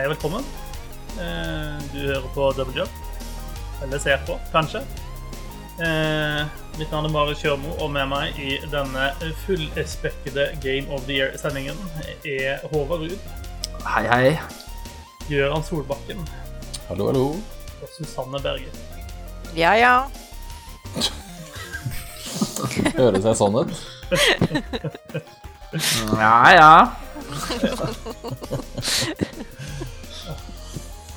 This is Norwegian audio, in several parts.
Hei og velkommen. Eh, Du hører på Double Job. Eller ser på, kanskje. Eh, Mitt navn er Mari Kjørmo, og med meg i denne fullspekkede Game of the Year-sendingen er Håvard Ruud, Hei, hei. Gøran Solbakken Hallo, hallo. og Susanne Berge. Ja, ja. Høres jeg sånn ut? Ja, ja.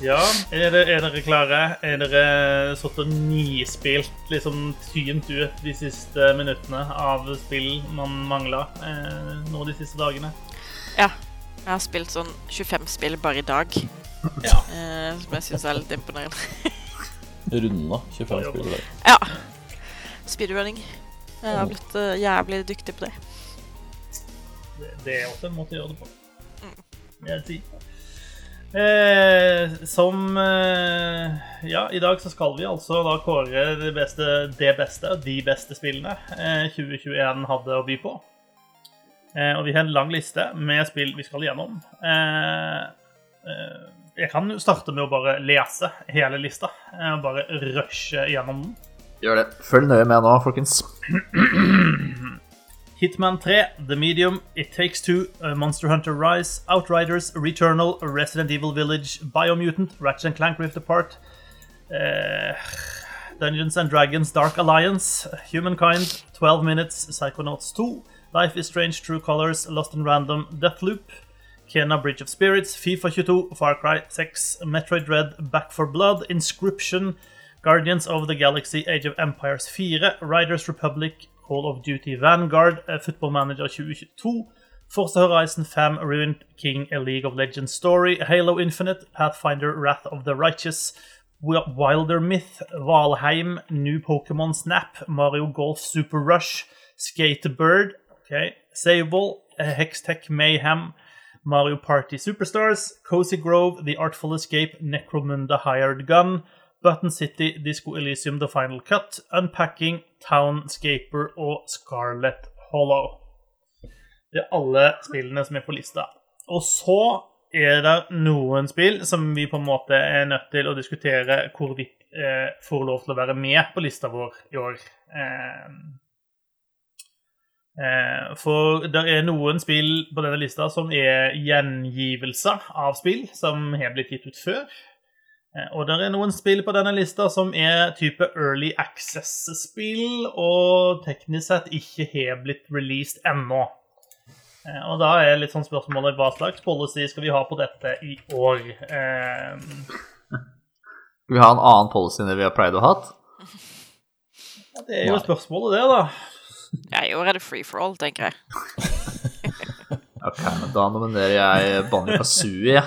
Ja, er, det, er dere klare? Er dere satt og nispilt, liksom tynt ut de siste minuttene av spill man mangla eh, nå de siste dagene? ja. Jeg har spilt sånn 25 spill bare i dag, Ja. eh, som jeg syns er litt imponerende. Runda 25 spill. i dag. Ja. Speedrunning. Jeg har blitt eh, jævlig dyktig på det. Det, det er også en måte å gjøre det på. vil Jeg si. Eh, som eh, Ja, i dag så skal vi altså da kåre det beste, det beste, de beste spillene eh, 2021 hadde å by på. Eh, og vi har en lang liste med spill vi skal gjennom. Eh, eh, jeg kan jo starte med å bare lese hele lista. Eh, bare rushe gjennom den. Gjør det. Følg nøye med nå, folkens. Hitman 3, The Medium, It Takes Two, uh, Monster Hunter Rise, Outriders, Returnal, Resident Evil Village, Biomutant, Ratchet and Clank Rift Apart, uh, Dungeons and Dragons Dark Alliance, Humankind, 12 Minutes, Psychonauts 2, Life is Strange True Colors, Lost in Random, Deathloop, Kena Bridge of Spirits, FIFA 22, Far Cry 6, Metroid Dread, Back for Blood, Inscription, Guardians of the Galaxy, Age of Empires 4, Riders Republic, Call of Duty Vanguard, eh, Football Manager 2022, Forza Horizon 5, Ruined King, A League of Legends Story, Halo Infinite, Pathfinder Wrath of the Righteous, Wi- Wilder Myth, Valheim, New Pokemon Snap, Mario Golf Super Rush, Skatebird, okay, Sable, Hextech Mayhem, Mario Party Superstars, Cozy Grove, The Artful Escape, Necromunda Hired Gun, Button City, Disco Elysium The Final Cut, Unpacking, Townscaper og Scarlet Hollow. Det er alle spillene som er på lista. Og så er det noen spill som vi på en måte er nødt til å diskutere hvorvidt eh, får lov til å være med på lista vår i år. Eh, eh, for det er noen spill på denne lista som er gjengivelser av spill som har blitt gitt ut før. Eh, Og det er noen spill på denne lista som er type early access-spill, og teknisk sett ikke har blitt released ennå. Eh, Og da er litt sånn spørsmålet hva slags policy skal vi ha på dette i år? Eh, Skal vi ha en annen policy enn det vi har pleid å ha? Det er jo spørsmålet, det, da. Ja, I år er det free for all, tenker jeg. Ok, men da nominerer jeg Banjo Kazooie.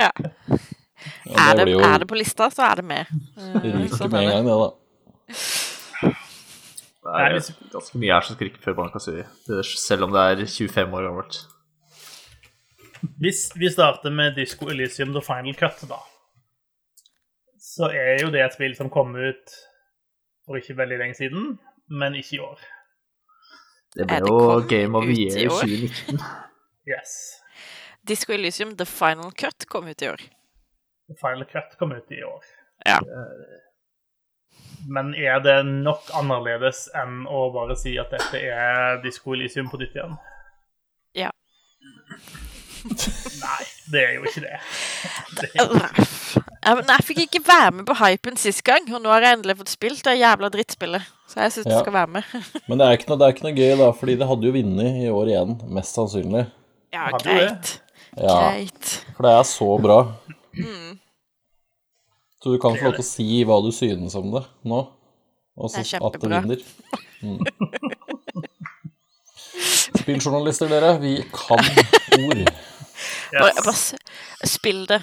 Ja. Ja, Er det, jo er det på lista, så er det med. Ryker sånn med er en gang, det, da. Det er ganske mye her som skriker før. Det er- Selv om det er 25 år gammelt. Hvis vi starter med Disco Elysium The Final Cut, da, så er jo det et spill som kom ut for ikke veldig lenge siden, men ikke i år. Det Er ble jo Game of the i Year år? 2019. Yes. Disco Elysium The Final Cut kom ut i år. Final Cut kom ut i år. Ja. Men er det nok annerledes enn å bare si at dette er Disco Elysium på nytt igjen? Ja. Nei, det er jo ikke det. det jeg fikk ikke være med på hypen sist gang, og nå har jeg endelig fått spilt det jævla drittspillet. Så jeg syns Ja. du skal være med. Men det er, ikke noe, det er ikke noe gøy, da, fordi det hadde jo vunnet i år igjen, mest sannsynlig. Ja, greit. Ja, Greit. for det er så bra. Mm. Så du kan få lov til å si hva du synes om det nå. Og så Det er at det vinner. Mm. Spilljournalister, dere, vi kan ord. Yes. bare spill det.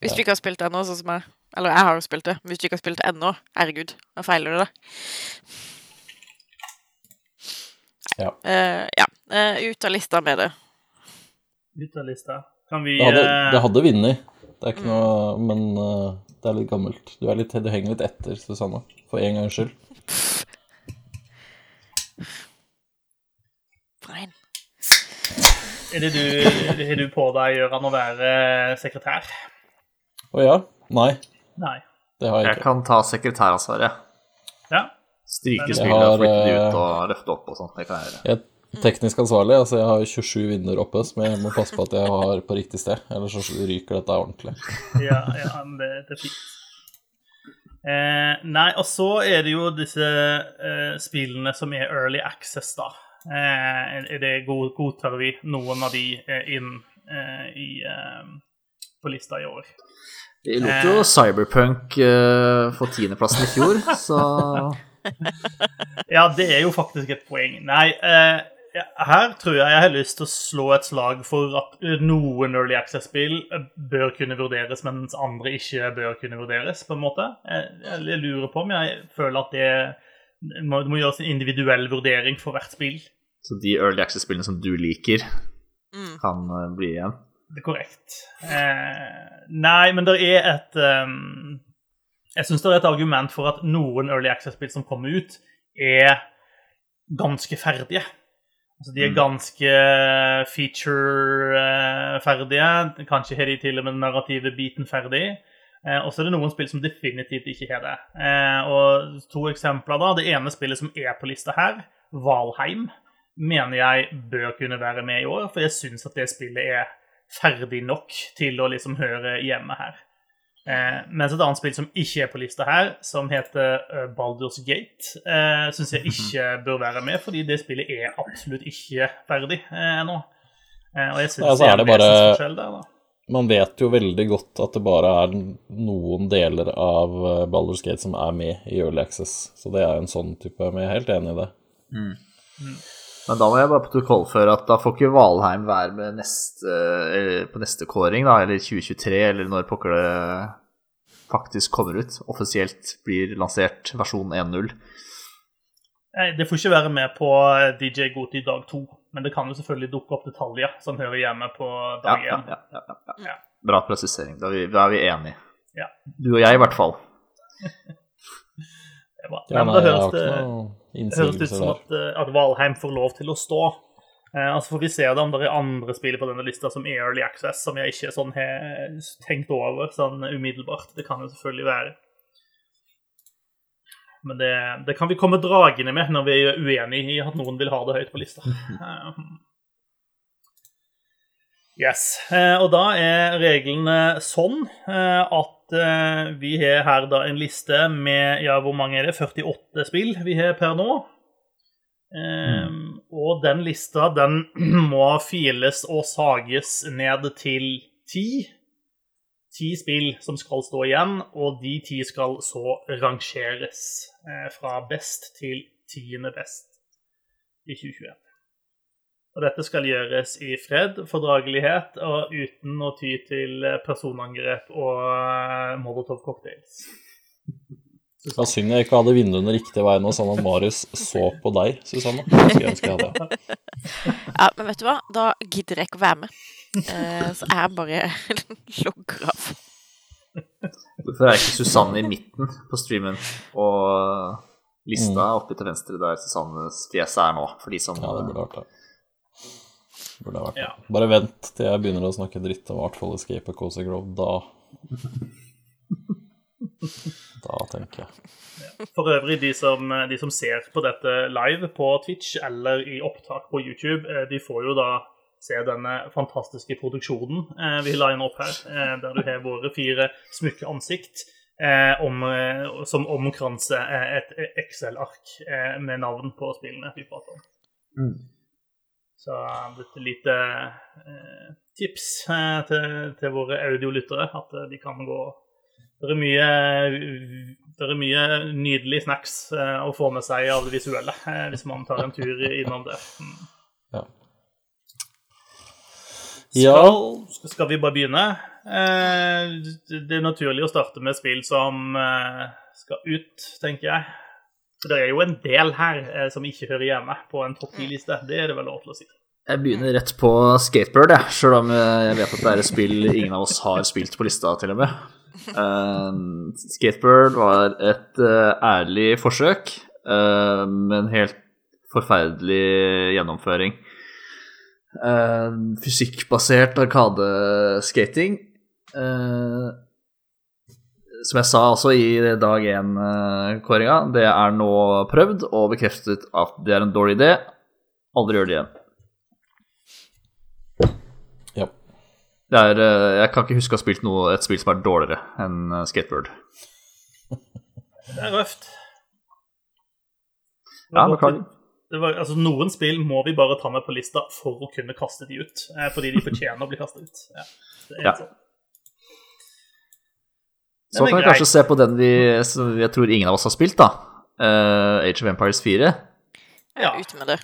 Hvis du ikke har spilt det ennå, sånn som jeg. Eller jeg har jo spilt det. Hvis du ikke har spilt det ennå, herregud, da feiler du det. Ja. Uh, ja. Uh, ut av lista med det. Ut av lista. Kan vi Det hadde, eh, det hadde vunnet. Det er ikke noe Men uh, det er litt gammelt. Du, er litt, du henger litt etter, Susanne. For en gangs skyld. Brein. Er det du, har du på deg, Gøran, å være sekretær? Å ja? Nei, Nei. det har jeg Jeg kan ta sekretæransvaret. Ja. Stryke spillet og flytte det eh, ut og løfte opp og sånt. Det kan jeg gjøre. Jeg teknisk ansvarlig, altså jeg har 27 vinduer oppe, som jeg må passe på at jeg har på riktig sted, ellers så ryker dette ordentlig. Ja, ja men det, det er fint. Eh, nei, og så er det jo disse eh, spillene som er early access, da. Eh, er det god, godtar vi noen av de eh, inn eh, i, eh, på lista i år? Vi lot jo Cyberpunk eh, få tiendeplassen i fjor, så Ja, det er jo faktisk et poeng. Nei, eh, her tror jeg jeg har lyst til å slå et slag for at noen Early Access-spill bør kunne vurderes, mens andre ikke bør kunne vurderes, på en måte. Jeg, jeg lurer på om jeg føler at det må, det må gjøres en individuell vurdering for hvert spill. Så de Early Access-spillene som du liker, Mm. kan eh, bli igjen. Det er korrekt. Eh, nei, men det er et um, Jeg syns det er et argument for at noen Early Access-spill som kommer ut, er ganske ferdige. Altså, de er Mm. ganske feature-ferdige. Kanskje har de til og med den narrative biten ferdig. Eh, og så er det noen spill som definitivt ikke har det. Eh, og to eksempler da. Det ene spillet som er på lista her, Valheim, mener jeg bør kunne være med i år. For jeg syns at det spillet er ferdig nok til å liksom høre hjemme her. Eh, mens et annet spill som ikke er på lista her, som heter uh, Baldur's Gate, eh, syns jeg ikke bør være med, fordi det spillet er absolutt ikke ferdig eh, ennå. Eh, og jeg syns altså, det er bare- vesensforskjell der, da. Man vet jo veldig godt at det bare er noen deler av eh, Baldur's Gate som er med i Early Access, så det er jo en sånn type Men jeg er helt enig i det. Men da må jeg bare protokollføre at da får ikke Valheim være med neste, på neste kåring, da, eller 2023, eller når pokker det faktisk kommer ut. Offisielt blir lansert versjon 1.0. Nei, Det får ikke være med på eh, DJ Goti dag to, men det kan jo selvfølgelig dukke opp detaljer som hører hjemme på dag én. ja, ja, ja, ja. Ja. Bra presisering. Da er vi, da er vi enige. Ja. Du og jeg, i hvert fall. Det var- Ja, Nei, men da høres det noen Det høres ut som at, eh, at Valheim får lov til å stå. Eh, altså får vi se det om det er andre spill på denne lista som er Early Access, som jeg ikke sånn har tenkt over sånn umiddelbart. Det kan jo selvfølgelig være. Men det, det kan vi komme dragende med når vi er uenige i at noen vil ha det høyt på lista. Eh, Yes. Eh, og da er reglene sånn eh, at eh, vi har her da en liste med ja, hvor mange er det? 48 spill vi har per nå. Eh, Og den lista den må files og sages ned til ti. Ti spill som skal stå igjen, og de ti skal så rangeres eh, fra best til tiende best i 2021. Og dette skal gjøres i fred, fordragelighet og uten å ty til eh, personangrep og eh, molotov cocktails. Det var synd jeg ikke hadde vinduene riktig vei nå, sånn at Marius så på deg, Susanne. Skulle jeg ønske jeg hadde. Ja, men vet du hva? Da gidder jeg ikke å være med. Eh, så jeg bare logger av. Hvorfor er ikke Susanne i midten på streamen, og lista oppe til venstre der Susannes fjes er nå, for de som Ja, det burde rart, det. Burde ha vært. Ja. Bare vent til jeg begynner å snakke dritt om Artful Escape og Cozy Grove. Da Da tenker jeg. For øvrig, de som, de som ser på dette live på Twitch eller i opptak på YouTube, eh, de får jo da se denne fantastiske produksjonen eh, vi liner opp her, eh, der du har våre fire smukke ansikt eh, om, eh, som omkranser eh, et Excel-ark eh, med navn på spillene vi prater om. Mm. Så dette lite eh, tips eh, til, til våre audiolyttere, at eh, de kan gå det er mye, det er mye nydelig snacks eh, å få med seg av det visuelle eh, hvis man tar en tur innom det. Mm. Ja. Skal, skal vi bare begynne? Eh, det er naturlig å starte med spill som skal ut, tenker jeg. For det er jo en del her eh, som ikke hører hjemme på en topp 10-liste. Det er det vel lov til å si. Jeg begynner rett på Skatebird, jeg, sjøl om jeg vet at det er et spill ingen av oss har spilt på lista, til og med. Uh, Skatebird var et uh, ærlig forsøk, uh, med en helt forferdelig gjennomføring. Uh, fysikkbasert arkadeskating. Uh, som jeg sa også i dag én-kåringa, det er nå prøvd og bekreftet at det er en dårlig idé. Aldri gjør det igjen. Ja. Det er, eh, jeg kan ikke huske å ha spilt noe, et spill som er dårligere enn eh, Skateboard. Det er røft. Ja, beklager. Det var, altså, noen spill må vi bare ta med på lista for å kunne kaste de ut. eh, Fordi de fortjener å bli kastet ut. Ja, det er Ja. sånn. Så kan vi kanskje se på den vi, som jeg tror ingen av oss har spilt, da. Uh, Age of Empires 4. Ja. Ut med det.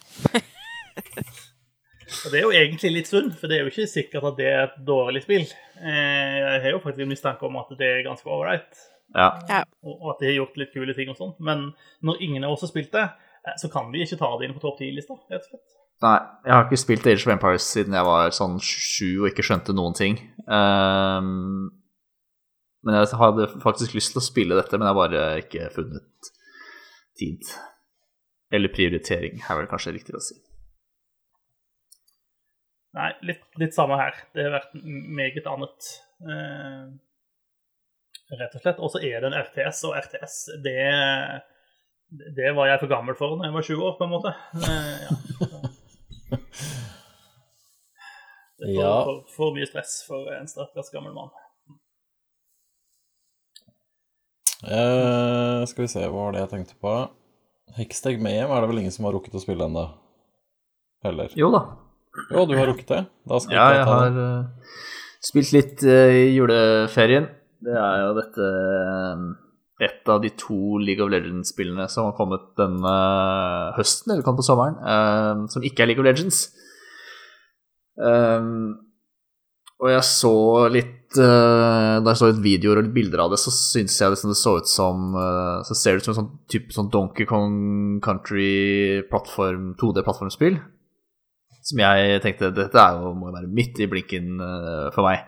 Og det er jo egentlig litt synd, for det er jo ikke sikkert at det er et dårlig spill. Eh, Jeg har jo faktisk en mistanke om at det er ganske ålreit, Ja. Ja. og at de har gjort litt kule ting og sånn. Men når ingen av oss har spilt det, eh, så kan vi ikke ta det inn på topp 10-lista, rett og slett. Nei, jeg har ikke spilt Age of Empires siden jeg var sånn sju og ikke skjønte noen ting. Ehm, men jeg hadde faktisk lyst til å spille dette, men jeg har bare ikke funnet tid. Eller prioritering, er vel kanskje riktig å si. Nei, litt, litt samme her. Det har vært meget annet. Eh, rett og slett. Og så er det en RTS, og RTS, det det var jeg for gammel for da jeg var 20 år, på en måte. Eh, ja. Det var for, for, for mye stress for en stakkars gammel mann. Eh, skal vi se, hva var det jeg tenkte på? Hextag Mayhem er det vel ingen som har rukket å spille ennå? Heller. Jo da. Jo, du har rukket det? Da skal Ja, jeg ta har eh, spilt litt uh, i juleferien. Det er jo dette eh, Et av de to League of Legends-spillene som har kommet denne høsten, eller kan på sommeren, eh, som ikke er League of Legends. Um, og jeg så litt eh, Da jeg så litt videoer og litt bilder av det, så syns jeg liksom det så ut som eh, Så ser det ut som en sånn type sånn Donkey Kong Country-plattform, 2D-plattformspill. Som jeg tenkte dette er jo, må jo være midt i blinken eh, for meg.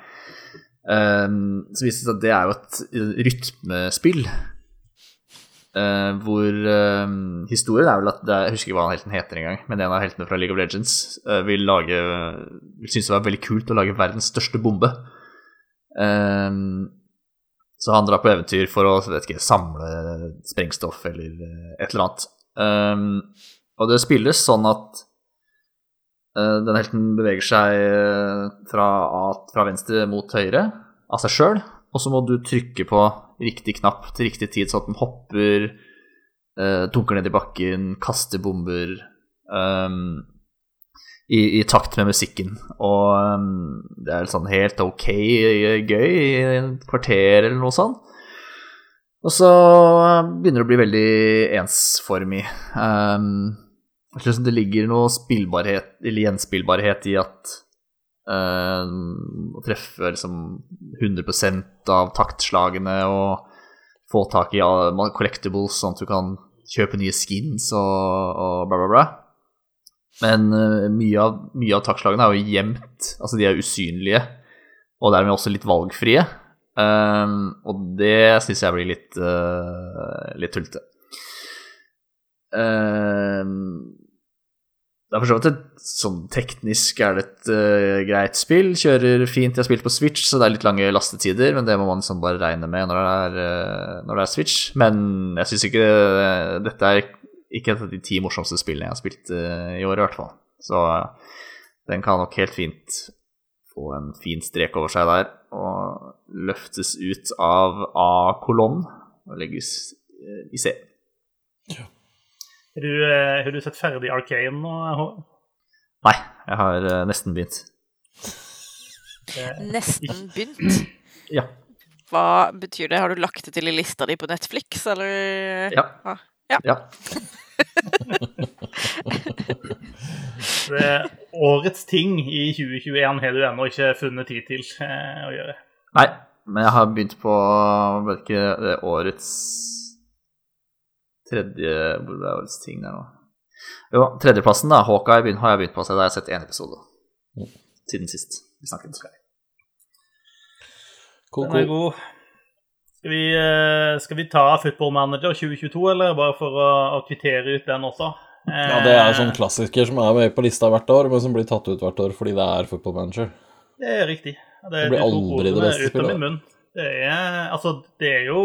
Um, så viste det seg at det er jo et rytmespill. Eh, hvor uh, historien er vel at er, Jeg husker ikke hva helten heter engang, men en av heltene fra League of Legends uh, vil lage Vil synes det var veldig kult å lage verdens største bombe. Så han drar på eventyr for å vet ikke, samle sprengstoff eller et eller annet. Og det spilles sånn at den helten beveger seg fra, fra venstre mot høyre av seg sjøl, og så må du trykke på riktig knapp til riktig tid, sånn at den hopper, uh, dunker ned i bakken, kaster bomber um, i, i takt med musikken. Og um, det er sånn helt ok gøy i et kvarter eller noe sånt. Og så begynner det å bli veldig ensformig. Um, det ligger noe spillbarhet, eller gjenspillbarhet i at eh, å treffe liksom 100% av taktslagene og få tak i uh, collectibles, sånn at du kan kjøpe nye skins og, og bla, bla, bla. Men uh, mye, av, mye av taktslagene er jo gjemt, altså de er usynlige, og dermed også litt valgfrie. Um, og det syns jeg blir litt, uh, litt tullete. Um, det er for så vidt et sånn teknisk er det et uh, greit spill. Kjører fint. Jeg har spilt på Switch, så det er litt lange lastetider, men det må man liksom bare regne med når det er, uh, når det er Switch. Men jeg syns ikke uh, Dette er ikke et av de ti morsomste spillene jeg har spilt i år, i hvert fall. Så den kan nok helt fint få en fin strek over seg der og løftes ut av A-kolonnen og legges i C. Har du, eh, har du sett ferdig Arcane nå? Nei, jeg har uh, nesten begynt. Nesten begynt. Ja. Hva betyr det? Har du lagt det til i lista di på Netflix, eller? Ja. Ah, ja. ja. det- Årets ting i 2021 har du ennå ikke funnet tid til eh, å gjøre. Nei, men jeg har begynt på ikke, det årets tredje Hvor er årets ting der nå? Jo, tredjeplassen, da. Hawkeye begynner, har jeg begynt på, å se. da har jeg sett én episode siden sist vi snakket. Cool, Den er god. Skal vi, eh, skal vi ta Football Manager 2022, eller bare for å, å kvittere ut den også? Ja, det er sånn klassiker som er med på lista hvert år, men som blir tatt ut hvert år fordi det er football manager. Det er riktig. Det, Det blir aldri det beste spillet. Det er, altså, det er jo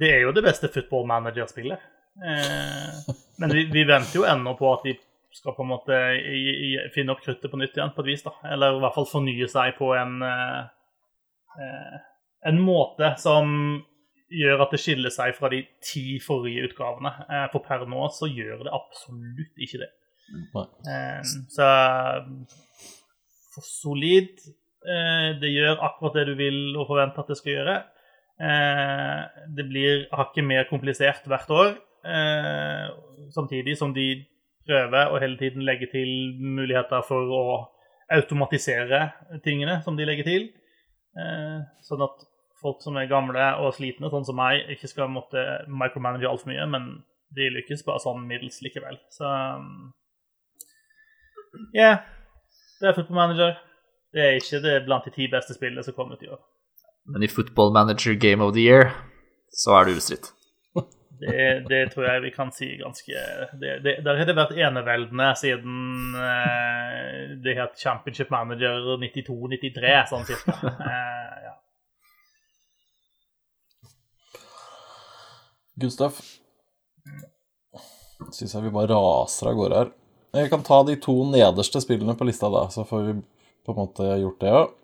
det er jo det beste football manager-spillet. Eh, men vi, vi venter jo ennå på at de skal på en måte finne opp kruttet på nytt igjen, på et vis. da. Eller i hvert fall fornye seg på en eh, eh, en måte som gjør at det skiller seg fra de ti forrige utgavene. For per nå så gjør det absolutt ikke det. Så for solid. Eh, det gjør akkurat det du vil og forventer at det skal gjøre. Eh, det blir hakket mer komplisert hvert år, eh, samtidig som de prøver å hele tiden legge til muligheter for å automatisere tingene som de legger til. Eh, sånn at folk som er gamle og slitne, sånn som meg, ikke skal måtte micromanage altfor mye, men de lykkes bare sånn middels likevel. Så ja, det er Football Manager. Det er ikke det blant de ti beste spillene som kommer ut i år. Men i Football Manager Game of the Year så er det ubestridt. Det, det tror jeg vi kan si ganske det, det, Der har det vært eneveldende siden eh, det het Championship Manager 92-93, sånn cirka. Eh, ja. Gustav. Syns jeg vi bare raser av gårde her. Jeg kan ta de to nederste spillene på lista, da, så får vi på en måte gjort det òg.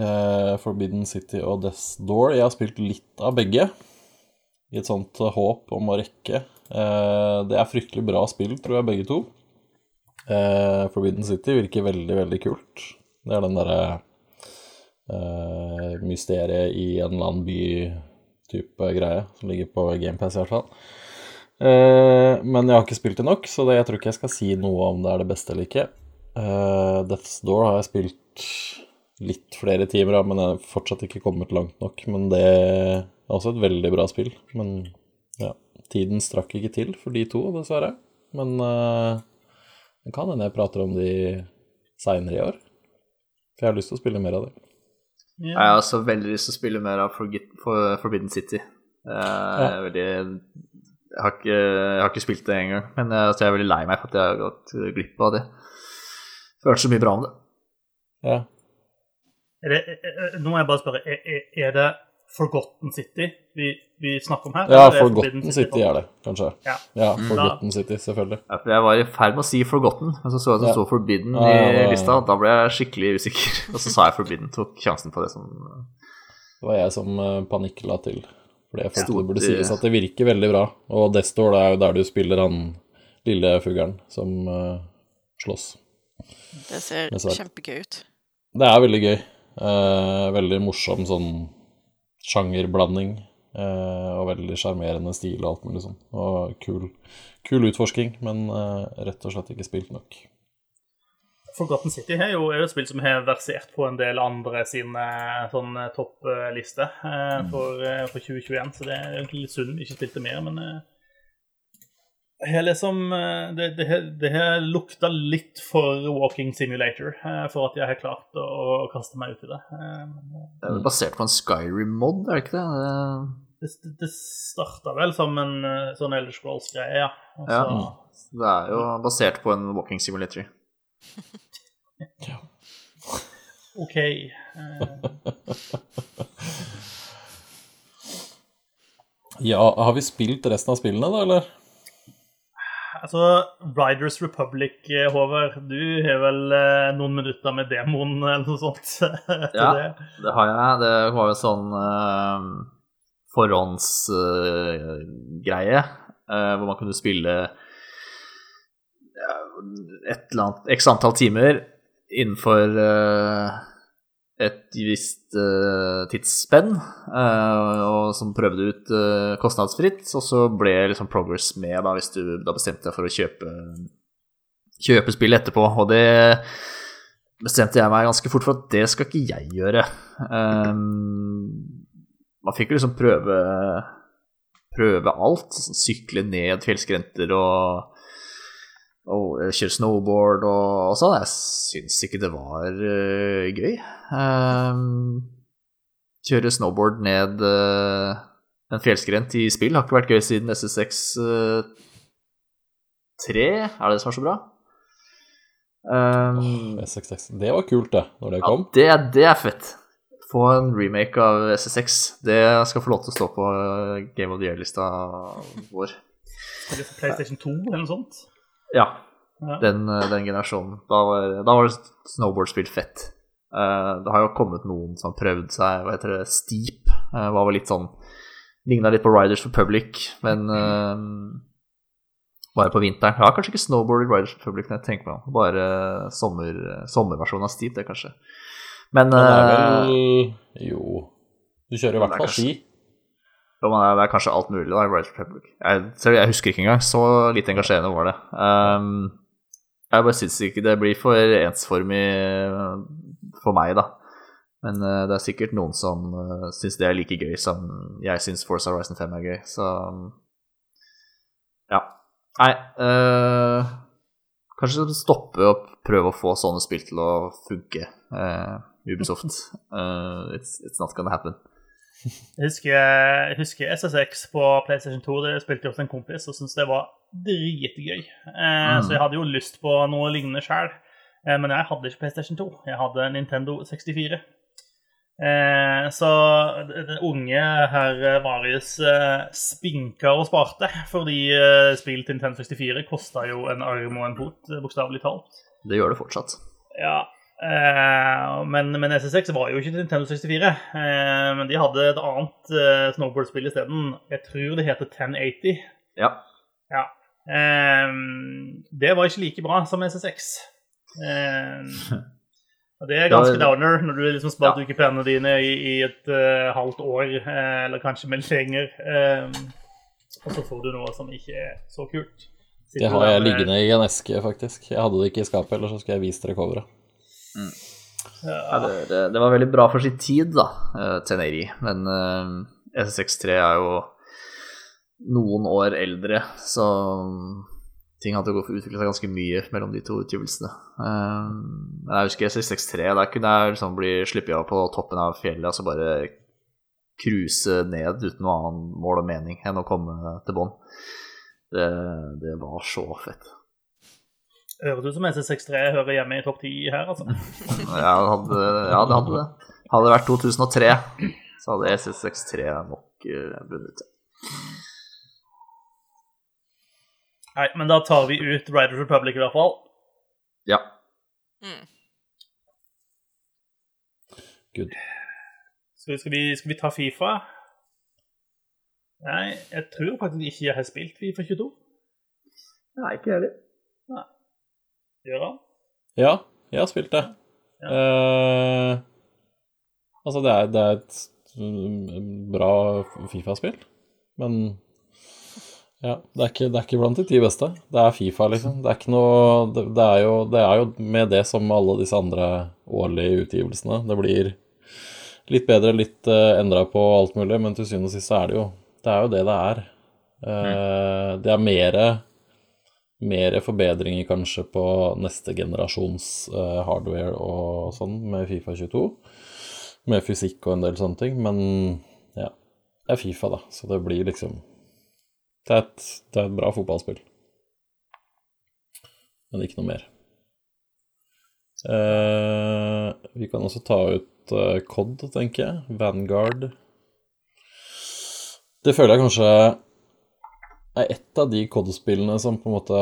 Eh, Forbidden City og Death's Door. Jeg har spilt litt av begge. I et sånt håp om å rekke. Eh, det er fryktelig bra spill, tror jeg, begge to. Eh, Forbidden City virker veldig, veldig kult. Det er den derre eh, mysteriet i en eller annen by-type greie, som ligger på GamePass i hvert fall. Eh, men jeg har ikke spilt det nok, så det, jeg tror ikke jeg skal si noe om det er det beste eller ikke. Eh, Death's Door har jeg spilt litt flere timer ja, men jeg har fortsatt ikke kommet langt nok. Men det er også et veldig bra spill. Men ja, tiden strakk ikke til for de to, dessverre. Men uh, det kan hende jeg prater om de seinere i år. For jeg har lyst til å spille mer av det. Jeg har også veldig lyst til å spille mer av Forget, for, Forbidden City. Jeg er veldig jeg har, ikke, jeg har ikke spilt det engang, men jeg, altså jeg er veldig lei meg for at jeg har gått glipp av det. Følte så mye bra om det. Ja. Er det, nå må jeg bare spørre, er, er, det Forgotten City vi, vi snakker om her? Ja, Forgotten City, City er det, kanskje. Ja. Ja, Forgotten City, selvfølgelig. Ja, for jeg var i ferd med å si Forgotten, men så så jeg at det Ja. sto Forbidden Ja, ja, i ja. lista. Da ble jeg skikkelig usikker, og så sa jeg Forbidden. Tok sjansen på det som Det var jeg som uh, panikkla til. For jeg følte det burde eh, sies at det virker veldig bra. Og Destor det er jo der du spiller han lille fuglen som eh, slåss. Det ser kjempegøy ut. Det er veldig gøy. Eh, veldig morsom sånn sjangerblanding. eh, og veldig sjarmerende stil og alt mulig sånn. Og kul, kul utforsking, men eh, rett og slett ikke spilt nok. Forgotten City er jo, er jo et spill som har versert på en del andre sine sånn topplister eh, for, for 2021, så det er egentlig litt synd vi ikke spilte mer, men har liksom eh, det, det, har- det her lukta litt for Walking Simulator eh, for at jeg har klart å, å kaste meg ut i det. Eh, Det er vel basert på en Skyrim-mod, er det ikke det? det? det, det starta vel som en sånn Elder Scrolls-greie, ja. Altså, Ja. Det er jo basert på en walking simulator. OK. eh, Ja, har vi spilt resten av spillene, da, eller? Altså, Riders Republic, eh, Håvard, du har vel eh, noen minutter med demoen eller noe sånt Ja. det? Det har jeg. Det var jo sånn eh, forhåndsgreie hvor man kunne spille et eller annet x antall timer innenfor eh, et visst uh, tidsspenn, uh, og som prøvde ut uh, kostnadsfritt. Og så ble liksom progress med da, hvis du da bestemte deg for å kjøpe, kjøpe spillet etterpå. Og det bestemte jeg meg ganske fort for at det skal ikke jeg gjøre. Um, man fikk jo liksom prøve prøve alt. Sykle ned fjellskrenter og, og kjøre snowboard og, og sånn. Jeg syns ikke det var uh, gøy. Um, kjøre snowboard ned uh, en fjellskrent i spill har ikke vært gøy siden SSX uh, 3 er det det som er så bra. Um, SXX. Det var kult, det, når det ja, det, det er fett. Få en remake av SSX. Det skal få lov til å stå på eh, Game of the Year-lista vår. Eller PlayStation 2 eller noe sånt. Ja, Ja. den, eh, den generasjonen. Da var, da var det snowboardspill fett. Uh, det har jo kommet noen som har prøvd seg, hva heter det, Steep. Uh, var vel litt sånn Ligna litt på Riders for Public, men uh, bare på vinteren. Ja, kanskje ikke Snowboard i Riders for Public, når jeg tenker meg om. Bare sommer, sommerversjonen av Steep, det, kanskje. Men, Men det er eh, vel Jo. Du kjører i hvert er fall ski. Det er kanskje alt mulig, da. Republic. Jeg, jeg husker ikke engang. Så lite engasjerende var det. Um, jeg bare syns ikke det blir for ensformig uh, for meg, da. Men uh, det er sikkert noen som uh, syns det er like gøy som jeg syns Force Horizon 5 er gøy, så um, Ja. Nei uh, Kanskje stoppe og prøve å få sånne spill til å funke. Uh, Ubisoft. Uh, it's, it's not gonna happen. Jeg husker, jeg husker SSX på PlayStation 2. Det spilte jeg hos en kompis og syntes det var dritgøy. Eh, Så jeg hadde jo lyst på noe lignende sjøl. Eh, men jeg hadde ikke PlayStation 2. Jeg hadde Nintendo 64. Eh, så det unge herr Marius eh, spinka og sparte, fordi eh, spill til Nintendo 64 kosta jo en arm og en fot, eh, bokstavelig talt. Det gjør det fortsatt. Ja, eh, men, men SSX var jo ikke Nintendo 64. Eh, men de hadde et annet eh, snowboardspill isteden. Jeg tror det heter 1080. Ja. Ja. Det var ikke like bra som SSX. Og det er ganske Ja, det- downer når du liksom spart Ja. ikke dine i, i et halvt år, eller kanskje mer lenger. Og så får du noe som ikke er så kult. Sitter Det har jeg liggende i en eske, faktisk. Jeg hadde det ikke i skapet, ellers så skulle jeg vist dere coveret. Ja, det, det, det var veldig bra for sin tid, da, Teneri 1080. Men uh, SSX3 er jo noen år eldre, så ting hadde jo utviklet seg ganske mye mellom de to utgivelsene. Eh, men jeg husker SSX3, der kunne jeg liksom bli sluppet av på toppen av fjellet og så bare cruise ned uten noe annet mål og mening enn å komme til bånn. Det, det var så fett. Høres ut som SSX3 hører hjemme i topp 10 her, altså. Ja, det hadde, ja, det hadde det. Hadde det vært 2003, så hadde SSX3 nok uh, vunnet. Nei, men da tar vi ut Riders Republic i hvert fall. Ja. Good. Skal vi, skal, vi, skal vi ta Fifa? Nei, jeg tror faktisk ikke jeg har spilt Fifa 22. Nei, ikke heller. Gjør? Ja, jeg har spilt det. Eh, altså, det er, det er et mm, bra Fifa-spill, men ja, det er, ikke, det er ikke blant de ti beste. Det er Fifa, liksom. Det er noe Det, det, er, jo, det er jo med det som alle disse andre årlige utgivelsene. Det blir litt bedre, litt uh, endra på alt mulig, men til syvende og sist er det jo Det er jo det det er. Eh, Det er mere mer forbedringer kanskje på neste generasjons uh, hardware og sånn med Fifa 22. Med fysikk og en del sånne ting, men ja. Det er Fifa, da, så det blir liksom Det er et, det er et bra fotballspill. Men ikke noe mer. Uh, vi kan også ta ut uh, COD, tenker jeg. Vanguard. Det føler jeg kanskje er et av de COD-spillene som på en måte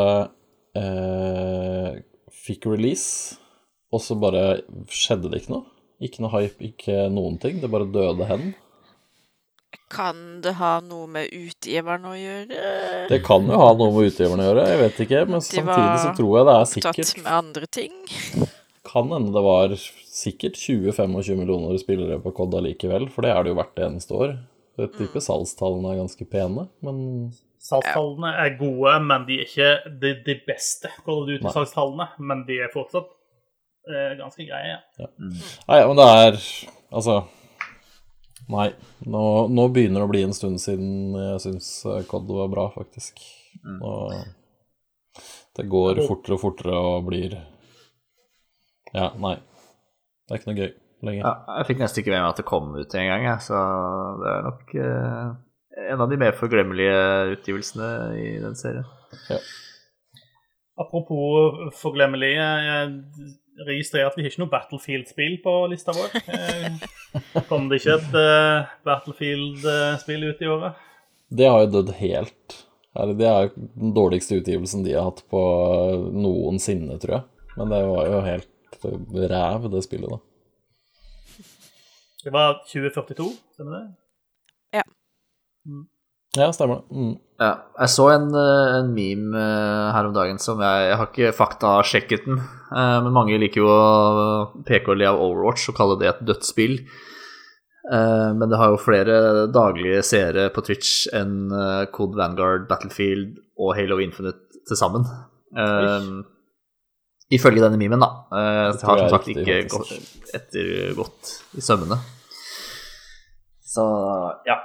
eh, fikk release, og så bare skjedde det ikke noe. Ikke noe hype, ikke noen ting. Det bare døde hen. Kan det ha noe med utgiveren å gjøre? Det kan jo ha noe med utgiverne å gjøre, jeg vet ikke. Men samtidig så tror jeg det er sikkert med andre ting? Kan hende det var sikkert 20-25 millioner spillere på COD allikevel, for det er det jo hvert eneste år. Jeg tipper salgstallene er ganske pene, men Salgstallene er gode, men de er ikke de, de beste Call of Duty-salgstallene. Men de er fortsatt eh, ganske greie. Ja. Nei, men det er Altså Nei. Nå, nå begynner det å bli en stund siden jeg syns COD var bra, faktisk. Nå, det går fortere og fortere og blir Ja, nei. Det er ikke noe gøy lenger. Ja, jeg fikk nesten ikke med meg at det kom ut en gang, jeg, så det er nok eh, en av de mer forglemmelige utgivelsene i den serien. Apropos forglemmelige. jeg registrerer at vi har ikke noe Battlefield-spill på lista vår. Eh, Kom det ikke et uh, Battlefield-spill ut i året? Det har jo dødd helt. Det er den dårligste utgivelsen de har hatt på noensinne, tror jeg. Men det var jo helt ræv, det spillet, da. Det var 2042, stemmer det? Ja, stemmer det. Mm. Ja, jeg så en, eh, en meme eh, her om dagen som jeg, jeg har ikke faktasjekket den, eh, men mange liker jo å peke og le av Overwatch og kalle det et dødsspill. Men det har jo flere daglige seere på Twitch enn Code Vanguard, Battlefield og Halo Infinite til sammen. Eh, Ifølge denne memen, da. Uh, Det har som sagt ikke gått ettergått i sømmene. Så ja.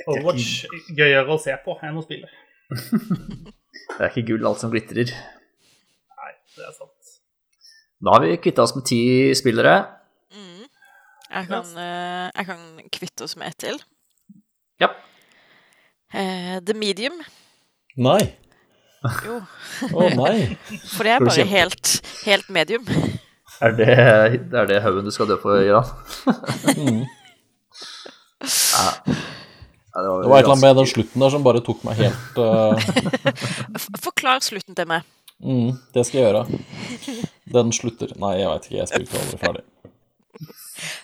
Er Overwatch gøyere å se på enn å spille. Det er ikke gull alt som glitrer. Nei, det er sant. Da har vi kvitta oss med ti spillere. Mm. Jeg kan, eh, jeg kan kvitte oss med ett til. Ja. Uh, The Medium. Nei. Jo, Å nei. for det er bare helt, helt medium. Er det, det er det haugen du skal dø på, Gøran? Mm. Ja. Det var et eller annet med den slutten der som bare tok meg helt uh... Forklar slutten til meg. mm, Det skal jeg gjøre. Den slutter Nei, jeg veit ikke. Jeg spilte aldri ferdig.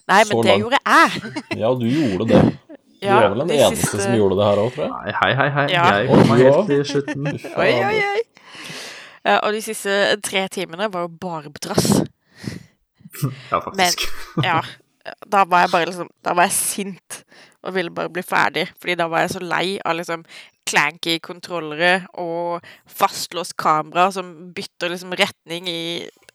Nei, men det gjorde jeg. Ja, du gjorde det. Du Ja, var vel den de eneste siste- som gjorde det her òg, tror jeg. Nei, hei, hei, hei. Ja. Jeg kom meg helt til slutten. Oi, oi, oi. Ja, og de siste tre timene var jo bare på trass. Ja, faktisk. Ja, da var jeg bare liksom Da var jeg sint og ville bare bli ferdig. Fordi da var jeg så lei av liksom clanky kontrollere og fastlåst kamera som bytter liksom retning i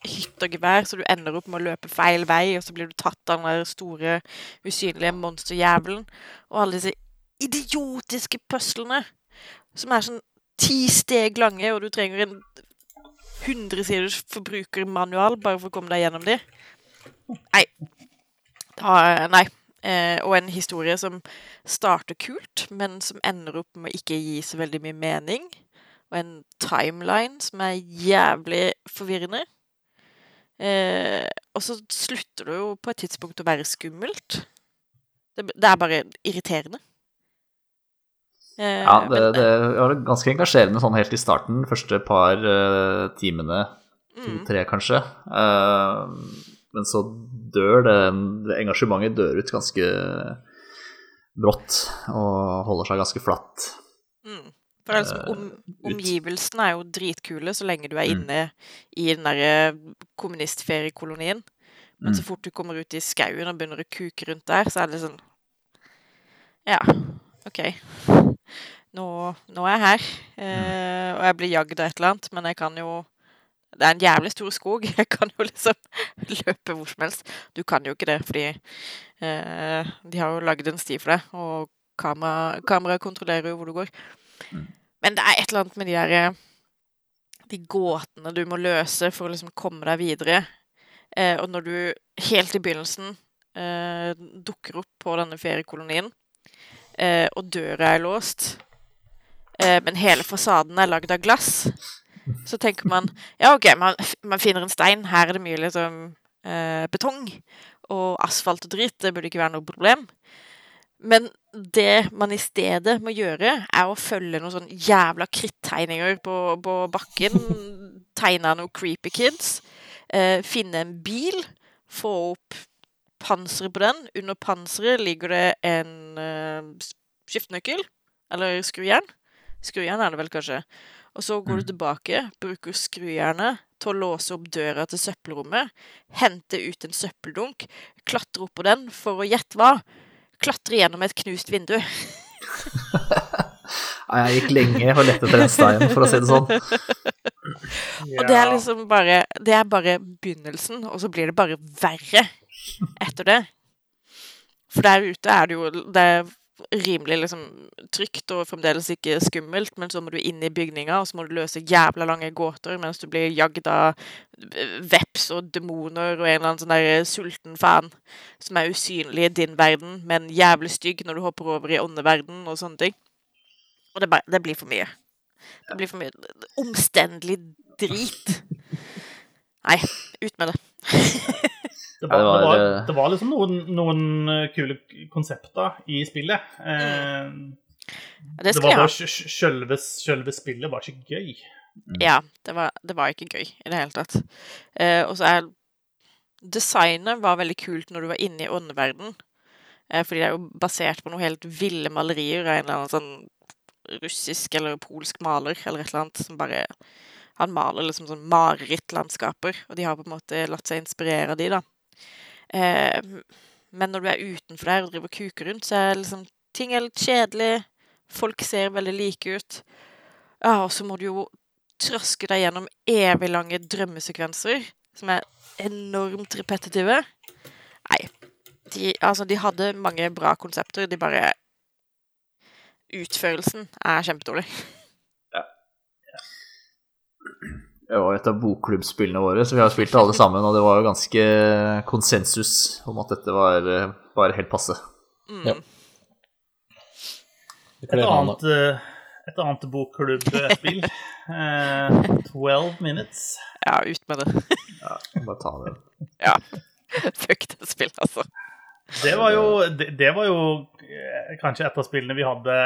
hytt og gevær, så du ender opp med å løpe feil vei, og så blir du tatt av den der store, usynlige monsterjævelen. Og alle disse idiotiske puslene som er sånn ti steg lange, og du trenger en 100 siders forbrukermanual bare for å komme deg gjennom de. Nei. Da, nei. Eh, og en historie som starter kult, men som ender opp med å ikke gi så veldig mye mening. Og en timeline som er jævlig forvirrende. Eh, og så slutter det jo på et tidspunkt å være skummelt. Det, det er bare irriterende. Eh, Ja, det, men- det var ganske engasjerende sånn helt i starten, første par uh, timene, mm, to-tre kanskje. Eh, men så dør det, det engasjementet dør ut ganske brått og holder seg ganske flatt. Mm. For er liksom, om, omgivelsene er jo dritkule så lenge du er Mm. inne i den derre kommunistferiekolonien. Men så Mm. fort du kommer ut i skauen og begynner å kuke rundt der, så er det sånn Ja, OK. Nå, nå er jeg her. Eh, og jeg blir jagd av et eller annet, men jeg kan jo Det er en jævlig stor skog. Jeg kan jo liksom løpe hvor som helst. Du kan jo ikke det, fordi eh, de har jo lagd en sti for deg, og kamera, kameraet kontrollerer jo hvor du går. Men det er et eller annet med de der eh, De gåtene du må løse for å liksom komme deg videre. Eh, og når du helt i begynnelsen eh, dukker opp på denne feriekolonien, eh, og døra er låst, eh, men hele fasaden er lagd av glass, så tenker man ja, OK, man, man finner en stein. Her er det mye liksom eh, betong og asfalt og dritt. Det burde ikke være noe problem. Men det man i stedet må gjøre, er å følge noen sånn jævla krittegninger på, på bakken. Tegne noen creepy kids. Eh, finne en bil. Få opp panseret på den. Under panseret ligger det en eh, skiftenøkkel. Eller skrujern. Skrujern er det vel kanskje. Og så går du tilbake, bruker skrujernet til å låse opp døra til søppelrommet. Hente ut en søppeldunk. Klatre opp på den for å gjette hva klatre gjennom et knust vindu. Nei, Jeg gikk lenge og lette etter den steinen, for å si det sånn. Og det er liksom bare Det er bare begynnelsen, og så blir det bare verre etter det. For der ute er det jo Det er rimelig liksom trygt og fremdeles ikke skummelt, men så må du inn i bygninga, og så må du løse jævla lange gåter mens du blir jagd av veps og demoner og en eller annen sånn der sulten fan som er usynlig i din verden, men jævlig stygg når du hopper over i åndeverden og sånne ting. Og det, bare, det blir for mye. Det blir for mye omstendelig drit. Nei, ut med det. Det Ja, var, det var, det var, eh, det var liksom noen, noen eh, kule konsepter i spillet. Eh, Det det var bare selve, spillet var ikke gøy. Ja, det var, det var ikke gøy i det hele tatt. Eh, og så er Designet var veldig kult når du var inne i åndeverden. Eh, fordi det er jo basert på noe helt ville malerier av en eller annen sånn russisk eller polsk maler eller et eller annet som bare Han maler liksom sånn marerittlandskaper, og de har på en måte latt seg inspirere av de, da. Eh, men når du er utenfor der og driver og kuker rundt, så er liksom ting er litt kjedelig. Folk ser veldig like ut. Ja, og så må du jo traske deg gjennom evig lange drømmesekvenser som er enormt repetitive. Nei. De, altså, de hadde mange bra konsepter, de bare Utførelsen er kjempedårlig. Det var et av bokklubbspillene våre, så vi har spilt alle sammen, og det var jo ganske konsensus om at dette var bare helt passe. Mm. Ja. Et annet, eh, et annet bokklubbspill. Eh, 12 Minutes. Ja, ut med det. Ja, bare ta det. Ja. Fuck det spillet, altså. Det var jo, det, det var jo eh, kanskje et av spillene vi hadde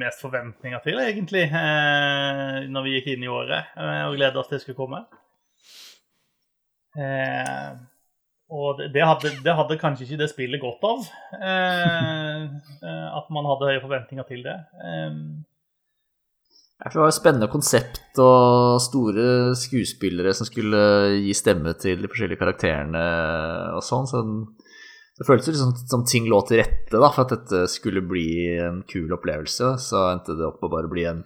mest forventninger til, egentlig, eh, når vi gikk inn i året eh, og gleda oss til det skulle komme. Eh, og det, hadde, det hadde kanskje ikke det spillet godt av, eh, eh, at man hadde høye forventninger til det. Eh, det var et spennende konsept og store skuespillere som skulle gi stemme til de forskjellige karakterene og sånn. Så det føltes liksom som ting lå til rette da, for at dette skulle bli en kul opplevelse. Så endte det opp å bare bli en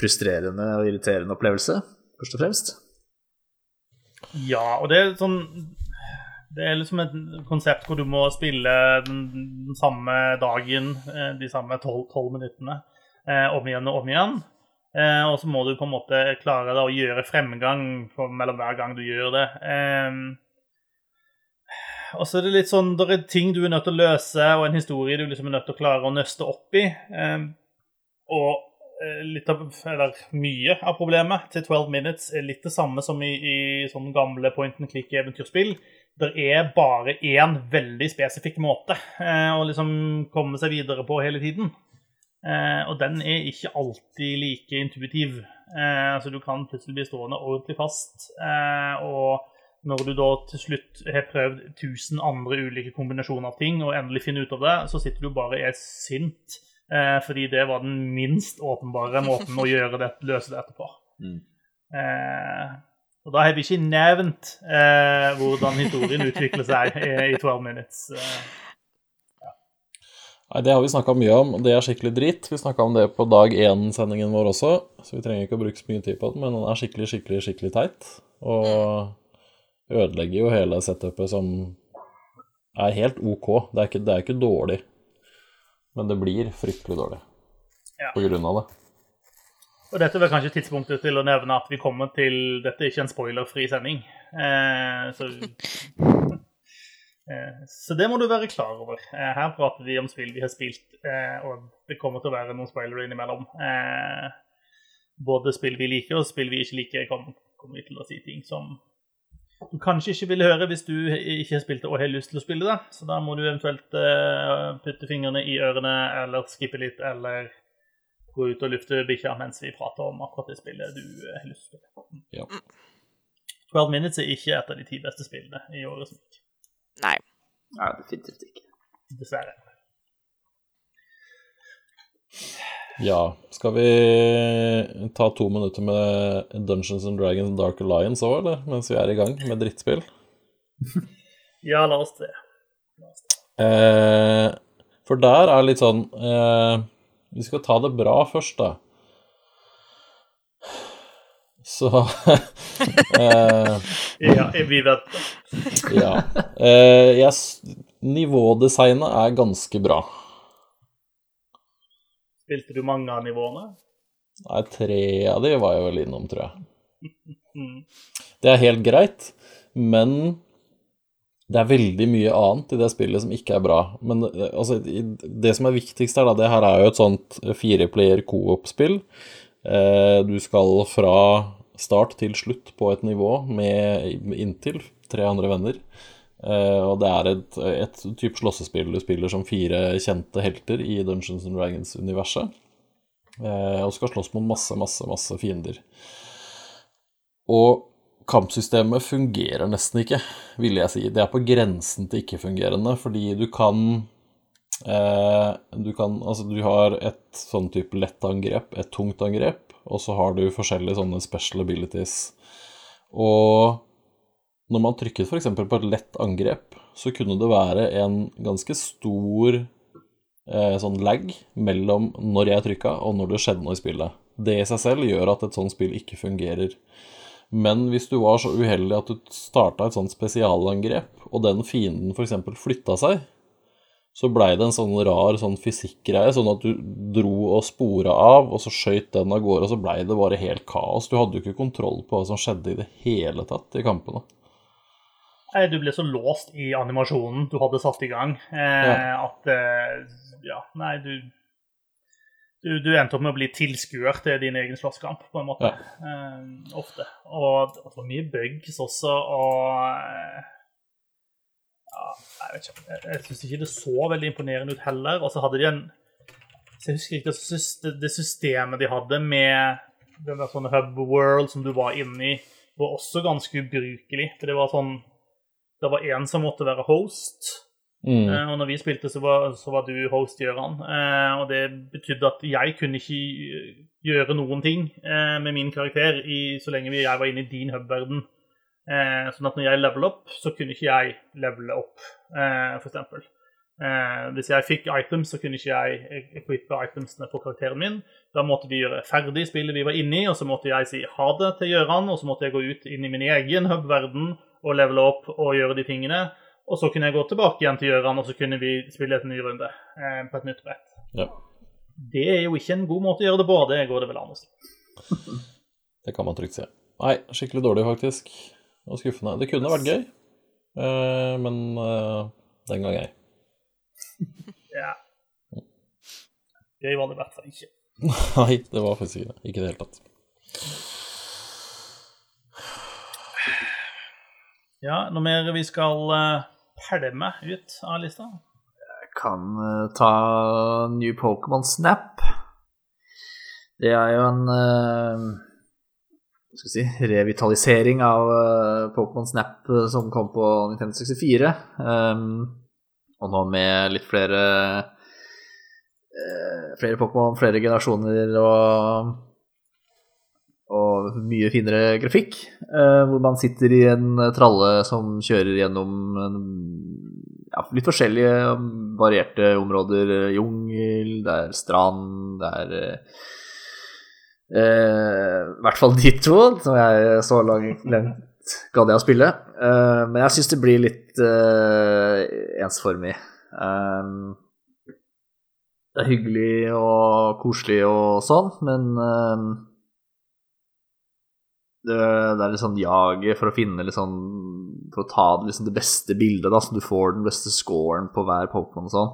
frustrerende og irriterende opplevelse, først og fremst. Ja, og det er sånn Det er liksom et konsept hvor du må spille den, den samme dagen, eh, de samme tolv minuttene, eh, om igjen og om igjen. Eh, og så må du på en måte klare da, å gjøre fremgang mellom hver gang du gjør det. Eh, og så er det litt sånn, det er ting du er nødt til å løse, og en historie du liksom er nødt til å klare å nøste opp i. Eh, og eh, litt av, eller mye av problemet til 12 Minutes er litt det samme som i, i sånne gamle point and click-eventyrspill. Det er bare én veldig spesifikk måte eh, å liksom komme seg videre på hele tiden. Eh, og den er ikke alltid like intuitiv. Eh, så Du kan plutselig bli stående ordentlig fast. Eh, og når du da til slutt har prøvd 1000 andre ulike kombinasjoner av ting, og endelig finner ut av det, så sitter du bare og er sint. Eh, fordi det var den minst åpenbare måten å gjøre det, løse det etterpå. Mm. Eh, og da har vi ikke nevnt eh, hvordan historien utvikler seg i, i 12 Minutes. Eh, Nei, Det har vi snakka mye om, og det er skikkelig dritt. Vi snakka om det på dag én-sendingen vår også, så vi trenger ikke å bruke så mye tid på den, men den er skikkelig, skikkelig, skikkelig teit. Og ødelegger jo hele setupet som er helt ok. Det er ikke, det er ikke dårlig, men det blir fryktelig dårlig Ja. på grunn av det. Og dette var kanskje tidspunktet til å nevne at vi kommer til Dette er ikke en spoilerfri sending. Eh, så, eh, så det må du være klar over. Eh, her prater vi om spill vi har spilt, eh, og det kommer til å være noen spoilere innimellom. Både spill vi liker, og spill vi ikke liker, kommer, kommer vi til å si ting som du kanskje ikke vil høre hvis du ikke har spilt det og har lyst til å spille det. Så da må du eventuelt eh, putte fingrene i ørene eller skippe litt, eller gå ut og lufte bikkja mens vi prater om akkurat det spillet du eh, har lyst til. Ja. 12 Minutes er ikke et av de ti beste spillene i året som gikk. Nei. Nei, definitivt ikke. Dessverre. Ja, skal vi ta to minutter med Dungeons and Dragons Dark Alliance òg, eller? Mens vi er i gang med drittspill? Ja, la oss det. Eh, for der er litt sånn eh, Vi skal ta det bra først, da. Så eh, Ja, vi vet det. Ja. Eh, yes, nivådesignet er ganske bra. Spilte du mange av nivåene? Nei, tre av de var jeg vel innom, tror jeg. Mm. Det er helt greit, men det er veldig mye annet i det spillet som ikke er bra. Men eh, altså, det som er viktigst her, da, det her er jo et sånt fireplayer co-op-spill. Eh, du skal fra start til slutt på et nivå med inntil tre andre venner. Eh, og det er et, et type slåssespill du spiller som fire kjente helter i Dungeons and Dragons-universet. Eh, og skal slåss mot masse, masse, masse fiender. Og kampsystemet fungerer nesten ikke, vil jeg si. Det er på grensen til ikke-fungerende, fordi du kan eh, Du kan Altså, du har et sånn type lett angrep, et tungt angrep, og så har du forskjellige sånne special abilities. Og når man trykket f.eks. på et lett angrep, så kunne det være en ganske stor eh, sånn lag mellom når jeg trykka, og når det skjedde noe i spillet. Det i seg selv gjør at et sånt spill ikke fungerer. Men hvis du var så uheldig at du starta et sånt spesialangrep, og den fienden f.eks. flytta seg, så blei det en sånn rar sånn fysikkgreie, sånn at du dro og spora av, og så skøyt den av gårde, og så blei det bare helt kaos. Du hadde jo ikke kontroll på hva som skjedde i det hele tatt i kampene. Nei, du ble så låst i animasjonen du hadde satt i gang, eh, Ja. at eh, Ja, nei, du, du Du endte opp med å bli tilskuer til din egen slåsskamp, på en måte. Eh, ofte. Og det var mye bugs også, og eh, ja, Jeg vet ikke. Jeg, jeg syns ikke det så veldig imponerende ut heller. Og så hadde de en Jeg husker ikke det systemet de hadde med den der sånne hub world som du var inne i, var også ganske ubrukelig. For det var sånn Det var én som måtte være host. Mm. Eh, og når vi spilte, så var, så var du host, Gøran. Eh, og det betydde at jeg kunne ikke gjøre noen ting eh, med min karakter i, så lenge jeg var inne i din hub-verden. Eh, sånn at når jeg level opp, så kunne ikke jeg levele opp, eh, f.eks. Eh, hvis jeg fikk items, så kunne ikke jeg equippe itemsene på karakteren min. Da måtte vi gjøre ferdig spillet vi var inne i, og så måtte jeg si ha det til Gøran, og så måtte jeg gå ut inn i min egen hub-verden og levele opp og gjøre de tingene. Og så kunne jeg gå tilbake igjen til Gjøran, og så kunne vi spille et ny runde eh, på et nytt brett. Ja, Det er jo ikke en god måte å gjøre det på, det går det vel an å si. det kan man trygt si. Nei, skikkelig dårlig, faktisk. Og skuffende. Det kunne vært gøy, eh, men eh, den gang ei. Ja. Gøy var det i hvert fall ikke. Nei, det var faktisk ikke det. Ikke i det hele tatt. Ja, noe mer vi skal uh, pælme ut av lista? Jeg kan eh, ta New Pokémon Snap. Det er jo en eh, skal si, revitalisering av eh, Pokémon Snap eh, som kom på Nintendo 64. Um, og nå med litt flere eh, Flere Pokémon, flere generasjoner og mye finere grafikk. eh, hvor man sitter i en tralle som kjører gjennom en, ja, litt forskjellige um, varierte områder. Jungel, det er strand, det er eh, eh, I hvert fall de to, som jeg så langt, langt gadd å spille. Eh, men jeg syns det blir litt eh, ensformig. Um, det er hyggelig og koselig og sånn, men det, det er litt sånn jaget for å finne litt sånn For å ta det, liksom det beste bildet, da, så du får den beste scoren på hver Pokémon og sånn.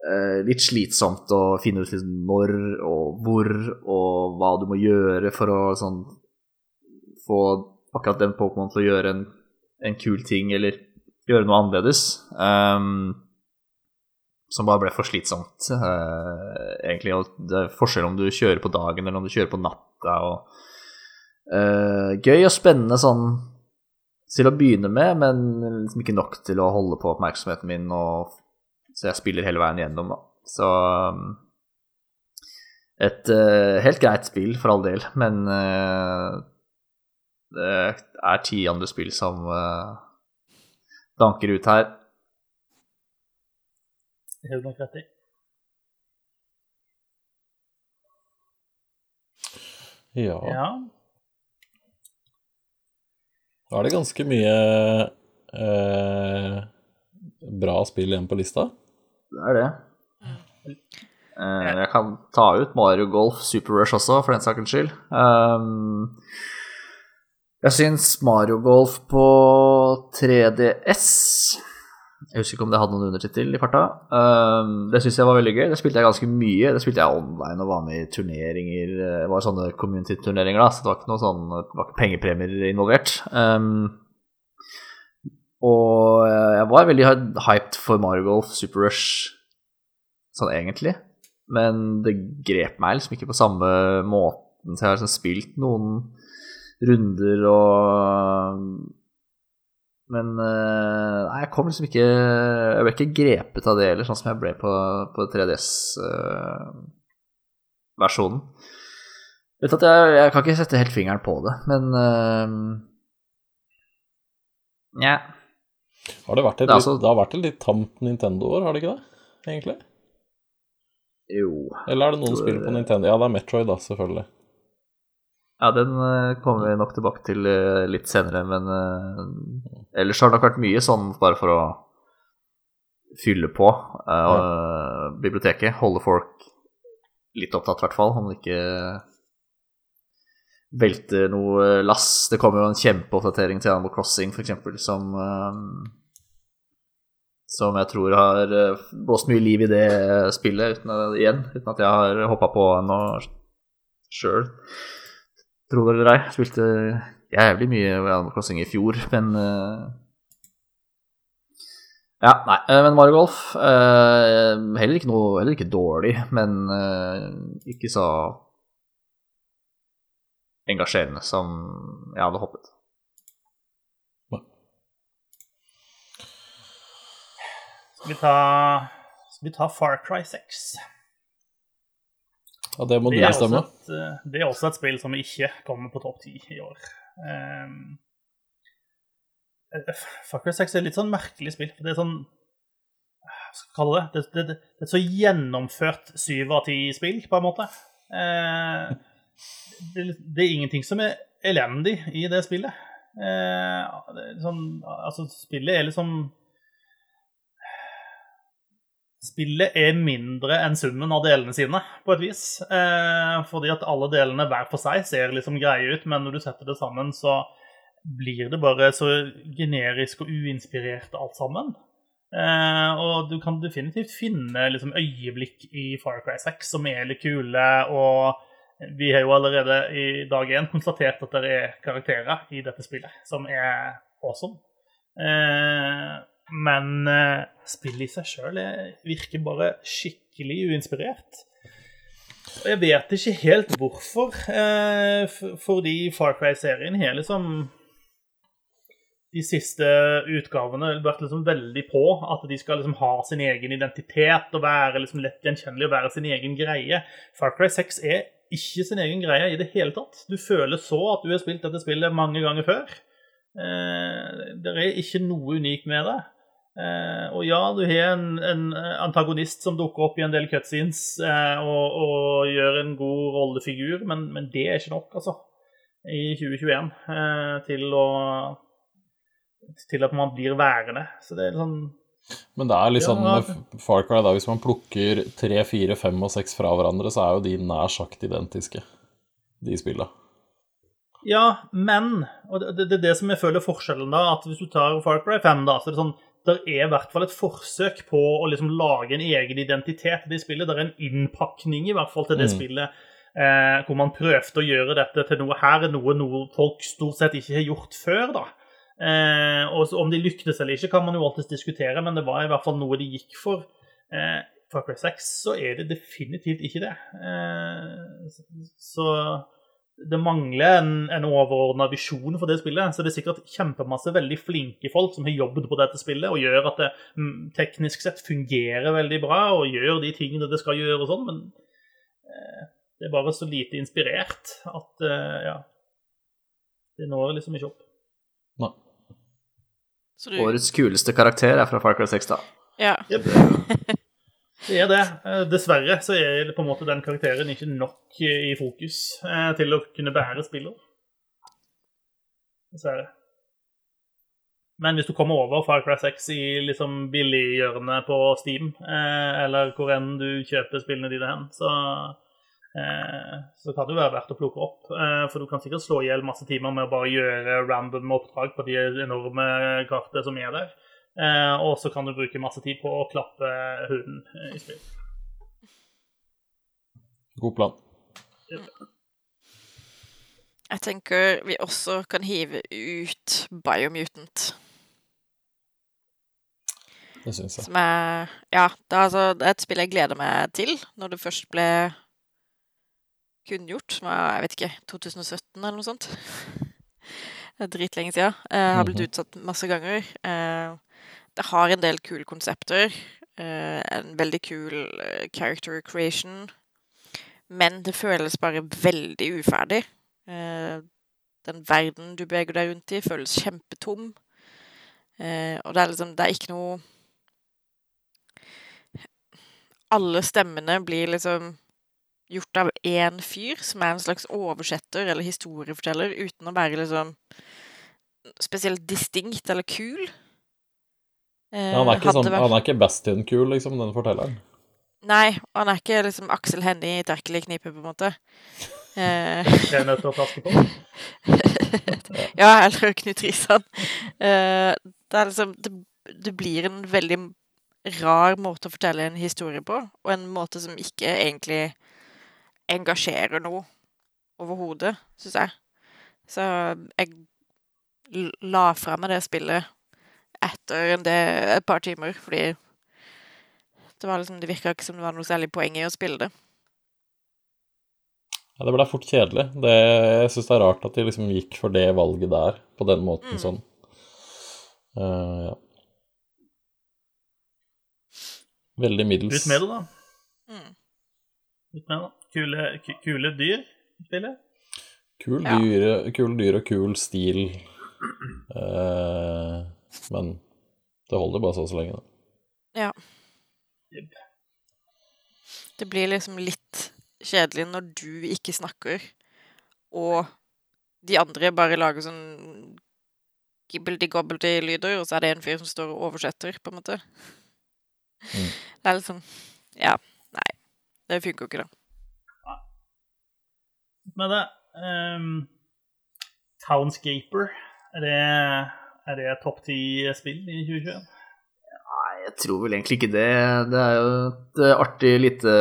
Eh, litt slitsomt å finne ut liksom når og hvor og hva du må gjøre for å sånn få akkurat den Pokémon til å gjøre en, en kul ting eller gjøre noe annerledes. Um, som bare ble for slitsomt, uh, egentlig. Og det er forskjell om du kjører på dagen eller om du kjører på natta. og Eh, gøy og spennende sånn til å begynne med, men liksom ikke nok til å holde på oppmerksomheten min, og, så jeg spiller hele veien gjennom. Da. Så um, et uh, helt greit spill, for all del, men uh, det er ti andre spill som uh, danker ut her. Det har du nok rett i. Ja. Ja. Da er det ganske mye eh, bra spill igjen på lista. Det er det. Eh, jeg kan ta ut Mario Golf Super Rush også, for den sakens skyld. Um, jeg syns Mario Golf på 3DS Jeg husker ikke om det hadde noen undertittel i farta. Um, det syns jeg var veldig gøy. Det spilte jeg ganske mye. Det spilte jeg online og var med i turneringer. Det var sånne community-turneringer, da, så det var ikke noen sånn Det var ikke pengepremier involvert. Um, og jeg var veldig hyped for Mario Golf Super Rush sånn egentlig. Men det grep meg liksom ikke på samme måten. Så jeg har liksom spilt noen runder og men uh, nei, jeg kom liksom ikke Jeg ble ikke grepet av det heller, sånn som jeg ble på, på 3DS-versjonen. Uh, Vet at jeg, jeg, kan ikke sette helt fingeren på det, men uh, Nja. Har det, vært et, det, altså, litt, det har vært et litt tamt Nintendo-år, har det ikke det? Egentlig? Jo. Eller er det noen spill på Nintendo? Ja, det er Metroid, da, selvfølgelig. Ja, den kommer vi nok tilbake til litt senere, men Ellers har det nok vært mye sånn bare for å fylle på ja. biblioteket. Holde folk litt opptatt, i hvert fall, om det ikke velter noe lass. Det kommer jo en kjempeoppdatering til Animal Crossing, f.eks., som som jeg tror har blåst mye liv i det spillet uten, igjen, uten at jeg har hoppa på ennå sjøl. Tro det eller ei. Spilte jævlig mye Animal Crossing i fjor, men uh, Ja, nei, eh, men Mario Golf uh, heller, ikke noe, heller ikke dårlig, men uh, ikke så engasjerende som jeg hadde håpet. Skal vi ta, skal vi ta Far Cry 6? Ja, det må det du bestemme. Et, det er også et spill som ikke kommer på topp ti i år. Um, Fucker 6 er litt sånn merkelig spill. for Det er sånn Hva skal jeg kalle det? Det, det, det, det er et så gjennomført syv av ti-spill, på en måte. Uh, det, det, er ingenting som er elendig i det spillet. Uh, det er sånn, altså, spillet er liksom Spillet er mindre enn summen av delene sine, på et vis. Eh, fordi at alle delene hver for seg ser liksom greie ut, men når du setter det sammen, så blir det bare så generisk og uinspirert alt sammen. Eh, og du kan definitivt finne liksom, øyeblikk i Far Cry 6 som er litt kule. Og vi har jo allerede i dag én konstatert at det er karakterer i dette spillet som er awesome. Eh, men uh, spillet i seg sjøl virker bare skikkelig uinspirert. Og jeg vet ikke helt hvorfor, uh, fordi Far Cry-serien har liksom de siste utgavene vært liksom veldig på at de skal liksom ha sin egen identitet og være liksom lett gjenkjennelig og være sin egen greie. Far Cry 6 er ikke sin egen greie i det hele tatt. Du føler så at du har spilt dette spillet mange ganger før. Eh, det er ikke noe unikt med det. Eh, og ja, du har en, en, antagonist som dukker opp i en del cutscenes eh, og, og, gjør en god rollefigur, men, men, det er ikke nok, altså, i 2021 eh, til å til at man blir værende. Så det er sånn Men det er litt sånn ja, med Far Cry, da, hvis man plukker 3, 4, 5 og seks fra hverandre, så er jo de nær sagt identiske, de spillene. Ja, men Og det, det er det som jeg føler forskjellen, da. At hvis du tar Far Cry 5, da, så er det sånn det er i hvert fall et forsøk på å liksom lage en egen identitet til det spillet. Det er en innpakning i hvert fall til det mm. spillet eh, hvor man prøvde å gjøre dette til noe her, noe, noe folk stort sett ikke har gjort før. da. Eh, og Om de lyktes eller ikke, kan man jo alltids diskutere, men det var i hvert fall noe de gikk for. Eh, for Cry 6 så er det definitivt ikke det. Eh, så det mangler en, en overordna visjon for det spillet. Så det er sikkert kjempemasse veldig flinke folk som har jobbet på dette spillet, og gjør at det mm, teknisk sett fungerer veldig bra og gjør de tingene det skal gjøre og sånn, men eh, det er bare så lite inspirert at eh, ja Det når liksom ikke opp. Nei. Du... Årets kuleste karakter er fra Far Cry 6, da. Ja. Yep. Det er det. Eh, dessverre så er på en måte den karakteren ikke nok i fokus eh, til å kunne bære spiller. Dessverre. Men hvis du kommer over Far Cry 6 i liksom billighjørnet på Steam, eh, eller hvor enn du kjøper spillene dine hen, så, så kan det være verdt å plukke opp. For du kan sikkert slå i hjel masse timer med å bare gjøre random oppdrag på de enorme kartene som er der. Eh, og så kan du bruke masse tid på å klappe huden eh, i spill. God plan. Jeg tenker vi også kan hive ut Biomutant. Det syns jeg. Som er Ja, det er, altså, det er et spill jeg gleder meg til når det først ble kunngjort. Som var, jeg vet ikke, 2017 eller noe sånt. Det er dritlenge siden. Jeg har blitt Mhm. utsatt masse ganger. Det har en del kule konsepter. Eh, en veldig kul eh, character creation. Men det føles bare veldig uferdig. Eh, den verden du beveger deg rundt i, føles kjempetom. Og det er liksom Det er ikke noe Alle stemmene blir liksom gjort av én fyr, som er en slags oversetter eller historieforteller, uten å være liksom spesielt distinkt eller kul. Eh, han, er sånn, vært- han er ikke Bastion-kul, liksom, den fortelleren. Nei, han er ikke liksom Aksel Hennie i Terkel i på en måte. Eh, nødt til å flaske på. ja, eller Knut Risan. Eh, det er liksom det, det blir en veldig rar måte å fortelle en historie på, og en måte som ikke egentlig engasjerer noe overhodet, syns jeg. Så jeg la fra meg det spillet etter en del, et par timer, fordi det var liksom, det virka ikke som det var noe særlig poeng i å spille det. Ja, det ble fort kjedelig. Det, jeg syns det er rart at de liksom gikk for det valget der, på den måten Mm. sånn. Uh, ja. Veldig middels. Ut med det, da. Mm. Ut med det. Kule, kule dyr i spillet. Kul Ja. dyr, kul dyr og kul stil. Eh, men det holder bare så så lenge, da. Det blir liksom litt kjedelig når du ikke snakker, og de andre bare lager sånn gibbeldi-gobbeldi-lyder, og så er det en fyr som står og oversetter, på en måte. Mm. Det er litt sånn Ja, nei. Det funker jo ikke, da. Med det. Um, Townscaper, er det, er det topp ti-spill i 2021? Nei, jeg tror vel egentlig ikke det. Det er jo et eh, artig lite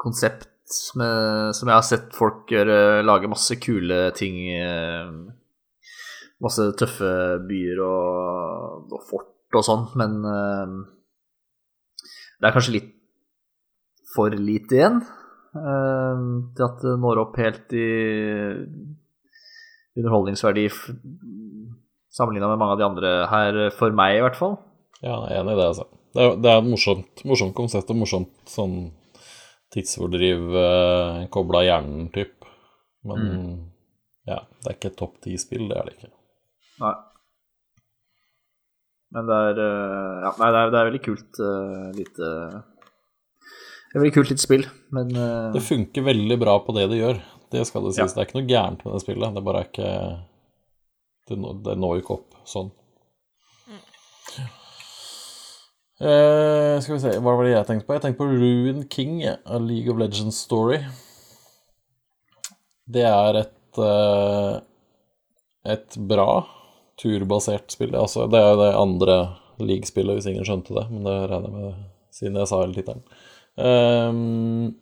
konsept med, som jeg har sett folk gjøre, lage masse kule ting. eh, Masse tøffe byer og, og fort og sånn, men eh, det er kanskje litt for lite igjen eh, til at det når opp helt i underholdningsverdi sammenligna med mange av de andre her, for meg i hvert fall. Ja, jeg er enig i det, altså. Det er, det er et morsomt, morsomt konsept og morsomt sånn tidsfordriv eh, kobla hjernen, typ. Men ja, det er ikke et topp ti-spill, det er det ikke. Nei. Men det er eh, Ja, nei, det er, det er veldig kult uh, lite Det er veldig kult lite spill, men uh... Det funker veldig bra på det det gjør. Det skal det sies. Ja. Det er ikke noe gærent med det spillet. Det bare er ikke Det, det når ikke opp sånn. Eh, skal vi se, hva var det jeg tenkte på? Jeg tenkte på Ruin King, ja, A League of Legends Story. Det er et eh, et bra turbasert spill. Altså, det er jo det andre league-spillet, hvis ingen skjønte det, men det regner jeg med siden jeg sa hele tittelen. Ehm,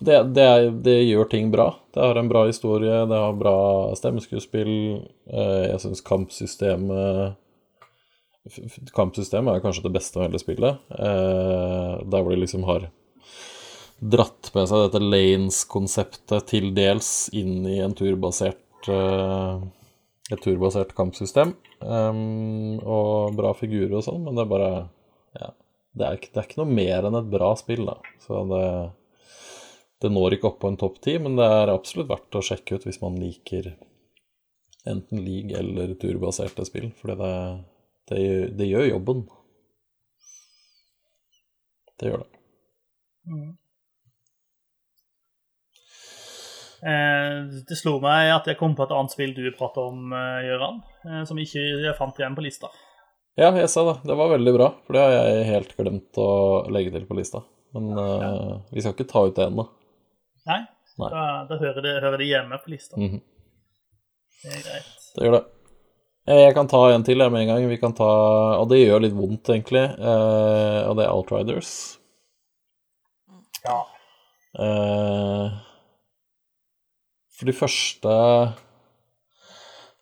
det, det, det gjør ting bra. Det har en bra historie, det har bra stemmeskuespill. Eh, jeg syns kampsystemet Kampsystemet er kanskje det beste av hele spillet. Eh, der hvor de liksom har dratt med seg dette lanes-konseptet til dels inn i en turbasert eh, et turbasert kampsystem. Um, og bra figurer og sånn, men det er bare Ja. Det er, ikke, det er ikke noe mer enn et bra spill, da. Så det Det når ikke opp på en topp ti, men det er absolutt verdt å sjekke ut hvis man liker enten league eller turbaserte spill, fordi det, det, det gjør jobben. Det gjør det. Eh, det slo meg at jeg kom på et annet spill du pratet om, eh, Gøran, eh, som ikke jeg fant igjen på lista. Ja, jeg sa det. Det var veldig bra, for det har jeg helt glemt å legge til på lista. Men eh, vi skal ikke ta ut det ennå. Nei? Nei. Da, da hører, det, hører det hjemme på lista. Mhm. Det er greit. Det gjør det. Jeg kan ta en til jeg med en gang. Vi kan ta, og det gjør litt vondt, egentlig. Eh, og det er Outriders. Ja. Eh, for de første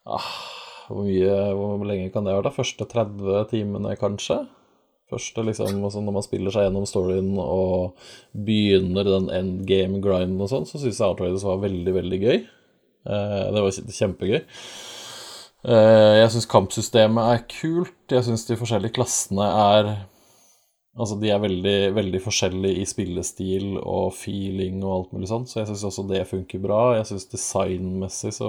ah, hvor, mye, hvor lenge kan det være? da? Første 30 timene, kanskje? Første liksom, altså Når man spiller seg gjennom storyen og begynner den endgame-grinden og sånn, så syns jeg Outriders var veldig, veldig gøy. Eh, det var kjempegøy. Eh, jeg syns kampsystemet er kult. Jeg syns de forskjellige klassene er Altså, de er veldig, veldig forskjellige i spillestil og feeling og alt mulig sånt, så jeg syns også det funker bra. Jeg syns designmessig så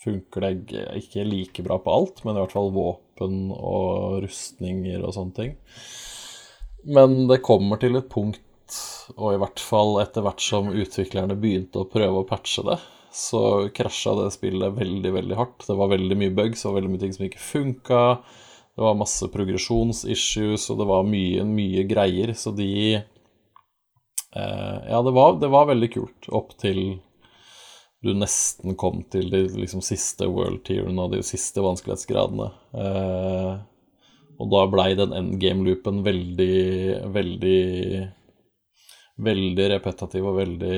funker det ikke like bra på alt, men i hvert fall våpen og rustninger og sånne ting. Men det kommer til et punkt, og i hvert fall etter hvert som utviklerne begynte å prøve å patche det, så krasja det spillet veldig, veldig hardt. Det var veldig mye bugs og veldig mye ting som ikke funka. Det var masse progresjonsissues, og det var mye, mye greier, så de eh, Ja, det var, det var, veldig kult opp til du nesten kom til de liksom, siste world tierene og de siste vanskelighetsgradene. Eh, og da blei den endgame-loopen veldig, veldig Veldig repetativ og veldig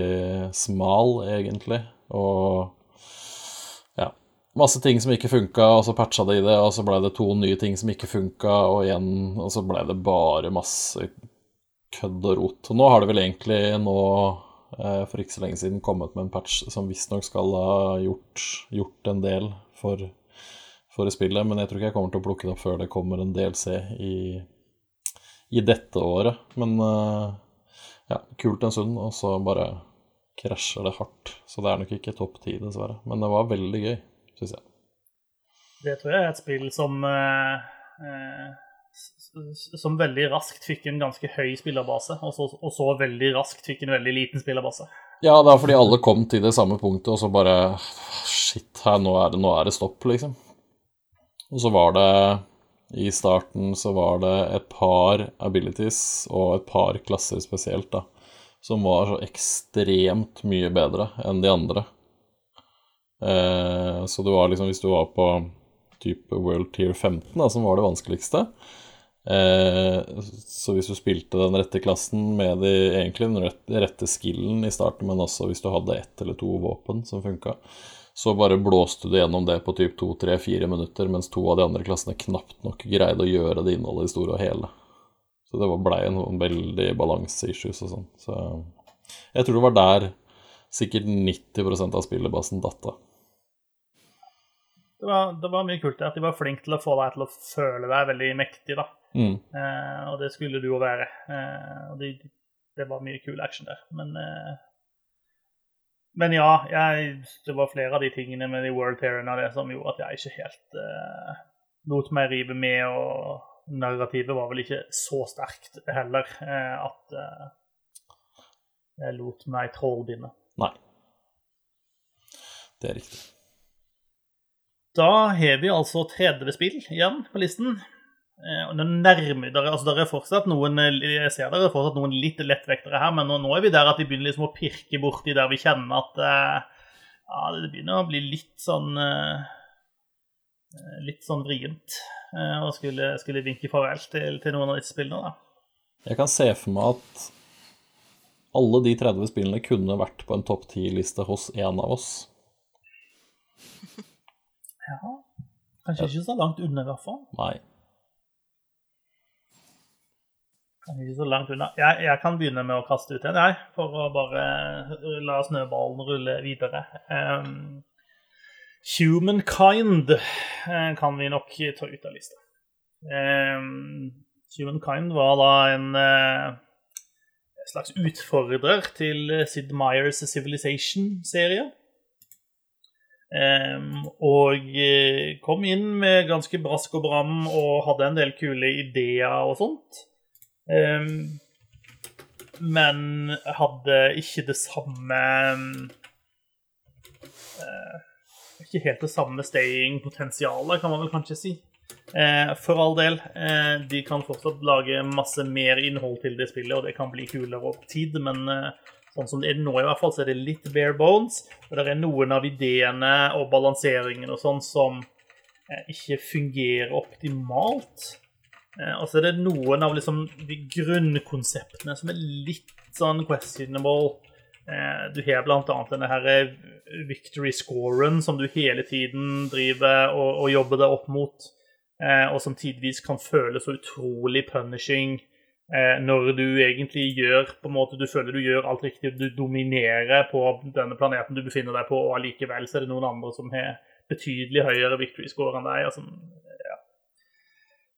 smal, egentlig. Og masse ting som ikke funka, og så patcha de det, og så blei det to nye ting som ikke funka, og igjen Og så blei det bare masse kødd og rot. Og nå har det vel egentlig nå for ikke så lenge siden kommet med en patch som visstnok skal ha gjort, gjort, en del for, for spillet, men jeg tror ikke jeg kommer til å plukke det opp før det kommer en DLC i, i dette året. Men eh, ja, kult en stund, og så bare krasjer det hardt. Så det er nok ikke topp ti, dessverre. Men det var veldig gøy syns jeg. Det tror jeg er et spill som eh, eh som veldig raskt fikk en ganske høy spillerbase, og så, og så, veldig raskt fikk en veldig liten spillerbase. Ja, det er fordi alle kom til det samme punktet, og så bare Shit, her, nå er det, nå er det stopp, liksom. Og så var det I starten så var det et par abilities og et par klasser spesielt, da, som var så ekstremt mye bedre enn de andre. Eh, så det var liksom, hvis du var på type World Tier 15, da, som var det vanskeligste eh, Så hvis du spilte den rette klassen med de, egentlig den rette, rette skillen i starten, men også hvis du hadde ett eller to våpen som funka, så bare blåste du gjennom det på typ to, tre, fire minutter, mens to av de andre klassene knapt nok greide å gjøre det innholdet i store og hele. Så det blei en sånn veldig balanseissues og sånn. Så jeg tror det var der sikkert 90% av spillebasen datt av det var, det var, mye kult at de var flinke til å få deg til å føle deg veldig mektig. da. Mm. Eh, og det skulle du jo være. Eh, og det, det, var mye kul action der. Men, eh, men ja, jeg, det var flere av de tingene med de World Terrorene det som gjorde at jeg ikke helt eh, lot meg rive med. Og narrativet var vel ikke så sterkt heller eh, at eh, jeg lot meg trollbinde. Nei. Det er riktig. Da har vi altså 30 spill igjen på listen. Eh, og nærmer altså der er fortsatt noen, Jeg ser der er fortsatt noen litt lettvektere her, men nå, nå, er vi der at de begynner liksom å pirke borti der vi kjenner at uh, ja, det begynner å bli litt sånn Litt sånn vrient å skulle, skulle vinke farvel til, til, noen av disse spillene. da. Jeg kan se for meg at alle de 30 spillene kunne vært på en topp 10-liste hos en av oss. Ja. Kanskje ikke så langt unna, i hvert fall. Nei. Kanskje ikke så langt unna. Jeg, jeg, kan begynne med å kaste ut en, jeg, for å bare la snøballen rulle videre. Um, Humankind uh, kan vi nok ta ut av lista. Um, Humankind var da en uh, slags utfordrer til Sid Meyers Civilization-serie. Um, og eh, kom inn med ganske brask og bram og hadde en del kule ideer og sånt. Um, men hadde ikke det samme uh, Ikke helt det samme staying-potensialet, kan man vel kanskje si. Uh, for all del. Uh, de kan fortsatt lage masse mer innhold til det spillet, og det kan bli kulere over tid, men Sånn som det er nå, i hvert fall, så er det litt bare bones. Og det er noen av ideene og balanseringen og sånn som eh, ikke fungerer optimalt. Eh, og så er det noen av liksom de grunnkonseptene som er litt sånn questionable. Eh, du har annet denne her eh, victory scoren som du hele tiden driver og, og jobber deg opp mot, og som tidvis kan føles så utrolig punishing når du egentlig gjør på en måte, Du føler du gjør alt riktig, du dominerer på denne planeten du befinner deg på, og allikevel så er det noen andre som har betydelig høyere victory score enn deg. Altså.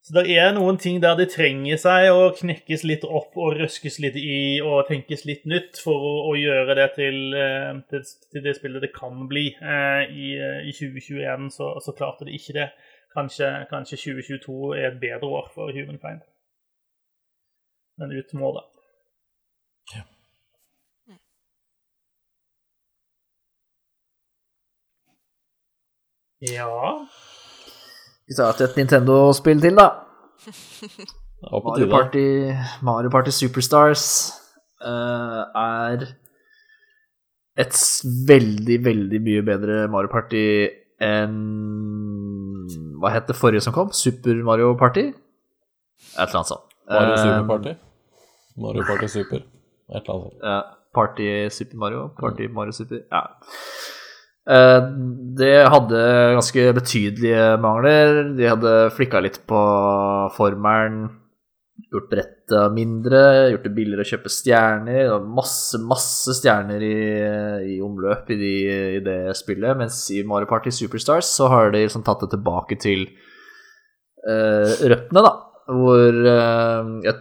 Så det er noen ting der det trenger seg å knekkes litt opp og røskes litt i og tenkes litt nytt for å, å gjøre det til, eh, til, til, det spillet det kan bli. Eh, i, I 2021 så, så, klarte det ikke det. Kanskje, kanskje 2022 er et bedre år for Humankind. Men ut må det. Ja. Ja Vi tar et Nintendo-spill til, da. Mario Mario Party, Mario Party Superstars uh, er et veldig, veldig mye bedre Mario Party enn Hva het det forrige som kom? Super Mario Party? Et eller annet sånt. Mario Eh, Super Party. Mario Party Super. Et eller annet sånt. Uh, Party Super Mario. Party Mario Super. Ja. Eh, Det hadde ganske betydelige mangler. De hadde flikka litt på formelen. Gjort brettet mindre, gjort det billigere å kjøpe stjerner. Det var masse, masse stjerner i, i omløp i, de, i det spillet. Mens i Mario Party Superstars så har de liksom tatt det tilbake til uh, røttene, da. Hvor uh, jeg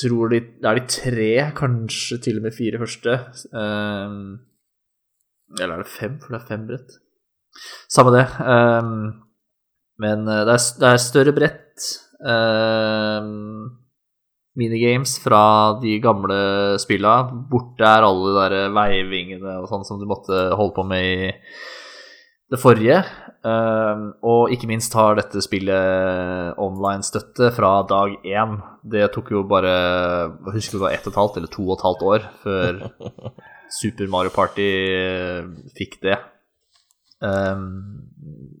tror de, det er de tre, kanskje til og med fire første. eh, eller er det fem, for det er fem brett? Samme det. Um, men eh, det er, det er større brett. Um, minigames fra de gamle spilla. Borte er alle de der veivingene og sånn som du måtte holde på med i det forrige. Eh, og ikke minst har dette spillet online-støtte fra dag én. Det tok jo bare jeg husker det var ett og et halvt eller to og et halvt år før Super Mario Party eh, fikk det. Um,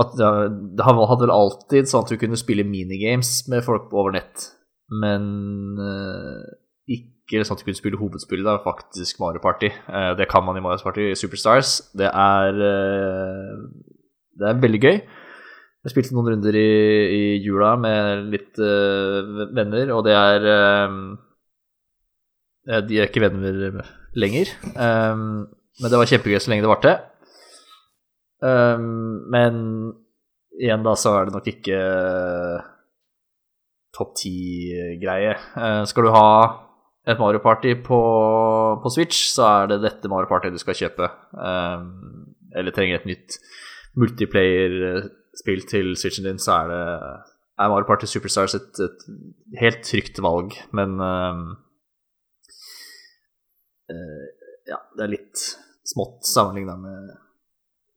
at det, det hadde vel alltid sånn at du kunne spille minigames med folk over nett, men uh, ikke sånn at du kunne spille hovedspillet, da, faktisk Mario Party. Uh, det kan man i Mario Party Superstars. Det er, uh, det er veldig gøy. Jeg spilte noen runder i, i jula med litt venner, og det er eh, eh, De er ikke venner lenger, Um, men det var kjempegøy så lenge det varte. Um, men igjen, da, så er det nok ikke topp ti-greie. Uh, skal du ha et Mario Party på, på Switch, så er det dette Mario Party du skal kjøpe. Um, eller trenger et nytt multiplayer-spill til Switchen din, så er det er Mario Party Superstars et, et helt trygt valg, men ja, det er litt smått sammenligna med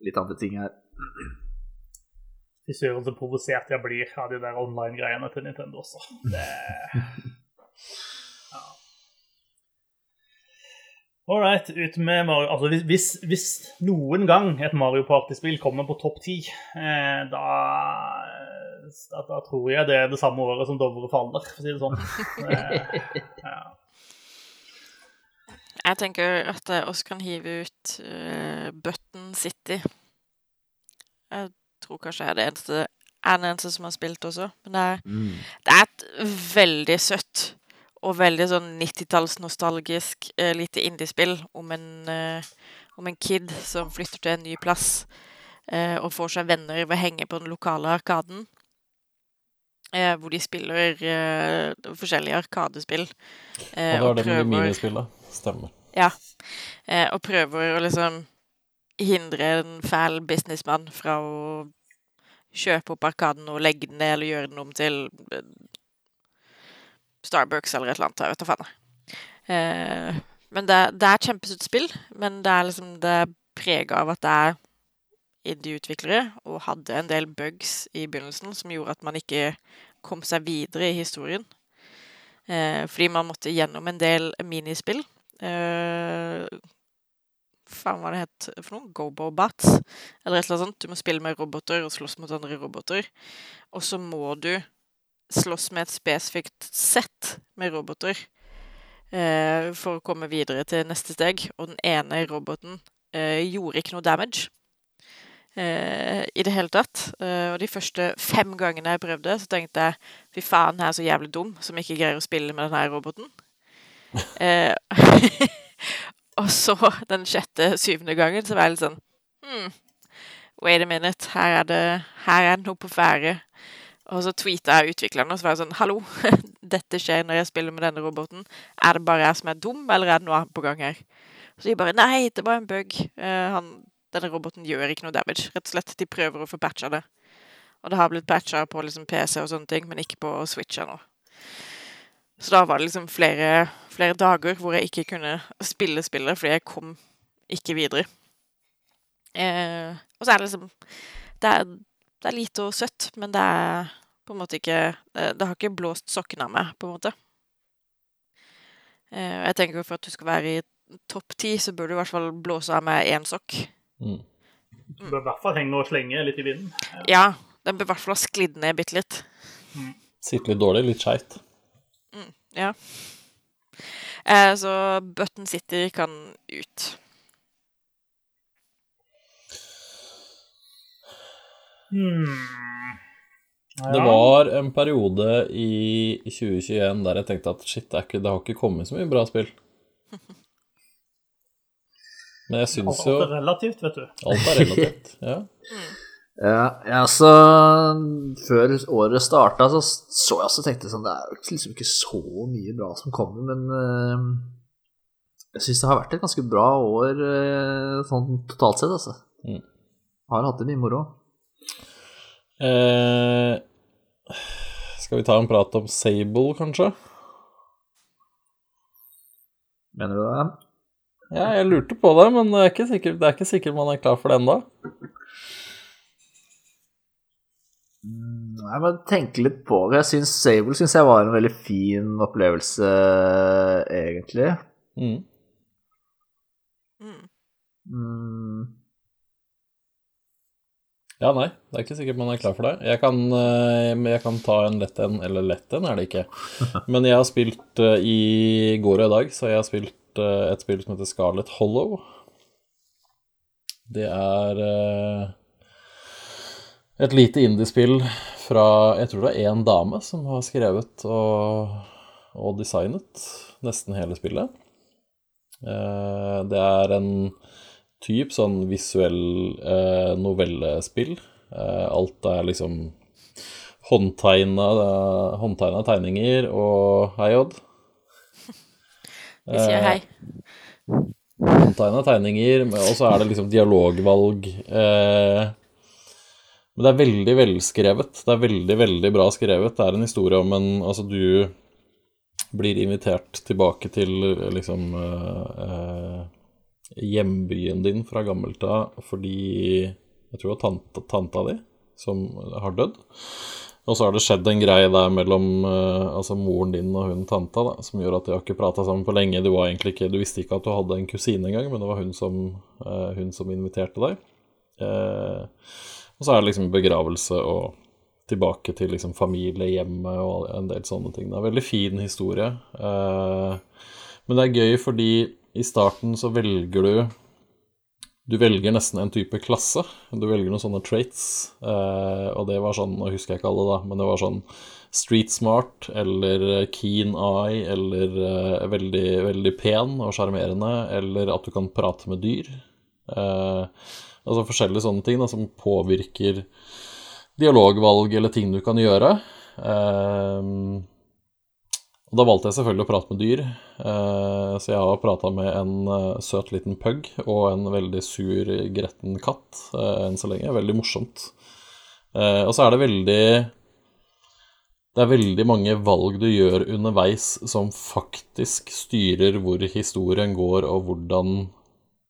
litt andre ting her. Fy søren så provosert jeg blir av de der online-greiene til Nintendo også. Det... Ja. All right, ut med Mario Altså, hvis, hvis, hvis noen gang et Mario Party-spill kommer på topp ti, eh, da, da Da tror jeg det er det samme året som Dovre faller, for å si det sånn. Eh, ja. Jeg tenker at jeg også kan hive ut uh, Button City. Jeg tror kanskje jeg er det eneste, er den eneste som har spilt også. Men det er, det er et veldig søtt og veldig sånn 90-tallsnostalgisk uh, lite indiespill om en, uh, om en kid som flytter til en ny plass uh, og får seg venner ved å henge på den lokale arkaden. Uh, hvor de spiller forskjellige arkadespill. Og da er det med minispill, minispillet. Stemmer. Ja. Eh, og prøver å liksom hindre en fæl businessmann fra å kjøpe opp Arkaden og legge den ned eller gjøre den om til eh, Starbucks eller et eller annet. Jeg vet da faen. Eh, men det, det er et kjempesøtt spill, men det er liksom det prega av at det er indie-utviklere, og hadde en del bugs i begynnelsen som gjorde at man ikke kom seg videre i historien. Eh, fordi man måtte gjennom en del minispill. Eh, faen hva det het for noe? Gobo-bats? Eller et eller annet sånt. Du må spille med roboter og slåss mot andre roboter. Og så må du slåss med et spesifikt sett med roboter uh, for å komme videre til neste steg. Og den ene roboten uh, gjorde ikke noe damage Uh, i det hele tatt. Uh, og de første fem gangene jeg prøvde, så tenkte jeg fy faen, jeg er så jævlig dum som ikke greier å spille med denne roboten. Eh, og så den sjette, syvende gangen, så var jeg litt sånn hmm, Wait a minute, her er det, her er det noe på ferde. Og så tweeta jeg utviklerne og så var jeg sånn Hallo, dette skjer når jeg spiller med denne roboten. Er det bare jeg som er dum, eller er det noe annet på gang her? Så de bare Nei, det var en bug. Eh, han, denne roboten gjør ikke noe damage. Rett og slett, de prøver å få patcha det. Og det har blitt patcha på liksom PC og sånne ting, men ikke på Switch ennå. Så da var det liksom flere, flere dager hvor jeg ikke kunne spille spillet fordi jeg kom ikke videre. Eh, og så er det liksom det er, det er, lite og søtt, men det er på en måte ikke Det, har ikke blåst sokkene av meg, på en måte. Eh, jeg tenker for at du skal være i topp ti, så bør du i hvert fall blåse av meg én sokk. Mm. Du bør i hvert fall henge og slenge litt i vinden. Ja, ja den bør i hvert fall ha sklidd ned bitte litt. Mm. Sitte litt dårlig, litt skeivt. Mm, ja. Eh, så Button City kan ut. Hmm. Ja. Det var en periode i 2021 der jeg tenkte at shit, det, ikke, det har ikke kommet så mye bra spill. Men jeg syns jo Alt er relativt, vet du. Alt er relativt, ja. Ja, ja, så Før året starta, så så jeg også tenkte sånn Det er liksom ikke så mye bra som kommer, men uh, jeg syns det har vært et ganske bra år uh, sånn totalt sett, altså. Mm. Har hatt det mye moro. Uh, skal vi ta en prat om Sable, kanskje? Mener du det? Ja, jeg lurte på det, men det er ikke sikkert, det er ikke sikkert man er klar for det ennå. Mm, men tenke litt på det. Jeg syns Sable synes jeg var en veldig fin opplevelse, egentlig. Mm. Mm. mm. Ja, nei, det er ikke sikkert man er klar for det. Jeg kan, eh, jeg kan ta en lett en, eller lett en er det ikke. Men jeg har spilt eh, i går og i dag, så jeg har spilt eh, et spill som heter Scarlet Hollow. Det er et lite indiespill fra Jeg tror det er én dame som har skrevet og, og, designet nesten hele spillet. Eh, det er en type sånn visuell eh, novellespill. Eh, alt er liksom håndtegna, håndtegna tegninger og Hei, Odd. Vi sier hei. Håndtegna tegninger, og så er det liksom dialogvalg. Eh, men det er veldig velskrevet. Det er veldig, veldig bra skrevet. Det er en historie om en Altså, du blir invitert tilbake til liksom eh, hjembyen din fra gammelt av fordi Jeg tror det var tante, tanta di som har dødd. Og så har det skjedd en greie der mellom eh, altså moren din og hun tanta da, som gjør at de har ikke prata sammen på lenge. Du, ikke, du visste ikke at du hadde en kusine engang, men det var hun som, eh, hun som inviterte deg. Eh, og så er det liksom begravelse og tilbake til liksom familiehjemmet og en del sånne ting. Det er en veldig fin historie. Eh, men det er gøy fordi i starten så velger du Du velger nesten en type klasse. Du velger noen sånne traits. Eh, og det var sånn, nå husker jeg ikke alle, da, men det var sånn street smart eller keen eye eller uh, veldig, veldig pen og sjarmerende, eller at du kan prate med dyr. Uh, Altså forskjellige sånne ting da, som påvirker dialogvalg eller ting du kan gjøre. Um, og da valgte jeg selvfølgelig å prate med dyr, uh, så jeg har prata med en uh, søt liten pug og en veldig sur, gretten katt uh, enn så lenge. Veldig morsomt. og så er det veldig Det er veldig mange valg du gjør underveis som faktisk styrer hvor historien går, og hvordan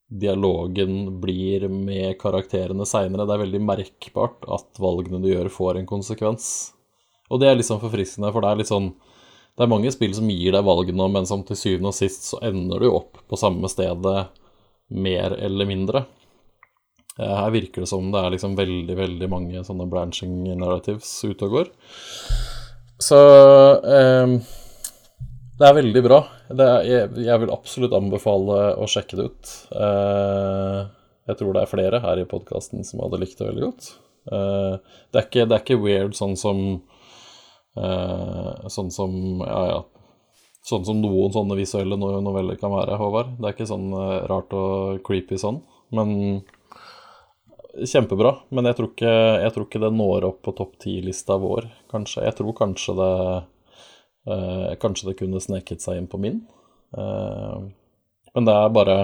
dialogen blir med karakterene seinere. Det er veldig merkbart at valgene du gjør, får en konsekvens. Og det er litt sånn forfriskende, for det er litt sånn Det er mange spill som gir deg valgene, men som til syvende og sist så ender du opp på samme stedet mer eller mindre. Eh, her virker det som det er liksom veldig, veldig mange sånne branching narratives ute og går. Så eh, det er veldig bra. Er, jeg, jeg, vil absolutt anbefale å sjekke det ut. Uh, jeg tror det er flere her i podkasten som hadde likt det veldig godt. Uh, det, er ikke, det, er ikke, weird sånn som uh, Sånn som Ja, ja. Sånn som noen sånne visuelle noveller kan være, Håvard. Det er ikke sånn rart og creepy sånn. Men Kjempebra. Men jeg tror ikke, jeg tror ikke det når opp på topp ti-lista vår, kanskje. Jeg tror kanskje det eh, Kanskje det kunne sneket seg inn på min. Eh, men det er bare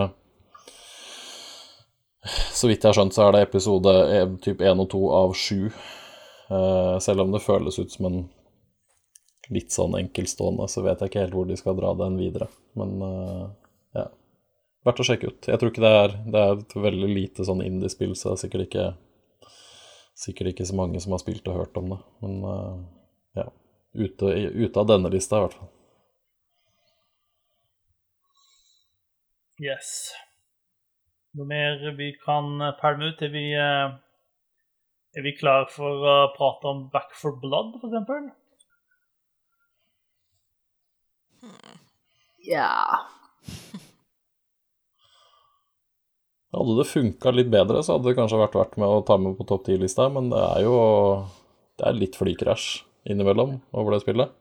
så vidt jeg har skjønt, så er det episode typ 1 og 2 av 7. Eh, selv om det føles ut som en litt sånn enkeltstående, så vet jeg ikke helt hvor de skal dra den videre. Men uh, ja. Verdt å sjekke ut. Jeg tror ikke det er Det er et veldig lite sånn indie-spill, så det er sikkert ikke Sikkert ikke så mange som har spilt og hørt om det. Men ja. Ute, ute av denne lista, i hvert fall. Yes. Noe mer vi kan eh, pælme ut? Er vi, eh, er vi klar for å prate om Back for Blood, f.eks.? Ja Hadde det funka litt bedre, så hadde det kanskje vært verdt med å ta med på topp ti-lista, men det er jo det er litt flykrasj innimellom over det spillet.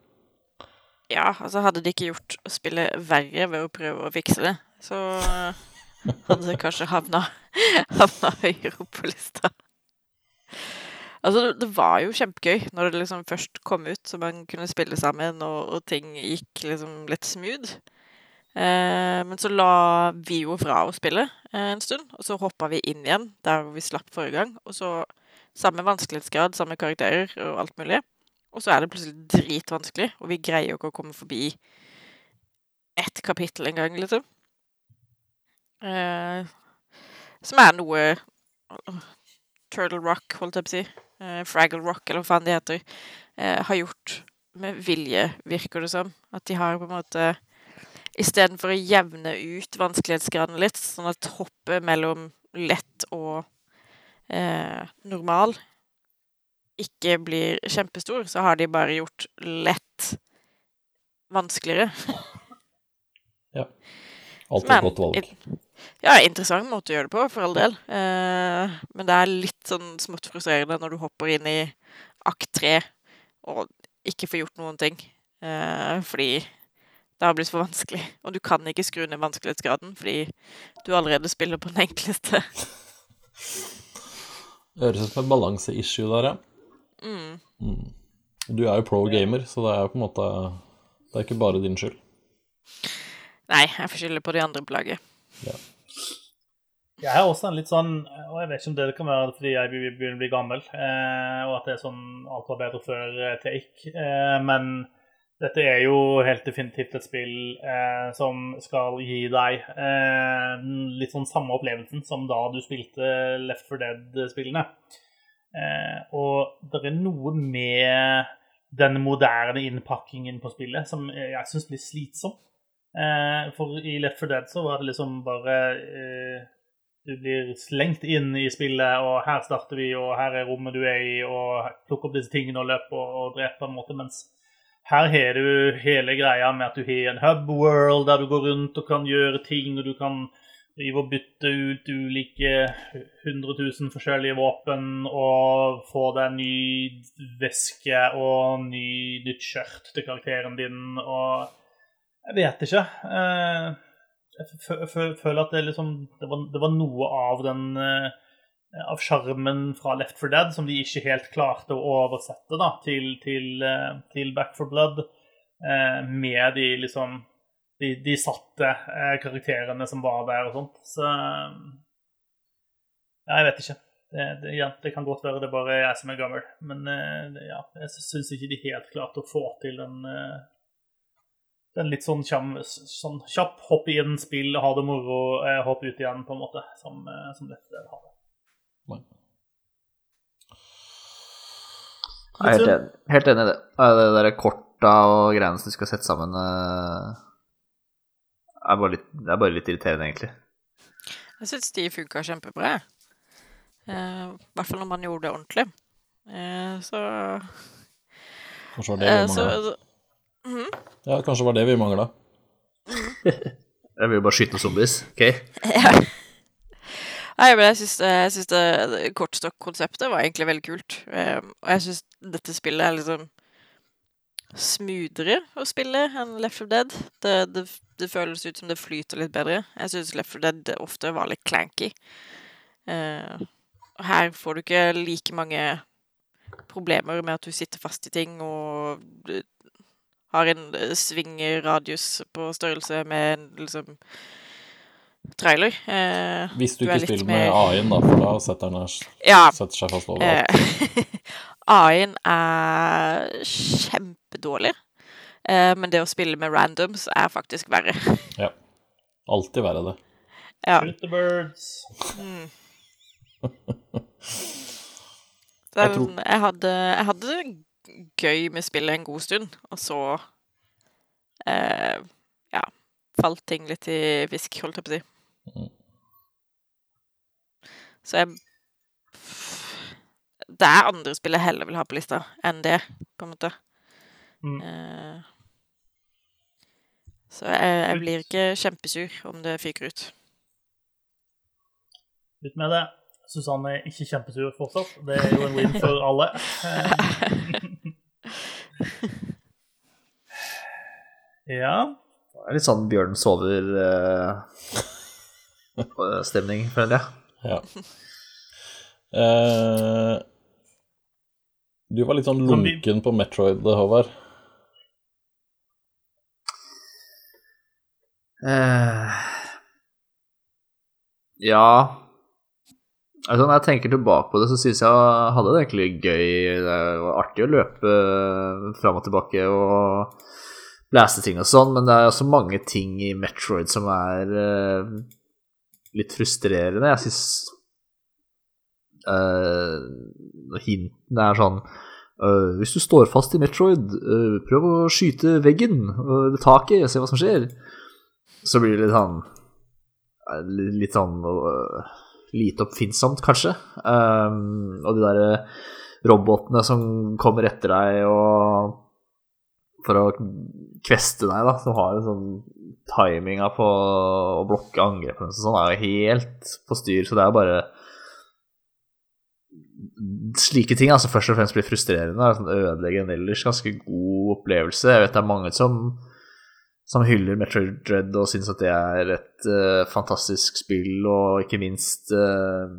Ja, altså hadde de ikke gjort spillet verre ved å prøve å fikse det, så hadde kanskje havna, havna høyere opp på lista. Altså, det var jo kjempegøy når det liksom først kom ut, så man kunne spille sammen, og, og ting gikk liksom litt smooth. Eh, men så la vi jo fra å spille eh, en stund, og så hoppa vi inn igjen der vi slapp forrige gang. Og så samme vanskelighetsgrad, samme karakterer og alt mulig. Og så er det plutselig dritvanskelig, og vi greier jo ikke å komme forbi ett kapittel en gang, liksom. Eh, som er noe Turtle Rock, holdt jeg på å si. Eh, Fraggle Rock, eller hva faen de heter. Eh, har gjort med vilje, virker det som. At de har på en måte Istedenfor å jevne ut vanskelighetsgraden litt, sånn at hoppet mellom lett og eh, normal ikke blir kjempestor, så har de bare gjort lett vanskeligere. ja. Alltid et godt valg. Ja, interessant måte å gjøre det på, for all del. Eh, men det er litt sånn smått frustrerende når du hopper inn i akt tre og ikke får gjort noen ting. Eh, fordi det har blitt for vanskelig. Og du kan ikke skru ned vanskelighetsgraden fordi du allerede spiller på den enkleste. Høres ut som et balanseissue der, ja. Mm. Mm. Du er jo pro gamer, så det er jo på en måte Det er ikke bare din skyld. Nei, jeg får skylde på de andre på laget. Ja. Jeg har også en litt sånn Og jeg vet ikke om det kan være fordi jeg begynner å bli gammel, eh, og at det er sånn alt var bedre før-take, eh, eh, men dette er jo helt definitivt et spill eh, som skal gi deg eh, litt sånn samme opplevelsen som da du spilte Left for Dead-spillene. Eh, og det er noe med den moderne innpakkingen på spillet som jeg syns blir slitsom. for i Left for Dead så var det liksom bare du blir slengt inn i spillet, og her starter vi, og her er rommet du er i, og plukker opp disse tingene og løper og, og dreper, på en måte, mens her har du hele greia med at du har en hub world der du går rundt og kan gjøre ting, og du kan drive og bytte ut ulike 100 000 forskjellige våpen og få deg ny veske og ny, nytt skjørt til karakteren din, og jeg vet ikke. Eh, jeg føler at det, liksom, det, var, det var, noe av den eh, av sjarmen fra Left for Dead som de ikke helt klarte å oversette da, til, til, eh, til Back for Blood, med de liksom de, de satte karakterene som var der og sånt. Så ja, jeg vet ikke. Det, det, ja, det, kan godt være det bare er jeg som er gammel, men ja, jeg syns ikke de helt klarte å få til den den litt sånn, kjam, sånn kjapp hopp i en spill, ha det moro, eh, hopp ut igjen, på en måte, som, eh, som dette har. Jeg er helt enig, helt enig i det. Det der korta og greiene som du skal sette sammen, eh, er bare litt, det er bare litt irriterende, egentlig. Jeg syns de funka kjempebra. Eh, I hvert fall når man gjorde det ordentlig. Eh, så Kanskje var det vi vi så, mangla. Ja, kanskje var det vi mangla. Jeg vil jo bare skyte noen zombies. ok? Nei, men jeg syns, jeg syns det, det kortstokk-konseptet var egentlig veldig kult. Eh, og jeg syns dette spillet er liksom smoothere å spille enn Left of Dead. Det, det, det føles ut som det flyter litt bedre. Jeg syns Left 4 Dead ofte var litt clanky. Uh, her får du ikke like mange problemer med at du sitter fast i ting og har en eh, svingradius på størrelse med en liksom trailer. Eh, Hvis du Du ikke spiller med AI-en, da, for da setter den ja, setter seg fast overalt. Eh, AI-en er kjempedårlig. Eh, men det å spille med randoms er faktisk verre. ja. Alltid verre, det. Ja. Shoot the birds. Mm. Den, Jeg jeg, tror- jeg, hadde, jeg hadde gøy med spillet en god stund, og så eh, ja, falt ting litt i fisk, holdt jeg på å si. Mm. Så jeg Det er andre spill jeg heller vil ha på lista enn det, på en måte. Mm. Eh, så jeg, jeg blir ikke kjempesur om det fyker ut. Ut med det. Susanne er ikke kjempesur fortsatt. Det er jo en win for alle. Eh, ja. Det er litt sånn Bjørn sover-stemning, føler jeg. Ja. Uh, du var litt sånn lunken på Metroid, Håvard. Eh, ja Altså Når jeg tenker tilbake på det, så syns jeg hadde det egentlig gøy. Det var artig å løpe fram og tilbake og lese ting og sånn, men det er også mange ting i Metroid som er eh, litt frustrerende. Jeg syns uh, hintene er sånn Uh, Hvis du står fast i Metroid, uh, prøv å skyte veggen uh, taket, se hva som skjer så blir det litt sånn eh, Litt sånn øh, lite oppfinnsomt, kanskje. Um, og de derre robotene som kommer etter deg og for å kveste deg, da, som har en sånn timinga på å blokke angrepene og sånn, er jo helt på styr. Så det er bare slike ting altså først og fremst blir frustrerende. Sånn ødelegger en ellers ganske god opplevelse. Jeg vet det er mange som som hyller Metroid Dread og syns at det er et uh, fantastisk spill, og ikke minst uh,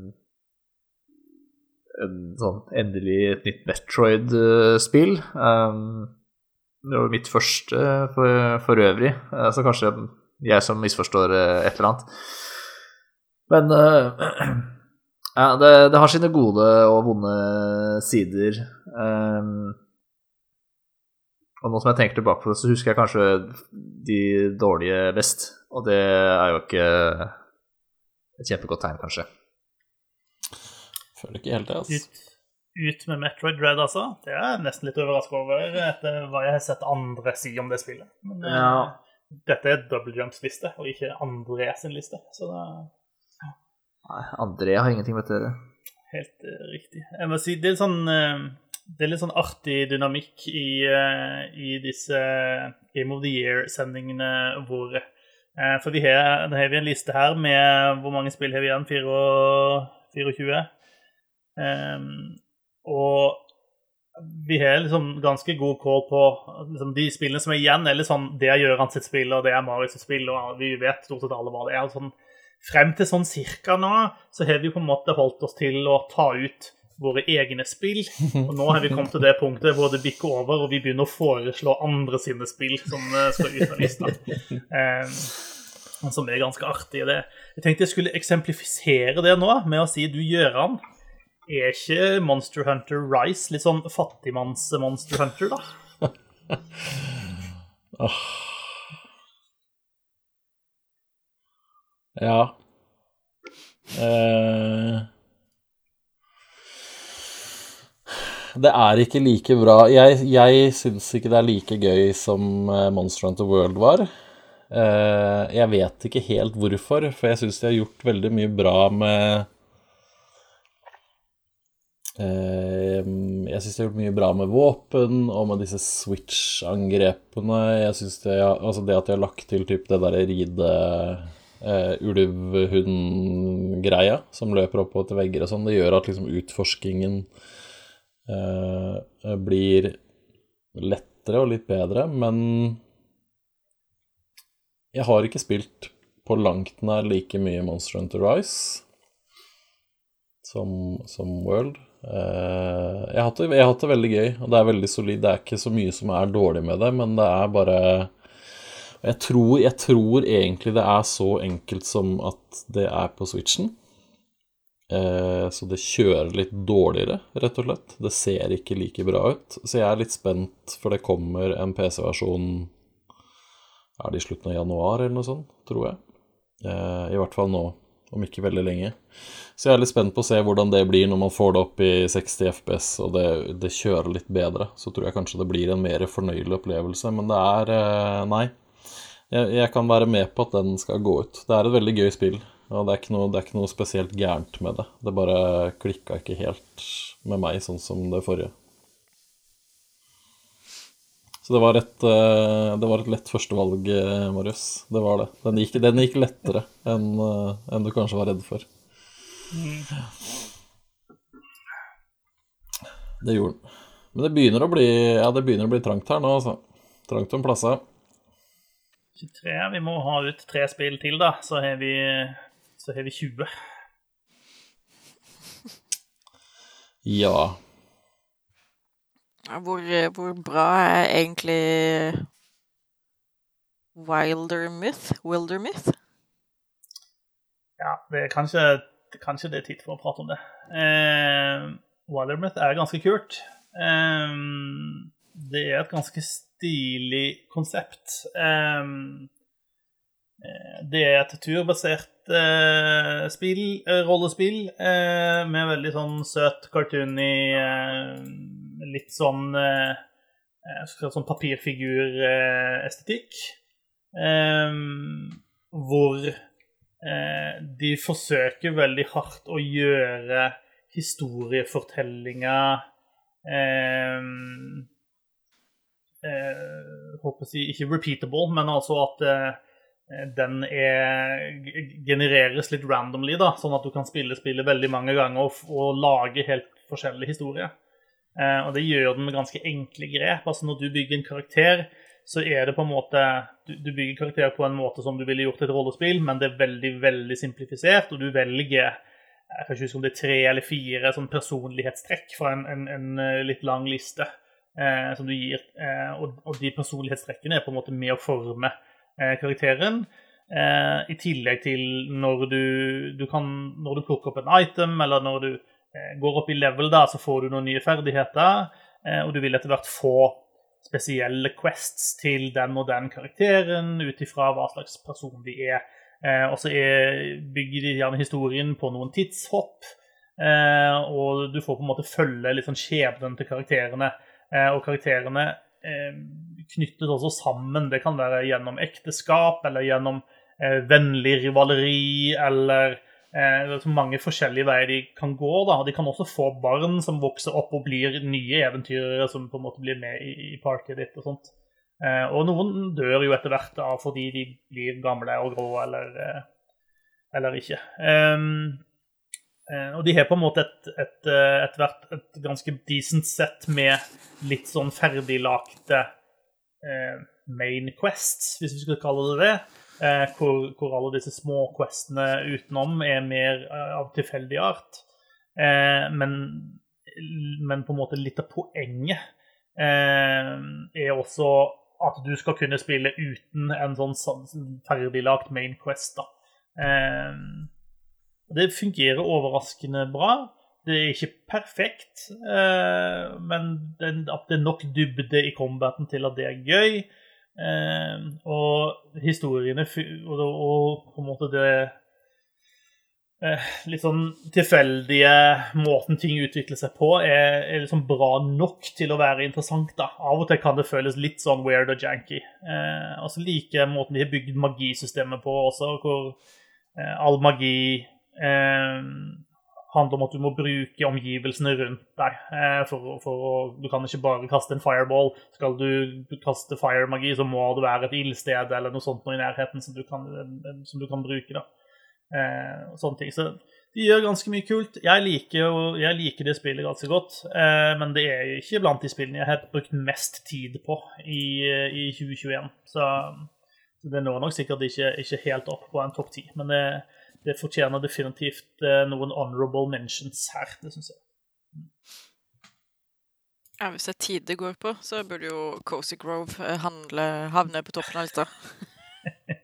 en sånn endelig et nytt Metroid-spill. Um, det var mitt første for, for øvrig, eh, så kanskje jeg som misforstår eh, et eller annet. Men eh, ja, det, det har sine gode og vonde sider. Um, og nå som jeg tenker tilbake på det, så husker jeg kanskje de dårlige best. Og det er jo ikke et kjempegodt tegn, kanskje. Føler ikke helt det, altså. Ut, ut med Metroid Dread, altså. Det er jeg nesten litt overraska over etter hva jeg har sett andre si om det spillet. Men eh, Ja. dette er Double Jumps liste, og ikke André sin liste. Så det Nei, André har ingenting med det å gjøre. helt uh, riktig. Jeg må si, det er sånn eh, det er litt sånn artig dynamikk i, eh, i disse Game of the Year-sendingene hvor eh, For vi har, har vi en liste her med Hvor mange spill har vi igjen? 24? 24. Ehm, og vi har liksom ganske god call på liksom, de spillene som er igjen. Eller sånn, Det er Gjøran sitt spill, og det er Marius sitt spill, og vi vet stort sett alle hva det er. Sånn, frem til sånn cirka nå, så har vi på en måte holdt oss til å ta ut våre egne spill. Og nå har vi kommet til det punktet hvor det bikker over, og vi begynner å foreslå andre sine spill som skal ut av lista. Eh, som er ganske artig. Det. Jeg tenkte jeg skulle eksemplifisere det nå med å si du, Gjøran, er ikke Monster Hunter Rise litt sånn fattigmanns-Monster Hunter, da? Ja. Eh, det er ikke like bra Jeg, jeg syns ikke det er like gøy som eh, Monster Hunter World var. Eh, jeg vet ikke helt hvorfor, for jeg syns de har gjort veldig mye bra med eh, Jeg syns de har gjort mye bra med våpen og med disse switch-angrepene. Jeg synes det, altså det at de har lagt til typ det derre ride eh, ulvhund-greia som løper oppover til vegger og sånn, det gjør at liksom utforskingen eh, blir lettere og litt bedre, men jeg har ikke spilt på langt nær like mye Monster Hunter Rise som, som World. Eh, jeg, har hatt det, veldig gøy, og det er veldig solid. Det er ikke så mye som er dårlig med det, men det er bare jeg tror, jeg tror egentlig det er så enkelt som at det er på Switchen. Eh, så det kjører litt dårligere, rett og slett. Det ser ikke like bra ut. Så jeg er litt spent, for det kommer en PC-versjon er det i slutten av januar eller noe sånt, tror jeg. Eh, I hvert fall nå, om ikke veldig lenge. Så jeg er litt spent på å se hvordan det blir når man får det opp i 60 FPS og det, det kjører litt bedre. Så tror jeg kanskje det blir en mer fornøyelig opplevelse. Men det er eh, Nei. Jeg, jeg kan være med på at den skal gå ut. Det er et veldig gøy spill. Og det er, noe, det er ikke noe, spesielt gærent med det. Det bare klikka ikke helt med meg, sånn som det forrige. Så det var et, eh, det var et lett førstevalg, eh, Marius. Det var det. Den gikk, den gikk lettere enn eh, en du kanskje var redd for. Det gjorde den. Men det begynner å bli, ja, det begynner å bli trangt her nå, altså. Trangt om plasser. 23. Vi må ha ut tre spill til, da. Så har vi, så har vi 20. Ja. Hvor, hvor bra er egentlig Wilder Myth? Wilder Myth? Ja, det er kanskje, kanskje det er tid for å prate om det. Eh, Wilder Myth er ganske kult. Eh, det er et ganske stilig konsept. Eh, det er et turbasert eh, spill, eh, rollespill, eh, med veldig sånn søt, cartoony litt sånn, eh, sånn papirfigurestetikk. Eh, hvor eh, de forsøker veldig hardt å gjøre historiefortellinga eh, håper å si ikke repeatable, men altså at den er, genereres litt randomly, da, sånn at du kan spille spillet veldig mange ganger og, og lage helt forskjellige historier. Eh, og det gjør den med ganske enkle grep. Altså Når du bygger en karakter, så er det på en måte Du, du bygger karakter på en måte som du ville gjort et rollespill, men det er veldig veldig simplifisert, og du velger jeg kan ikke huske om det er tre eller fire sånn personlighetstrekk fra en, en, en eh, litt lang liste eh, som du gir. Eh, og, og, de personlighetstrekkene er på en måte med å forme eh, karakteren. Eh, I tillegg til når du, du kan, når du plukker opp en item, eller når du Eh, går opp i level, da, så får du noen nye ferdigheter, eh, og du vil etter hvert få spesielle quests til den og den karakteren ut ifra hva slags person de er. Eh, og så bygger de gjerne historien på noen tidshopp, og du får på en måte følge litt sånn skjebnen til karakterene. Og karakterene knyttes også sammen. Det kan være gjennom ekteskap eller gjennom vennlig rivaleri eller Eh, mange forskjellige veier de kan gå. da. De kan også få barn som vokser opp og blir nye eventyrere som på en måte blir med i, i partyet ditt. Og sånt. Eh, og noen dør jo etter hvert da, fordi de blir gamle og grå eller, eh, eller ikke. Um, og de har på en måte et, et, et, et, et ganske decent sett med litt sånn ferdiglagte eh, main quests, hvis vi skulle kalle det det. Eh, hvor, hvor, alle disse små questene utenom er mer eh, av tilfeldig art. Eh, men, men, på en måte litt av poenget eh, er også at du skal kunne spille uten en sånn ferdiglagt main quest. da. Eh, det fungerer overraskende bra. Det er ikke perfekt, eh, men den, at det er nok dybde i combaten til at det er gøy. Eh, og historiene og, og, på en måte det eh, litt sånn tilfeldige måten ting utvikler seg på, er, er liksom bra nok til å være interessant. da. Av og til kan det føles litt sånn weird og janky. Eh, og så liker jeg måten de har bygd magisystemet på også, hvor eh, all magi eh, handler om at du må bruke omgivelsene rundt deg. Eh, for, for du kan ikke bare kaste en fireball. Skal du kaste firemagi, så må det være et ildsted eller noe sånt noe i nærheten som du kan, som du kan bruke. Eh, sånne ting. Så de gjør ganske mye kult. Jeg liker, jeg liker det spillet ganske godt, eh, men det er ikke blant de spillene jeg har brukt mest tid på i, i 2021. Så, så det når nok sikkert ikke, ikke helt opp på en topp ti. Men det, det, fortjener definitivt eh, noen honorable mentions her, det syns jeg. Ja, Hvis det er tid det går på, så burde jo Cozy Grove eh, handle, havne på toppen av lista.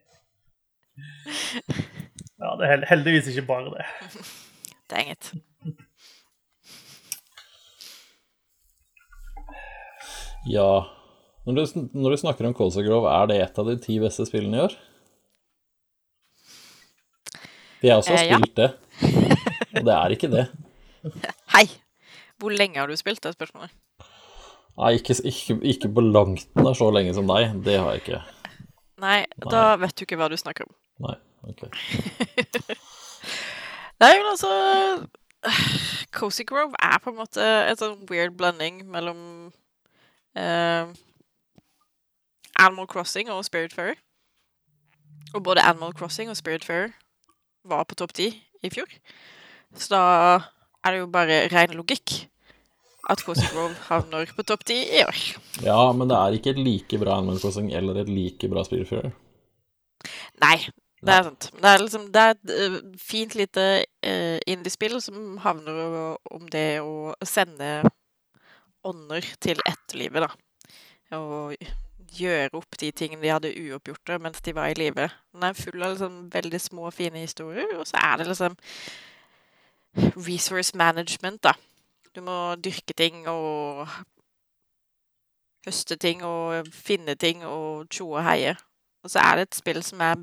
Ja, det er heldigvis ikke bare det. Dang it. Ja Når du, når du snakker om Cozy Grove, er det et av de ti beste spillene i år? Jeg også har spilt ja. det, og det er ikke det. Hei! Hvor lenge har du spilt, det spørsmålet. Nei, ikke, ikke, ikke på langt nær så lenge som deg. Det har jeg ikke. Nei, da vet du ikke hva du snakker om. Nei, ok. Nei, men altså Cozy Grove er på en måte en sånn weird blanding mellom uh, Animal Crossing og Spiritfarer. Og både Animal Crossing og Spiritfarer var på topp ti i fjor. Så da er det jo bare ren logikk at Cozy Grove havner på topp ti i år. Ja, men det er ikke et like bra Animal Crossing eller et like bra spillfører. Nei, det er sant. Det er liksom Det er et eh, fint lite uh, indiespill som havner om det å sende ånder til etterlivet, da. Og gjøre opp de tingene de hadde uoppgjorte mens de var i live. Den er full av liksom veldig små, fine historier, og så er det liksom resource management, da. Du må dyrke ting og høste ting og finne ting og tjoe og heie. Og så er det et spill som er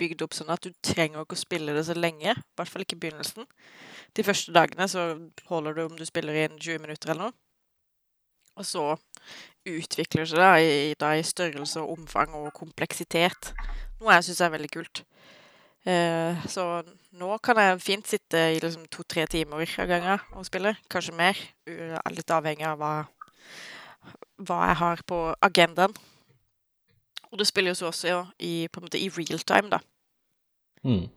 bygd opp sånn at du trenger ikke å spille det så lenge. I hvert fall ikke i begynnelsen. De første dagene så holder du om du spiller inn 20 minutter eller noe. Og så utvikler seg da i, da i størrelse og omfang og kompleksitet. Noe jeg syns er veldig kult. Eh, så nå kan jeg fint sitte i liksom to-tre timer av gangen og spille. Kanskje mer. Litt avhengig av hva, hva jeg har på agendaen. Og det spiller jo så også ja, i, på en måte i real time, da, Mm.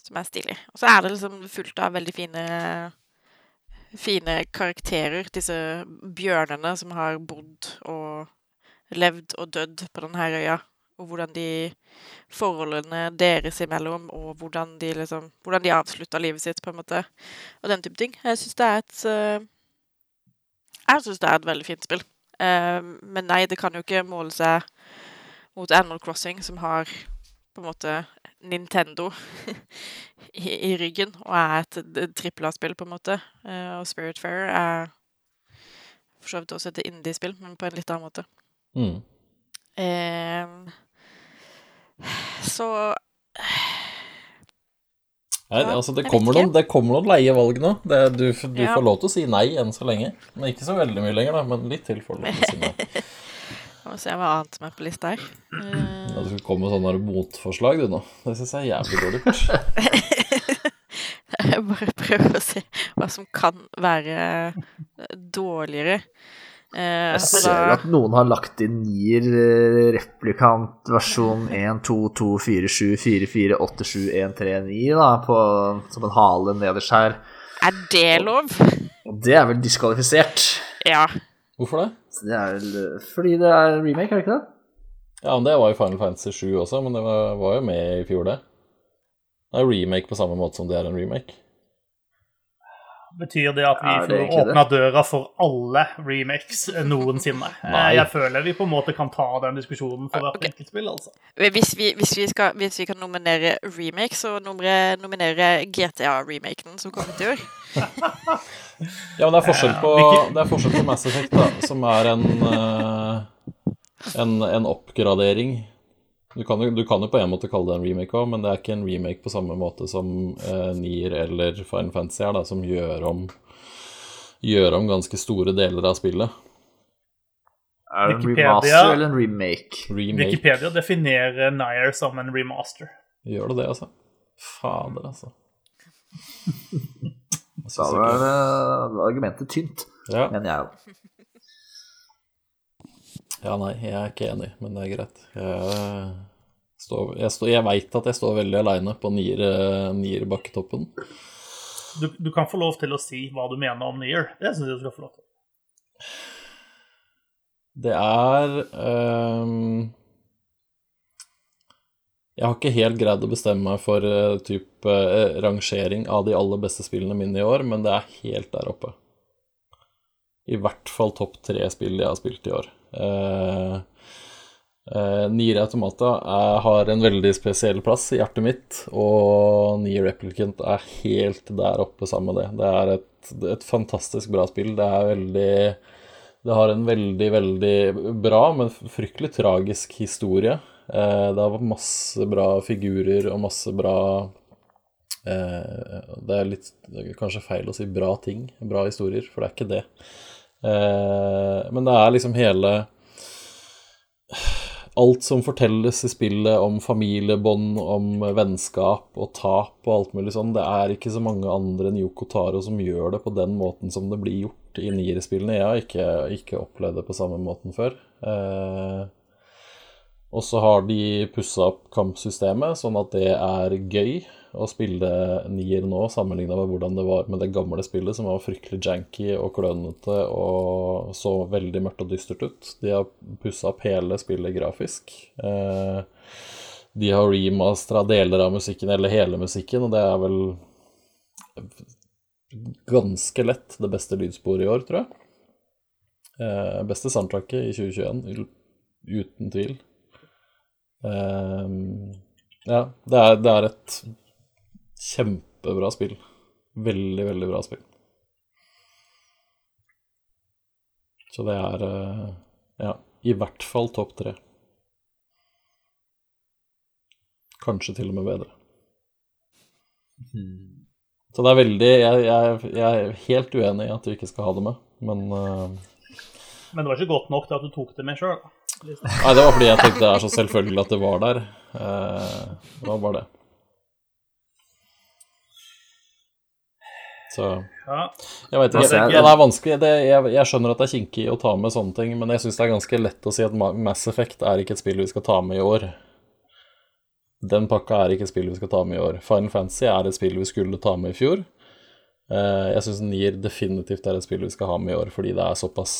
som er stilig. Og så er det liksom fullt av veldig fine fine karakterer. Disse bjørnene som har bodd og levd og dødd på denne øya. Og hvordan de Forholdene deres imellom, og hvordan de liksom Hvordan de avslutta livet sitt, på en måte. Og den type ting. Jeg syns det er et eh, Jeg syns det er et veldig fint spill. Eh, men nei, det kan jo ikke måle seg mot Animal Crossing, som har på en måte Nintendo i, i ryggen, og er et, trippel A-spill, på en måte. Eh, og Spiritfarer er for så vidt også et indie-spill, men på en litt annen måte. Mm. Eh, så Nei, altså det kommer, noen, det kommer noen leie valg nå. Det, du du Ja. får lov til å si nei enn så lenge. Men ikke så veldig mye lenger, da. Men litt til får du lov til å si nei. Oss se hva annet som er på lista her. Eh, Ja, du skal komme med sånne motforslag, du nå. Det syns jeg er jævlig dårlig gjort. jeg bare prøver å se hva som kan være dårligere. Eh, Jeg ser da- at noen har lagt inn Nier replikant versjon 1, 2, 2, 4, 7, 4, 4, 8, 7, 1, 3, 9 da, på, som en hale nederst her. Er det lov? Og det er vel diskvalifisert. Ja. Hvorfor det? Det er eh, fordi det er remake, er det ikke det? Ja, men det var jo Final Fantasy 7 også, men det var, var jo med i fjor, det. Det er remake på samme måte som det er en remake. Betyr det at vi Ja, det får åpna døra for alle remakes noensinne? Eh, Nei. Jeg føler vi på en måte kan ta den diskusjonen for hvert okay. enkelt spill, altså. Hvis vi, hvis, vi skal, hvis vi kan nominere remake, så nominerer nominere GTA-remaken som kommer til i år. Ja, men det er forskjell på, det er forskjell på Mass Effect, da, som er en, eh, en, en oppgradering Du kan, jo, du kan jo på en måte kalle det en remake òg, men det er ikke en remake på samme måte som eh, Nier eller Final Fantasy er, da, som gjør om, gjør om ganske store deler av spillet. Er det en Wikipedia- remaster eller en remake? Remake. Wikipedia definerer Nier som en remaster. Gjør det det, altså? Fader, altså. Da var argumentet tynt, Ja. mener jeg jo. Ja, nei, jeg er ikke enig, men det er greit. Jeg, står, jeg, står, jeg veit at jeg står veldig aleine på eh, nier bakketoppen. Du, du kan få lov til å si hva du mener om Nier. Det syns jeg du skal få lov til. Det er um, Jeg har ikke helt greid å bestemme meg for uh, type uh, rangering av de aller beste spillene mine i år, men det er helt der oppe. I hvert fall topp tre spill jeg har spilt i år. Uh, uh, Nier Automata er, har en veldig spesiell plass i hjertet mitt, og Nier Replicant er helt der oppe sammen med det. Det er et, et fantastisk bra spill. Det er veldig det har en veldig, veldig bra, men fryktelig tragisk historie. Eh, det har masse bra figurer og masse bra eh, Det er litt kanskje feil å si bra ting, bra historier, for det er ikke det. Eh, men det er liksom hele Alt som fortelles i spillet om familiebånd, om vennskap og tap og alt mulig sånn, det er ikke så mange andre enn Yoko Taro som gjør det på den måten som det blir gjort i Nier-spillene. Jeg har ikke, ikke opplevd det på samme måten før. Eh, og så har de pussa opp kampsystemet, sånn at det er gøy å spille Nier nå, sammenligna med hvordan det var med det gamle spillet, som var fryktelig janky og klønete og så veldig mørkt og dystert ut. De har pussa opp hele spillet grafisk. Eh, de har remastra deler av musikken, eller hele musikken, og det er vel ganske lett det beste lydsporet i år, tror jeg. Eh, beste soundtracket i 2021, uten tvil. Eh, ja, det er, det er et kjempebra spill. Veldig, veldig bra spill. Så det er eh, ja, i hvert fall topp tre. Kanskje til og med bedre. Så det er veldig jeg, jeg, jeg er helt uenig i at du ikke skal ha det med, men uh... Men det var ikke godt nok til at du tok det med sjøl. Nei, det var fordi jeg tenkte det er så selvfølgelig at det var der. Uh, det var bare det. Så jeg vet ikke. Det er vanskelig. Det, jeg, jeg skjønner at det er kinkig å ta med sånne ting, men jeg syns det er ganske lett å si at Mass Effect er ikke et spill vi skal ta med i år. Den pakka er ikke et spill vi skal ta med i år. Final Fantasy er et spill vi skulle ta med i fjor. Eh, jeg syns Nier definitivt er et spill vi skal ha med i år, fordi det er såpass,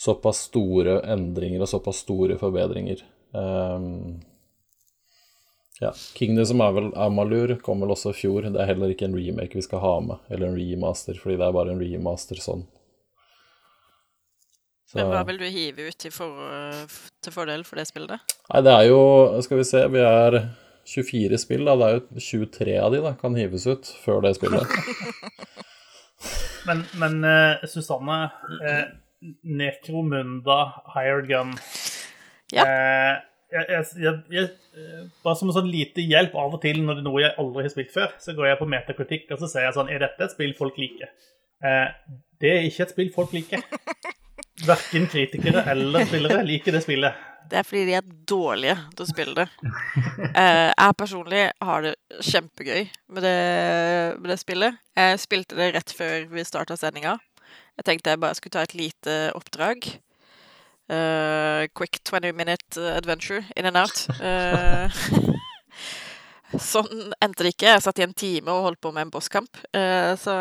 såpass store endringer og såpass store forbedringer. Ja. Kingdom of Amalur kom vel også i fjor. Det er heller ikke en remake vi skal ha med, eller en remaster, fordi det er bare en remaster sånn. Så, Men hva vil du hive ut til, for, til fordel for det spillet? Nei, det er jo Skal vi se, vi er 24 spill, da. Det er jo 23 av de da kan hives ut før det spillet. Men, men eh, Susanne, eh, Necromunda Hired Gun Ja. eh, jeg, jeg, jeg, eh, Bare som en sånn lite hjelp av og til når det er noe jeg aldri har spilt før, så går jeg på metakritikk og så sier jeg sånn Er dette et spill folk liker? Eh, det er ikke et spill folk liker. Verken kritikere eller spillere liker det spillet. Det er fordi de er dårlige til å spille det. Eh, jeg personlig har det kjempegøy med det, med det spillet. Jeg spilte det rett før vi starta sendinga. Jeg tenkte jeg bare skulle ta et lite oppdrag. Eh, quick 20 minute adventure in and out. Eh, sånn endte det ikke. Jeg satt i en time og holdt på med en bosskamp. Eh, så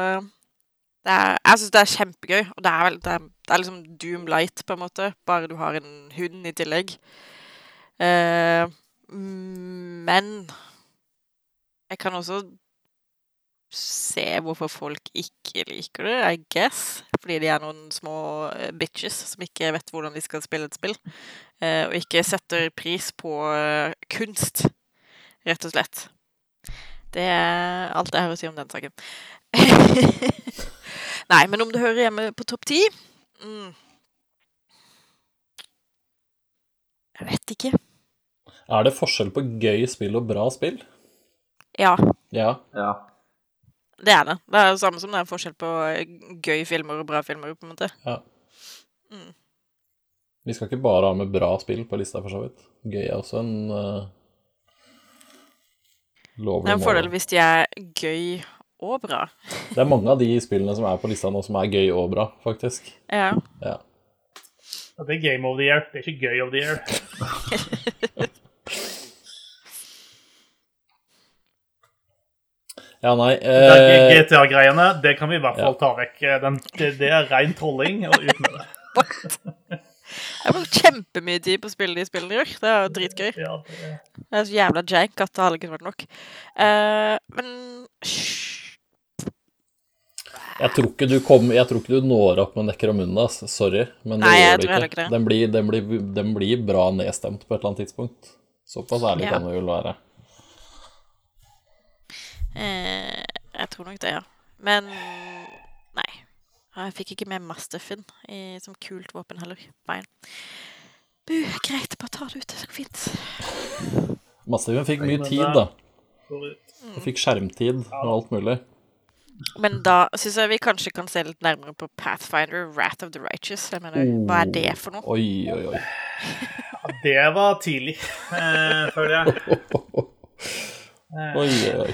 er, jeg syns det er kjempegøy. Og det er, vel, det, er, det er liksom Doom Light, på en måte. Bare du har en hund i tillegg. Eh, men jeg kan også se hvorfor folk ikke liker det, I guess. Fordi de er noen små eh, bitches som ikke vet hvordan de skal spille et spill. Eh, og ikke setter pris på eh, kunst, rett og slett. Det er alt jeg har å si om den saken. Nei, men om du hører hjemme på topp ti mm. Jeg vet ikke. Er det forskjell på gøy spill og bra spill? Ja, Ja. Ja. Det er det. Det er det samme som det er forskjell på eh, gøy filmer og bra filmer, på en måte. ja. Vi skal ikke bare ha med bra spill på lista, for så vidt. Gøy er også en uh, Det er en fordel mål. hvis de er gøy og bra. Det er mange av de spillene som er på lista nå, som er gøy og bra, faktisk. Ja. Ja. Ja, Det er Game of the Year, det er ikke Gøy of the Year. Ja, nei Det er eh, GTA-greiene, det kan vi i hvert fall Ja. ta vekk. Den, det, det er rein trolling, og ut med det. Jeg bruker kjempemye tid på å spille de spillene gjør. Det er jo dritgøy. Ja, det er... Det er så jævla jank at det hadde ikke vært nok. Uh, men Jeg tror du kom, Jeg tror ikke du når opp med Necromunda, ass. sorry. Men det Nei, gjør du ikke. Den, blir, den, blir, den blir bra nedstemt på et eller annet tidspunkt. Såpass ærlig Ja. kan vi vel være. Eh, Jeg tror nok det, ja. Men nei. Jeg fikk ikke med Mastiffen i, som kult våpen heller. Bein. Bu, greit, bare ta det ut. Det går fint. Mastiffen fikk mye tid, da. Og fikk skjermtid og alt mulig. Men da syns jeg vi kanskje kan se litt nærmere på Pathfinder, Wrath of the Righteous. Jeg mener, hva er det for noe? Oi, oi, oi. Ja, det var tidlig, eh, føler jeg. Oi, oi, oi.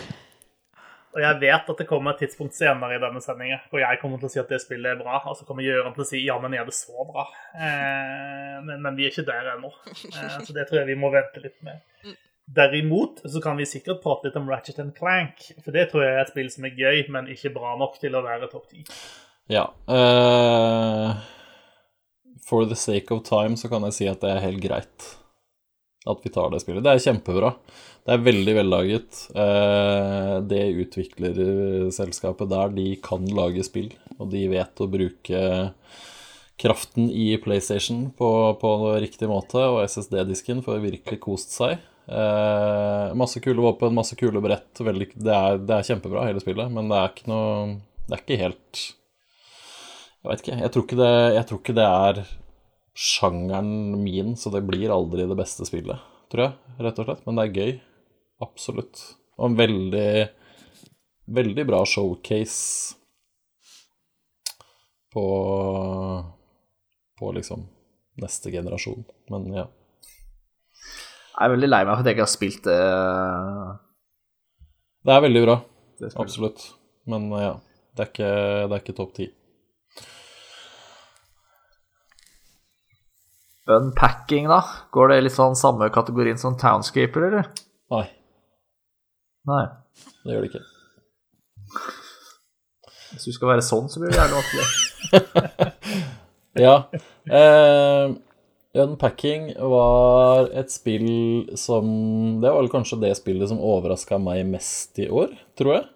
Og jeg vet at det kommer et tidspunkt senere i denne sendinga hvor jeg kommer til å si at det spillet er bra, og så kommer Gøran til å si ja, men er det så bra? Eh, men, men vi er ikke der ennå, eh, så det tror jeg vi må vente litt med. Derimot så kan vi sikkert prate litt om Ratchet and Clank, for det tror jeg er et spill som er gøy, men ikke bra nok til å være topp ti. Ja. Uh, for the sake of time så kan jeg si at det er helt greit at vi tar det spillet. Det er kjempebra. Det er veldig vellaget. Eh, det utviklerselskapet der, de kan lage spill, og de vet å bruke kraften i PlayStation på, på riktig måte, og SSD-disken får virkelig kost seg. Eh, masse kule våpen, masse kule brett. Veldig, det, er, det er kjempebra, hele spillet, men det er ikke noe Det er ikke helt Jeg vet ikke. Jeg tror ikke det, jeg tror ikke det er sjangeren min, så det blir aldri det beste spillet, tror jeg, rett og slett. Men det er gøy. Absolutt. Og en veldig Veldig bra showcase på På liksom neste generasjon. Men ja. Jeg er veldig lei meg for at jeg ikke har spilt det. Det er veldig bra. Absolutt. Men ja, det er ikke, det er ikke topp ti. Unpacking, da? Går det litt sånn samme kategorien som Townscaper, eller? Nei, Nei. det gjør det ikke. Hvis du skal være sånn, så blir det jævlig vanskelig. Ja. Eh, Unpacking var et spill som Det var vel kanskje det spillet som overraska meg mest i år, tror jeg.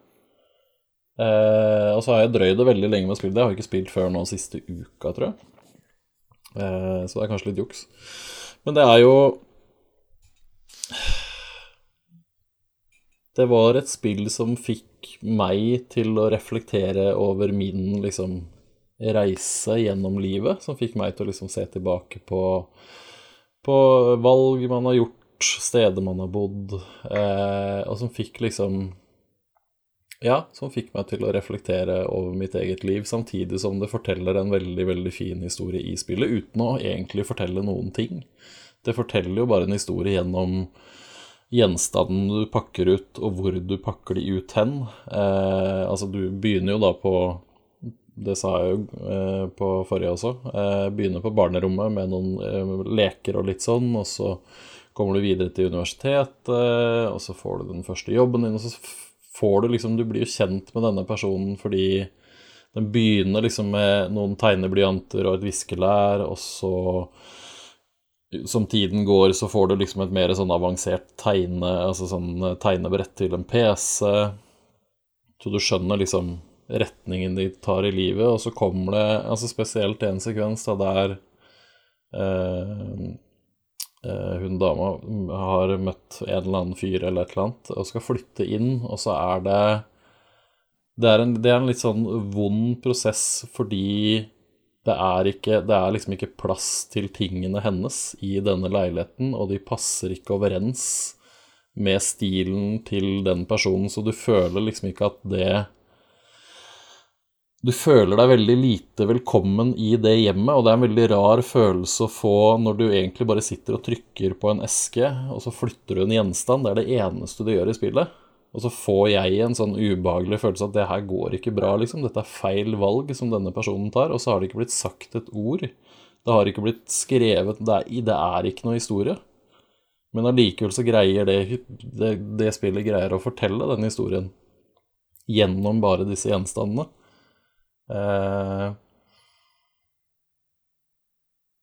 Eh, og så har jeg drøyd det veldig lenge med å spille det. Jeg har ikke spilt før nå siste uka, tror jeg. Eh, så det er kanskje litt juks. Men det er jo Det var et spill som fikk meg til å reflektere over min liksom reise gjennom livet, som fikk meg til å liksom se tilbake på, på valg man har gjort, steder man har bodd, eh, og som fikk liksom Ja, som fikk meg til å reflektere over mitt eget liv, samtidig som det forteller en veldig, veldig fin historie i spillet, uten å egentlig fortelle noen ting. Det forteller jo bare en historie gjennom gjenstanden du pakker ut, og hvor du pakker de ut hen. Eh, altså, du begynner jo da på Det sa jeg jo eh, på forrige også. Eh, begynner på barnerommet med noen eh, leker og litt sånn, og så kommer du videre til universitetet, og så får du den første jobben din, og så får du liksom Du blir jo kjent med denne personen fordi den begynner liksom med noen tegneblyanter og et viskelær, og så som tiden går, så får du liksom et mer sånn avansert tegne, altså sånn tegnebrett til en PC. Så du skjønner liksom retningen de tar i livet, og så kommer det altså spesielt en sekvens da der eh, eh, hun dama har møtt en eller annen fyr eller et eller annet, og skal flytte inn, og så er det det er, en, det er en litt sånn vond prosess fordi det er, ikke, det er liksom ikke plass til tingene hennes i denne leiligheten, og de passer ikke overens med stilen til den personen, så du føler liksom ikke at det Du føler deg veldig lite velkommen i det hjemmet, og det er en veldig rar følelse å få når du egentlig bare sitter og trykker på en eske, og så flytter du en gjenstand. Det er det eneste du gjør i spillet. Og så får jeg en sånn ubehagelig følelse at det her går ikke bra, liksom. Dette er feil valg som denne personen tar. Og så har det ikke blitt sagt et ord. Det har ikke blitt skrevet Det er, det er ikke noe historie. Men allikevel så greier det, det, det spillet greier å fortelle den historien gjennom bare disse gjenstandene. Eh,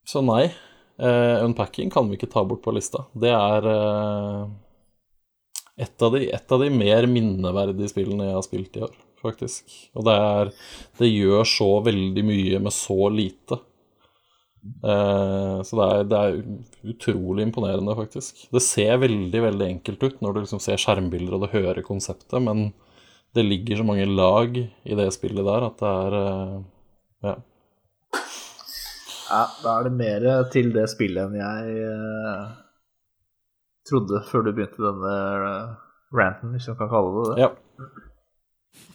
så nei, eh, unpacking kan vi ikke ta bort på lista. Det er eh, et, av de, et av de mer minneverdige spillene jeg har spilt i år, faktisk. Og det er Det gjør så veldig mye med så lite. Eh, så det er, det er utrolig imponerende, faktisk. Det ser veldig, veldig enkelt ut når du liksom ser skjermbilder og du hører konseptet, men det ligger så mange lag i det spillet der at det er eh, Ja. Ja, da er det mer til det spillet enn jeg eh, trodde før du begynte denne eh, ranten, hvis man kan kalle det det. Ja.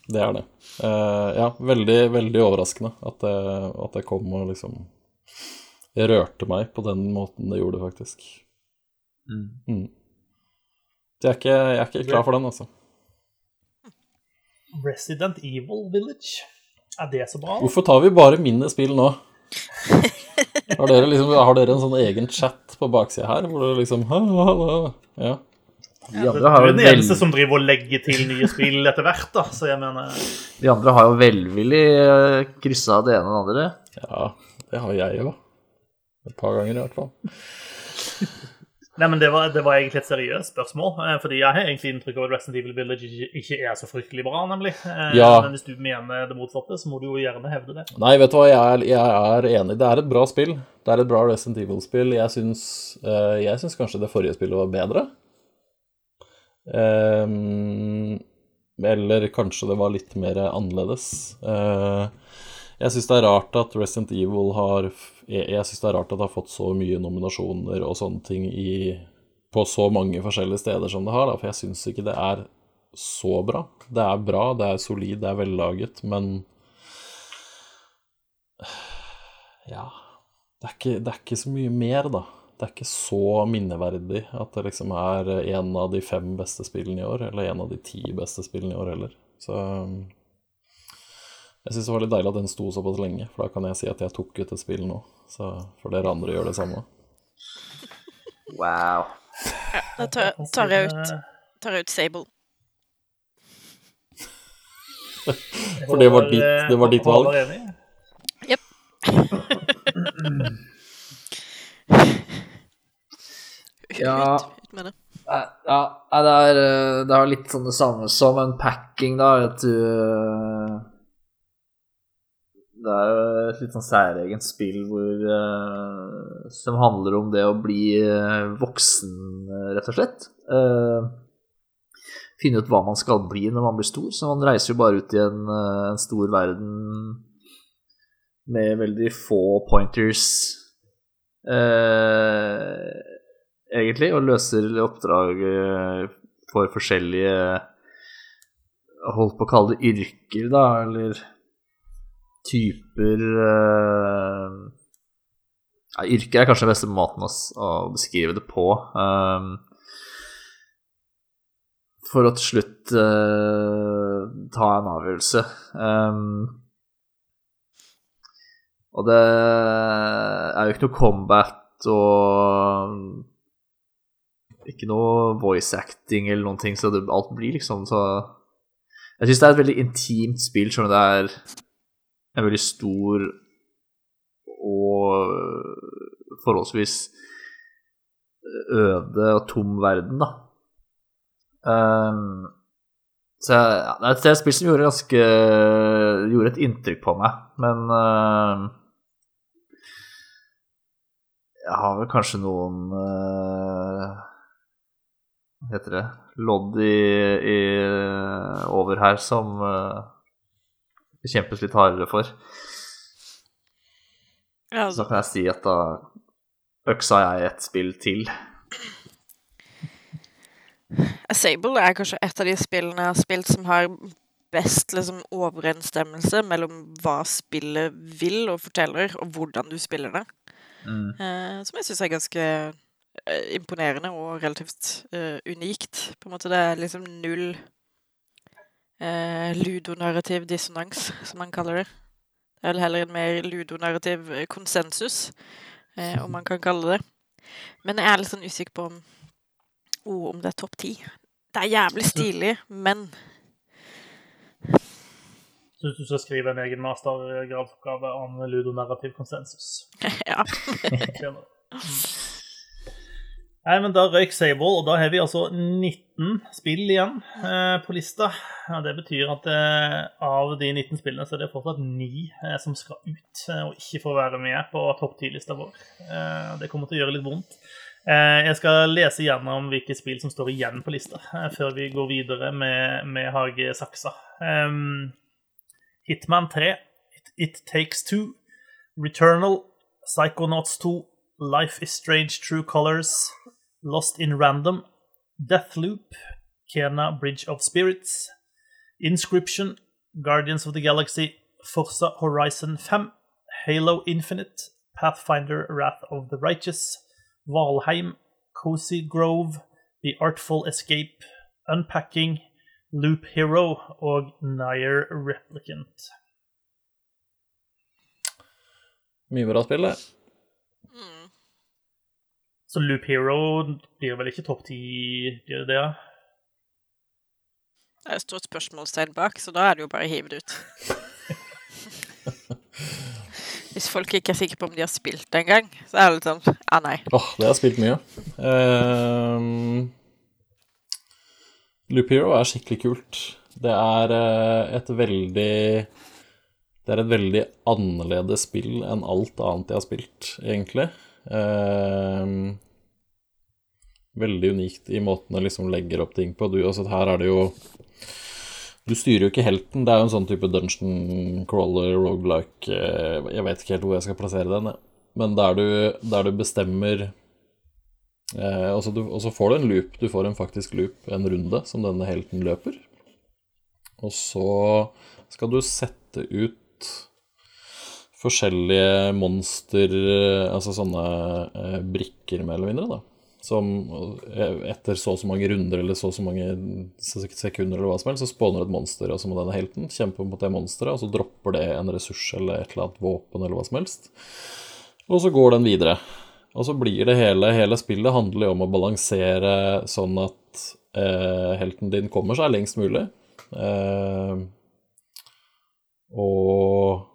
Det er det. Eh, ja, veldig, veldig overraskende at det, at det kom og liksom rørte meg på den måten det gjorde, faktisk. Mm. Mm. Jeg, er ikke, jeg er ikke klar for den, altså. Resident Evil Village. Er det så bra? Hvorfor tar vi bare mine spill nå? Har dere, liksom, har dere en sånn egen chat på baksida her, hvor dere liksom Ja. De Du andre har er jo den vel, eneste som driver og legger til nye spill etter hvert, da, så jeg mener de andre har jo velvillig eh, kryssa det ene og det andre. ja, det har jeg jo. Et par ganger i hvert fall. Nei, men det var, det var egentlig et seriøst spørsmål. eh, Fordi jeg har egentlig inntrykk av at Resident Evil Village ikke, er så fryktelig bra, nemlig. Eh, Ja. Men hvis du mener det motsatte, så må du jo gjerne hevde det. Nei, vet du hva, jeg er, jeg er enig. Det er et bra spill. Det er et bra Resident Evil-spill. Jeg syns, eh, kanskje det forrige spillet var bedre. Ehm, eller kanskje det var litt mer annerledes. Jeg syns det er rart at Resident Evil har Jeg, jeg syns det er rart at det har fått så mye nominasjoner og sånne ting i, på så mange forskjellige steder som det har, da, for jeg syns ikke det er så bra. Det er bra, det er solid, det er vellaget, men ja det er, ikke, det er ikke så mye mer, da. Det er ikke så minneverdig at det liksom er en av de fem beste spillene i år, eller en av de ti beste spillene i år heller. Så jeg syns det var litt deilig at den sto såpass lenge, for da kan jeg si at jeg tok ut et spill nå. Så får dere andre gjøre det samme. Wow. Da tar, tar, jeg ut, tar jeg ut Sable. For det var ditt- det var ditt valg. Jepp. Ja. Ut, ut med det. Ja, det er, eh, det er litt sånn det samme som en packing, da. At du eh, Det er jo et litt sånn særegent spill hvor uh, Som handler om det å bli eh, voksen, eh, rett og slett. Finne ut hva man skal bli når man blir stor. Så man reiser jo bare ut i en, en stor verden med veldig få pointers. Egentlig, og løser oppdrag for forskjellige Holdt på å kalle det yrker, da, eller typer uh, ja, Yrker er kanskje den beste måten å, å beskrive det på. Um, for å til slutt uh, ta en avgjørelse. Um, og det er jo ikke noe combat og ikke noe voice acting eller noen ting, så det, alt blir liksom så Jeg syns det er et veldig intimt spill, selv om det er en veldig stor og forholdsvis øde og tom verden, da. Um, så ja, det er et spill som gjorde ganske Gjorde et inntrykk på meg, men uh, jeg har vel kanskje noen uh, Hva heter det Lodd i, i over her som uh, kjempes litt hardere for. Ja, Så altså, kan jeg si at da øksa jeg et spill til. Sable er kanskje et av de spillene jeg har spilt som har best liksom, overensstemmelse mellom hva spillet vil og forteller, og hvordan du spiller det. Mm. Uh, som jeg syns er ganske eh, imponerende og relativt uh, unikt. På en måte det er liksom null eh, ludonarrativ dissonans, som man kaller det. Det er vel heller en mer ludonarrativ eh, konsensus, eh, om man kan kalle det. Men jeg er litt sånn usikker på om, oh, om det er topp ti. Det er jævlig stilig, men Syns du skal skrive en egen mastergradsoppgave om ludonarrativ konsensus. ja. Nei, men da røyk Sable, og da har vi altså 19 spill igjen eh, på lista. Ja, det betyr at eh, av de 19 spillene så er det fortsatt 9 eh, som skal ut eh, og ikke får være med på topp 10-lista vår. Eh, det kommer til å gjøre litt vondt. Eh, jeg skal lese gjennom hvilke spill som står igjen på lista, før vi går videre med, med Hage Saksa. Um, Hitman 3, It, It Takes Two, Returnal, Psychonauts 2, Life is Strange True Colors, Lost in Random, Deathloop, Kena Bridge of Spirits, Inscription, Guardians of the Galaxy, Forza Horizon 5, Halo Infinite, Pathfinder Wrath of the Righteous, Valheim, Cozy Grove, The Artful Escape, Unpacking, Loop Hero og Nier Replicant. Mye bra spill, det. Mm. Så Loop Hero blir vel ikke topp ti, blir det det? Det er et stort spørsmålstegn bak, så da er det jo bare å hive det ut. Hvis folk ikke er sikre på om de har spilt det engang, så er det litt sånn ah, nei. Åh, det har jeg spilt mye. Um, Loop Hero er skikkelig kult. Det er eh, et veldig Det er et veldig annerledes spill enn alt annet jeg har spilt, egentlig. Um, veldig unikt i måten det liksom legger opp ting på. Du, altså, her er det jo Du styrer jo ikke helten. Det er jo en sånn type dungeon crawler, rogelike eh, Jeg vet ikke helt hvor jeg skal plassere den, jeg. men der du, der du bestemmer Eh, og så får du en loop. Du får en faktisk loop, en runde, som denne helten løper. Og så skal du sette ut forskjellige monster Altså sånne eh, brikker, mer eller mindre, da. Som eh, etter så og så mange runder eller så og så mange sekunder eller hva som helst, så spawner et monster, og så må denne helten kjempe mot det monsteret, og så dropper det en ressurs eller et eller annet våpen eller hva som helst. Og så går den videre. Og så blir det hele Hele spillet handler jo om å balansere sånn at eh, helten din kommer seg lengst mulig. Eh, og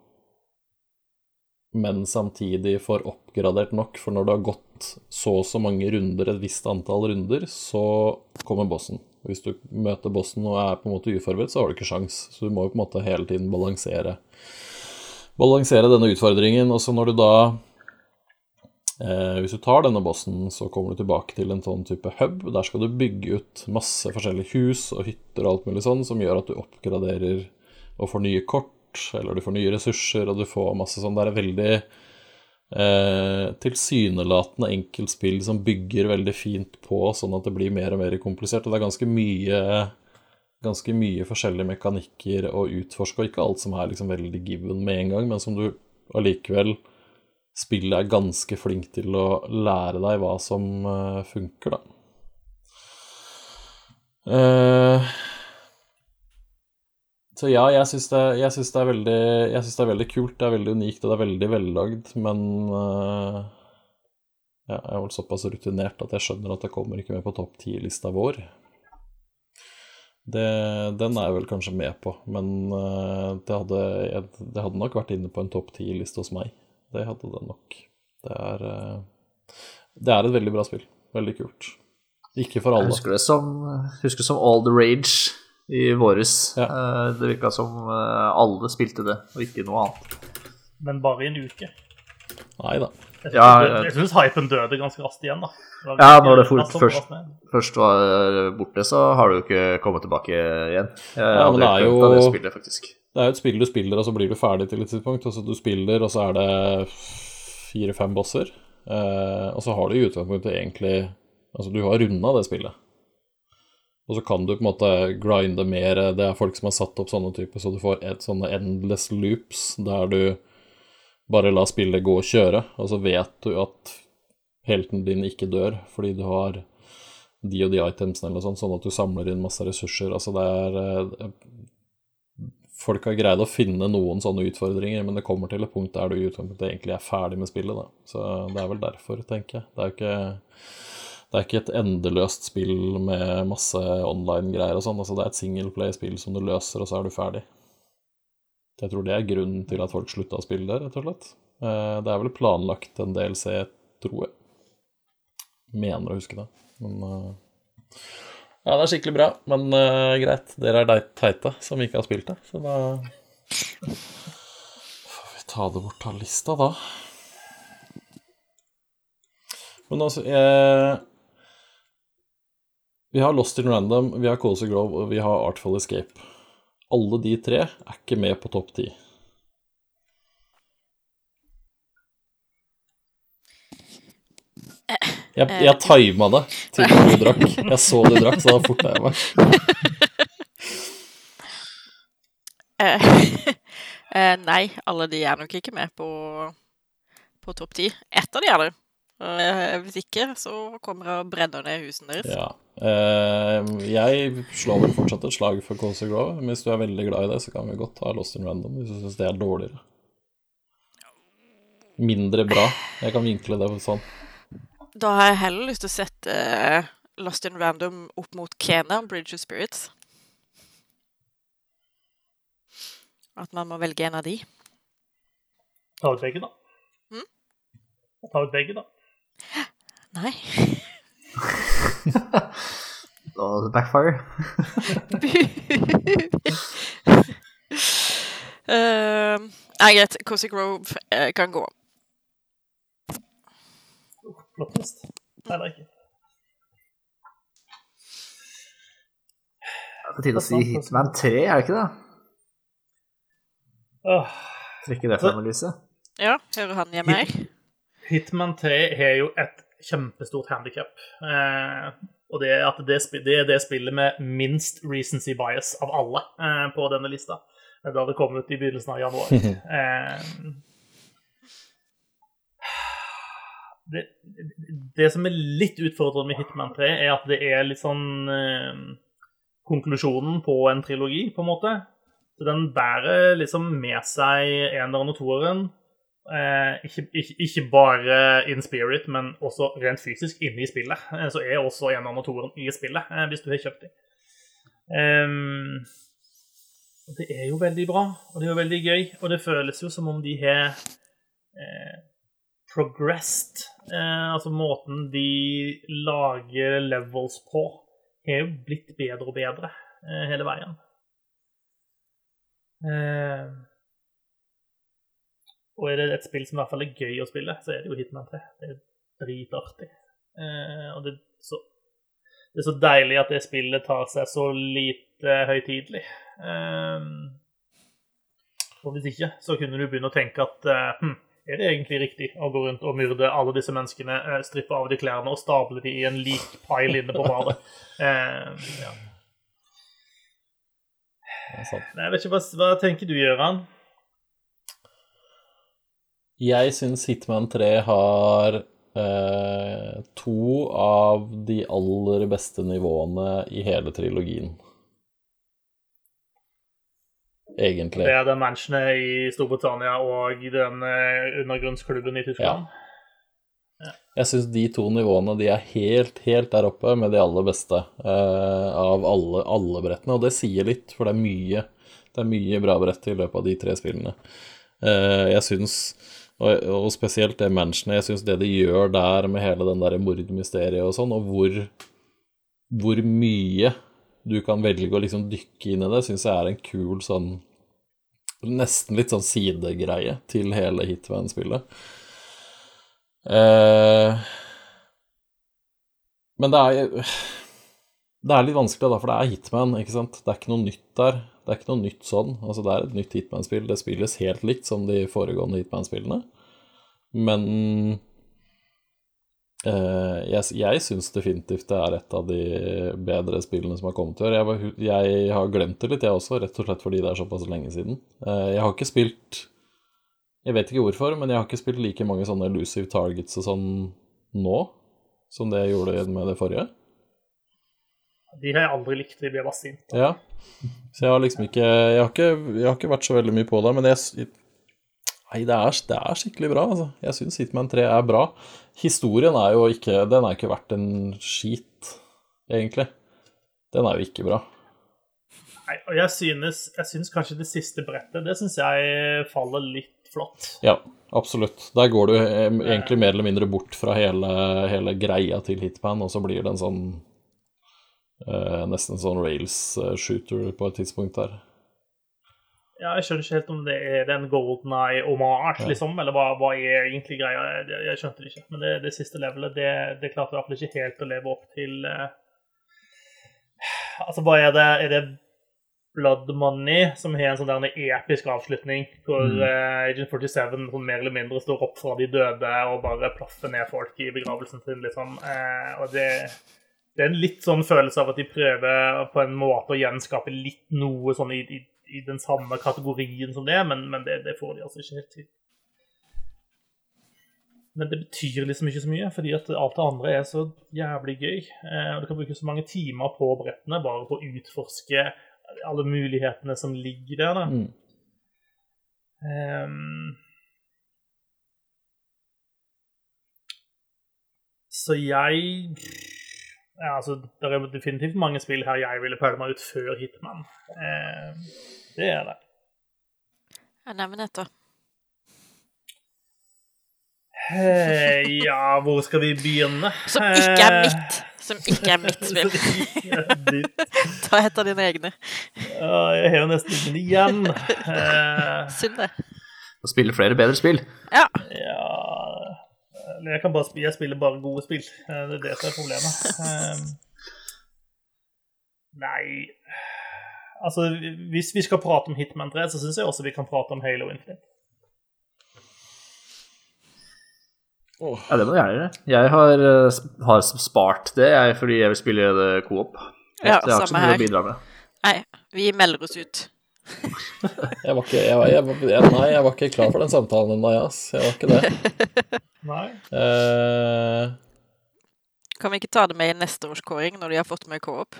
Men samtidig får oppgradert nok, for når du har gått så og så mange runder, et visst antall runder, så kommer bossen. Hvis du møter bossen og er på en måte uforberedt, så har du ikke sjans. Så du må jo på en måte hele tiden balansere Balansere denne utfordringen. Og så når du da Eh, hvis du tar denne bossen, så kommer du tilbake til en sånn type hub. Der skal du bygge ut masse forskjellige hus og hytter og alt mulig sånn, som gjør at du oppgraderer og får nye kort, eller du får nye ressurser, og du får masse sånn. Det er veldig eh, tilsynelatende enkelt spill som bygger veldig fint på, sånn at det blir mer og mer komplisert. Og det er ganske mye ganske mye forskjellige mekanikker å utforske, og ikke alt som er liksom veldig given med en gang, men som du allikevel spillet er ganske flink til å lære deg hva som uh, funker, da. Uh, så ja, jeg syns det, jeg det, er jeg det er veldig kult, det er veldig unikt og det er veldig vellagd, men uh, ja, jeg er vel såpass rutinert at jeg skjønner at det kommer ikke med på topp ti-lista vår. Det, den er jeg vel kanskje med på, men det hadde, det hadde nok vært inne på en topp ti-liste hos meg. Det hadde det nok. Det er, det er et veldig bra spill. Veldig kult. Ikke for alle. Jeg husker det som, husker det som All the Rage i våres. Ja. Det virka som alle spilte det, og ikke noe annet. Men bare i en uke. Nei da. Jeg Ja, syns, ja, jeg syns hypen døde ganske raskt igjen, da. Ja, når det fort, først, først var borte, så har du jo ikke kommet tilbake igjen. Jeg Ja, men det er jo- det spillet, faktisk. Det er jo et spill du spiller, og så blir du ferdig til et tidspunkt. Altså, du spiller, og så er det fire-fem bosser. Eh, og så har du i utgangspunktet egentlig Altså, du har runda det spillet. Og så kan du på en måte grinde mer. Det er folk som har satt opp sånne typer, så du får et, sånne endless loops der du bare lar spillet gå og kjøre, og så vet du at helten din ikke dør fordi du har de og de itemsene eller sånn, sånn at du samler inn masse ressurser. Altså det er eh, Folk har greid å finne noen sånne utfordringer, men det kommer til et punkt der du egentlig er ferdig med spillet, da. Så det er vel derfor, tenker jeg. Det er jo ikke det er ikke et endeløst spill med masse online-greier og sånn. Altså, det er et singleplay-spill som du løser, og så er du ferdig. Jeg tror det er grunnen til at folk slutta å spille det, rett og slett. Eh, det er vel planlagt en del C, tror jeg. Mener å huske det. Men uh, Ja, det er skikkelig bra, men uh, greit. Dere er de teite som ikke har spilt det, så da får vi ta det bort av lista, da. Men altså jeg vi har Lost in Random, vi har Cozy Grove og vi har Artful Escape. Alle de tre er ikke med på topp ti. Jeg, jeg tima det til du drakk. Jeg så du drakk, så da forta jeg meg. Eh, nei, alle de er nok ikke med på, på topp ti. Ett av de er det. Uh, hvis ikke, så kommer jeg og brenner ned husene deres. Ja. Uh, jeg slår vel fortsatt et slag for Cozy Grove. Men hvis du er veldig glad i det, så kan vi godt ta Lost in Random hvis du syns det er dårligere. Mindre bra. Jeg kan vinkle det sånn. Da har jeg heller lyst til å sette uh, Lost in Random opp mot Kena, Bridge of Spirits. At man må velge en av de. Ta ut begge, da. Mm? Ta ut begge, da. Nei. Og backfire. uh, nei, greit. Cozy Grove uh, kan gå. Flott list. Eller ikke. Det er på tide å si Hitman 3, er det ikke det? Åh, Trekke det frem i lyset. Ja, hører han hjemme her? Hitman 3 har jo et kjempestort handikap. Eh, og det er at det, det er det spillet med minst recency bias av alle eh, på denne lista. Da det kom ut i begynnelsen av januar. Eh, det, det som er litt utfordrende med Hitman 3, er at det er litt sånn eh, konklusjonen på en trilogi, på en måte. Så den bærer liksom med seg eneren og toeren. Eh, ikke, ikke, ikke bare in spirit, men også rent fysisk inne i spillet. Eh, så er også en av motorene i spillet, eh, hvis du har kjøpt dem. Ehm, det er jo veldig bra, og det er jo veldig gøy. Og det føles jo som om de har progressed. Altså måten de lager levels på, har jo blitt bedre og bedre hele veien. Eh, og er det et spill som i hvert fall er gøy å spille, så er det jo Hitman 3. Det er dritartig. Eh, og det er, så, det er så deilig at det spillet tar seg så lite høytidelig. Eh, og hvis ikke, så kunne du begynne å tenke at eh, hm, er det egentlig riktig å gå rundt og myrde alle disse menneskene, eh, strippe av de klærne og stable de i en lik pile inne på badet? Eh, ja. Det er sant. Jeg vet ikke, hva, hva tenker du, Gøran? Jeg syns Hitman 3 har eh, to av de aller beste nivåene i hele trilogien. Egentlig. Det er den mansionet i Storbritannia og den eh, undergrunnsklubben i Tyskland. Jeg syns de to nivåene de er helt, helt der oppe med de aller beste eh, av alle, alle brettene. Og det sier litt, for det er mye, det er mye bra brett i løpet av de tre spillene. Eh, jeg syns, og, og spesielt det menneskene. jeg syns det de gjør der med hele den der mordmysteriet og sånn, og hvor, hvor mye du kan velge å liksom dykke inn i det, syns jeg er en kul sånn Nesten litt sånn sidegreie til hele Hitman-spillet. Eh, men det er Det er litt vanskelig, da, for det er Hitman, ikke sant. Det er ikke noe nytt der. Det er ikke noe nytt sånn. Altså, det er et nytt Hitman-spill. Det spilles helt likt som de foregående Hitman-spillene. Men eh, jeg, jeg syns definitivt det er et av de bedre spillene som har kommet i år. Jeg, jeg har glemt det litt, jeg også, rett og slett fordi det er såpass lenge siden. Eh, jeg har ikke spilt Jeg vet ikke hvorfor, men jeg har ikke spilt like mange sånne elusive targets og sånn nå som det jeg gjorde med det forrige. De har jeg aldri likt. De blir bare sinte. Ja. Så jeg har liksom ikke Jeg har ikke, jeg har ikke vært så veldig mye på det, men jeg Nei, det er, det er skikkelig bra, altså. Jeg syns Hitman 3 er bra. Historien er jo ikke Den er ikke verdt en skit, egentlig. Den er jo ikke bra. Nei, og jeg synes, jeg synes kanskje det siste brettet Det syns jeg faller litt flott. Ja, absolutt. Der går du eh, egentlig mer eller mindre bort fra hele, hele greia til Hitman, og så blir det en sånn eh, Nesten sånn rails-shooter på et tidspunkt der. Ja, Jeg skjønner ikke helt om det er den Golden Eye-omasj, liksom, eller hva, hva er egentlig greia. Jeg, jeg skjønte det ikke. Men det, det siste levelet, det, det klarte i hvert fall ikke helt å leve opp til eh, Altså, hva er det? Er det Blood Money, som har en sånn der episk avslutning, hvor eh, Agent 47 sånn mer eller mindre står opp fra de døde og bare plaffer ned folk i begravelsen sin, liksom. Uh, og det, det er en litt sånn følelse av at de prøver på en måte å gjenskape litt noe sånn i, i, i den samme kategorien som det, men, men det, det får de altså ikke helt til. Men det betyr liksom ikke så mye, fordi at alt det andre er så jævlig gøy. Eh, og Du kan bruke så mange timer på brettene bare på å utforske alle mulighetene som ligger der. da. Mm. Um, så jeg ja, altså, Det er definitivt mange spill her jeg ville prøvd meg ut før Hitman. Eh, det er det. Ja, nevner et, da. Eh, ja, hvor skal vi begynne? Som ikke er Eh, mitt. Som ikke er mitt spill. Ta et av dine egne. Ja, jeg har jo nesten ingen igjen. Eh, Synd det. Å spille flere bedre spill. Ja. ja eller Jeg kan bare spille, jeg spiller bare gode spill. Eh, Det er det som er problemet. Eh, Nei Altså, hvis vi skal prate om Hitman 3, så syns jeg også vi kan prate om Halo Infinite. Ja, det må du gjerne gjøre. Jeg har, eh, har spart det, jeg, fordi jeg vil spille det co-op. Ja, jeg har ikke så samme mye å her. bidra med. Nei, vi melder oss ut. Jeg var ikke, jeg, jeg, jeg, nei, jeg var ikke klar for den samtalen ennå, ass. Jeg var ikke det. Nei? Uh, Kan vi ikke ta det med i neste års kåring, når de har fått med K-opp?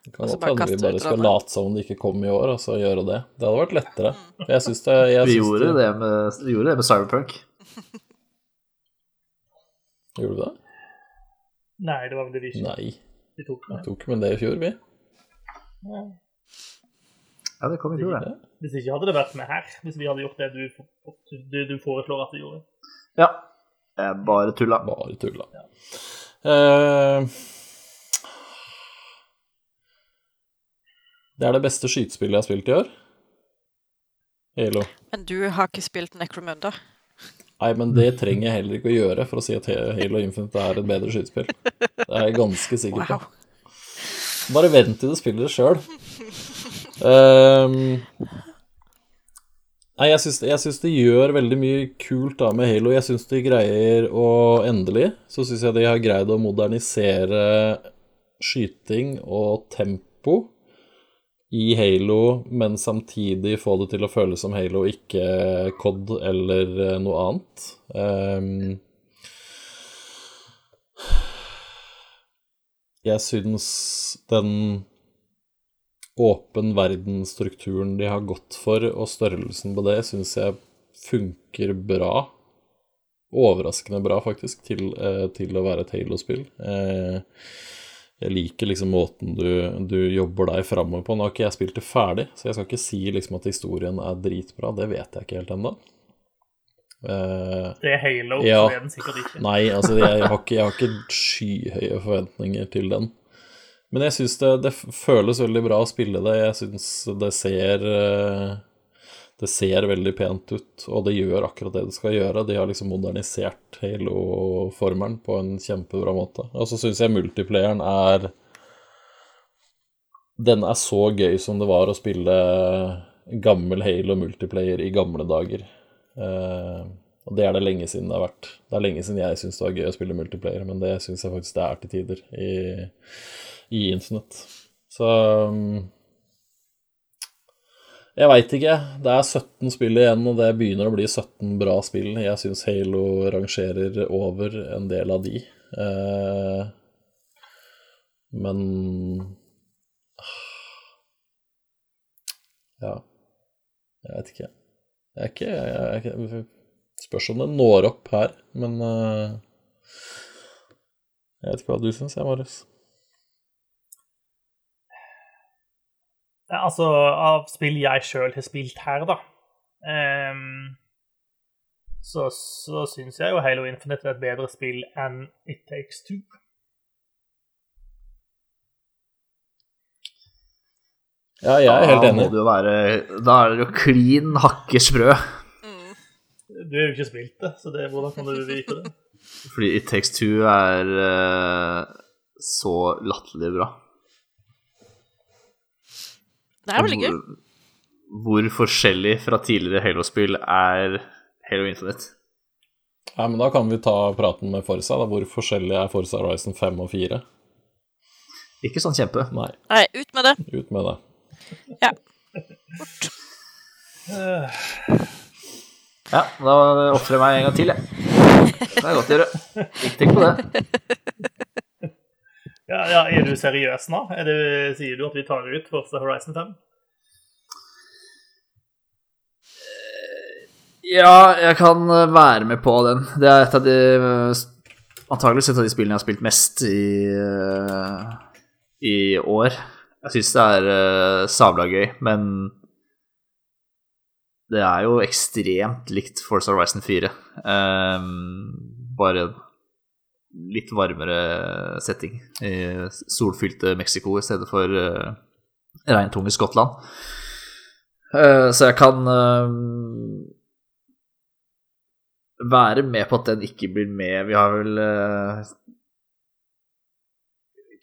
Det kan godt hende vi bare skal late som det ikke kom i år, og så gjøre det. Det hadde vært lettere. For jeg det jeg Vi gjorde det med, vi gjorde det med Cyberpunk. Gjorde du det? Nei, det var vel det vi ikke Nei. vi tok Vi med. tok med det i fjor, vi. Ja. Ja, det kom i fjor, det. Hvis ikke hadde det vært med her. Hvis vi hadde gjort det du, det du foreslår at vi gjorde. Ja. Jeg bare tulla. Bare tulla. Eh, det er det beste skytespillet jeg har spilt i år. Halo. Men du har ikke spilt Necromunda. Nei, men det trenger jeg heller ikke å gjøre for å si at Halo Infinite er et bedre skytespill. Det er jeg ganske sikker på. Wow. Bare vent til du spiller det sjøl. Ehm, nei, jeg syns, jeg syns de gjør veldig mye kult da med Halo. Jeg syns de greier å Endelig så syns jeg de har greid å modernisere skyting og tempo i Halo, men samtidig få det til å føles som Halo, ikke COD eller eh, noe annet. Um, jeg syns den åpen verden-strukturen de har gått for, og størrelsen på det, syns jeg funker bra. Overraskende bra, faktisk, til, eh, til å være et Halo-spill. Eh, jeg liker liksom måten du, du jobber deg framover på. Nå har ikke jeg spilt det ferdig, så jeg skal ikke si liksom at historien er dritbra. Det vet jeg ikke helt ennå. Eh, Det er Halo, Ja. så er den sikkert ikke. Nei, altså jeg har ikke, jeg har ikke skyhøye forventninger til den. Men jeg syns det, det føles veldig bra å spille det. Jeg syns det ser eh, Det ser veldig pent ut, og det gjør akkurat det det skal gjøre. De har liksom modernisert Halo-formelen på en kjempebra måte. Og så syns jeg multiplayeren er Den er så gøy som det var å spille gammel Halo multiplayer i gamle dager. Eh, Og det er det lenge siden det har vært. Det er lenge siden jeg syns det var gøy å spille multiplayer, men det syns jeg faktisk det er til tider i, i internett. Så um, Jeg veit ikke. Det er 17 spill igjen, og det begynner å bli 17 bra spill. Jeg syns Halo rangerer over en del av de. Eh, men Ja. Jeg vet ikke. Jeg er ikke, jeg er ikke Spørs om det når opp her, men uh, Jeg vet ikke hva du syns, jeg, Marius. Altså, av spill jeg sjøl har spilt her, da, um, så, så syns jeg jo Halo Infinite er et bedre spill enn It Takes Two. Ja, jeg er helt enig. Da, være, da er det jo klin hakke sprø. Mm. Du har jo ikke spilt det, så det, hvordan kan du vite det? Fordi It Takes Two er uh, så latterlig bra. Det er veldig gøy. Hvor, hvor forskjellig fra tidligere Halo-spill er Halo Infinite? Ja, men da kan vi ta praten med Forsa. Da. Hvor forskjellig er Forsa Horizon 5 og 4? Ikke sånn kjempe. Nei, Nei, ut med det. ut med det. Ja. Ja, da ofrer jeg meg en gang til, jeg. Det er godt å gjøre. Ikke tenk på det. Ja, ja, Er du seriøs nå? Det, sier du at vi tar ut Forza Horizon 5? Ja, jeg kan eh, være med på den. Det er et av de eh, Antakeligvis et av de spillene jeg har spilt mest i, eh, i år. Jeg syns det er uh, sabla gøy, men det er jo ekstremt likt Force Horizon 4. Um, bare litt varmere setting i solfylte Mexico i stedet for uh, regntunge Skottland. Uh, så jeg kan uh, være med på at den ikke blir med. Vi har vel uh,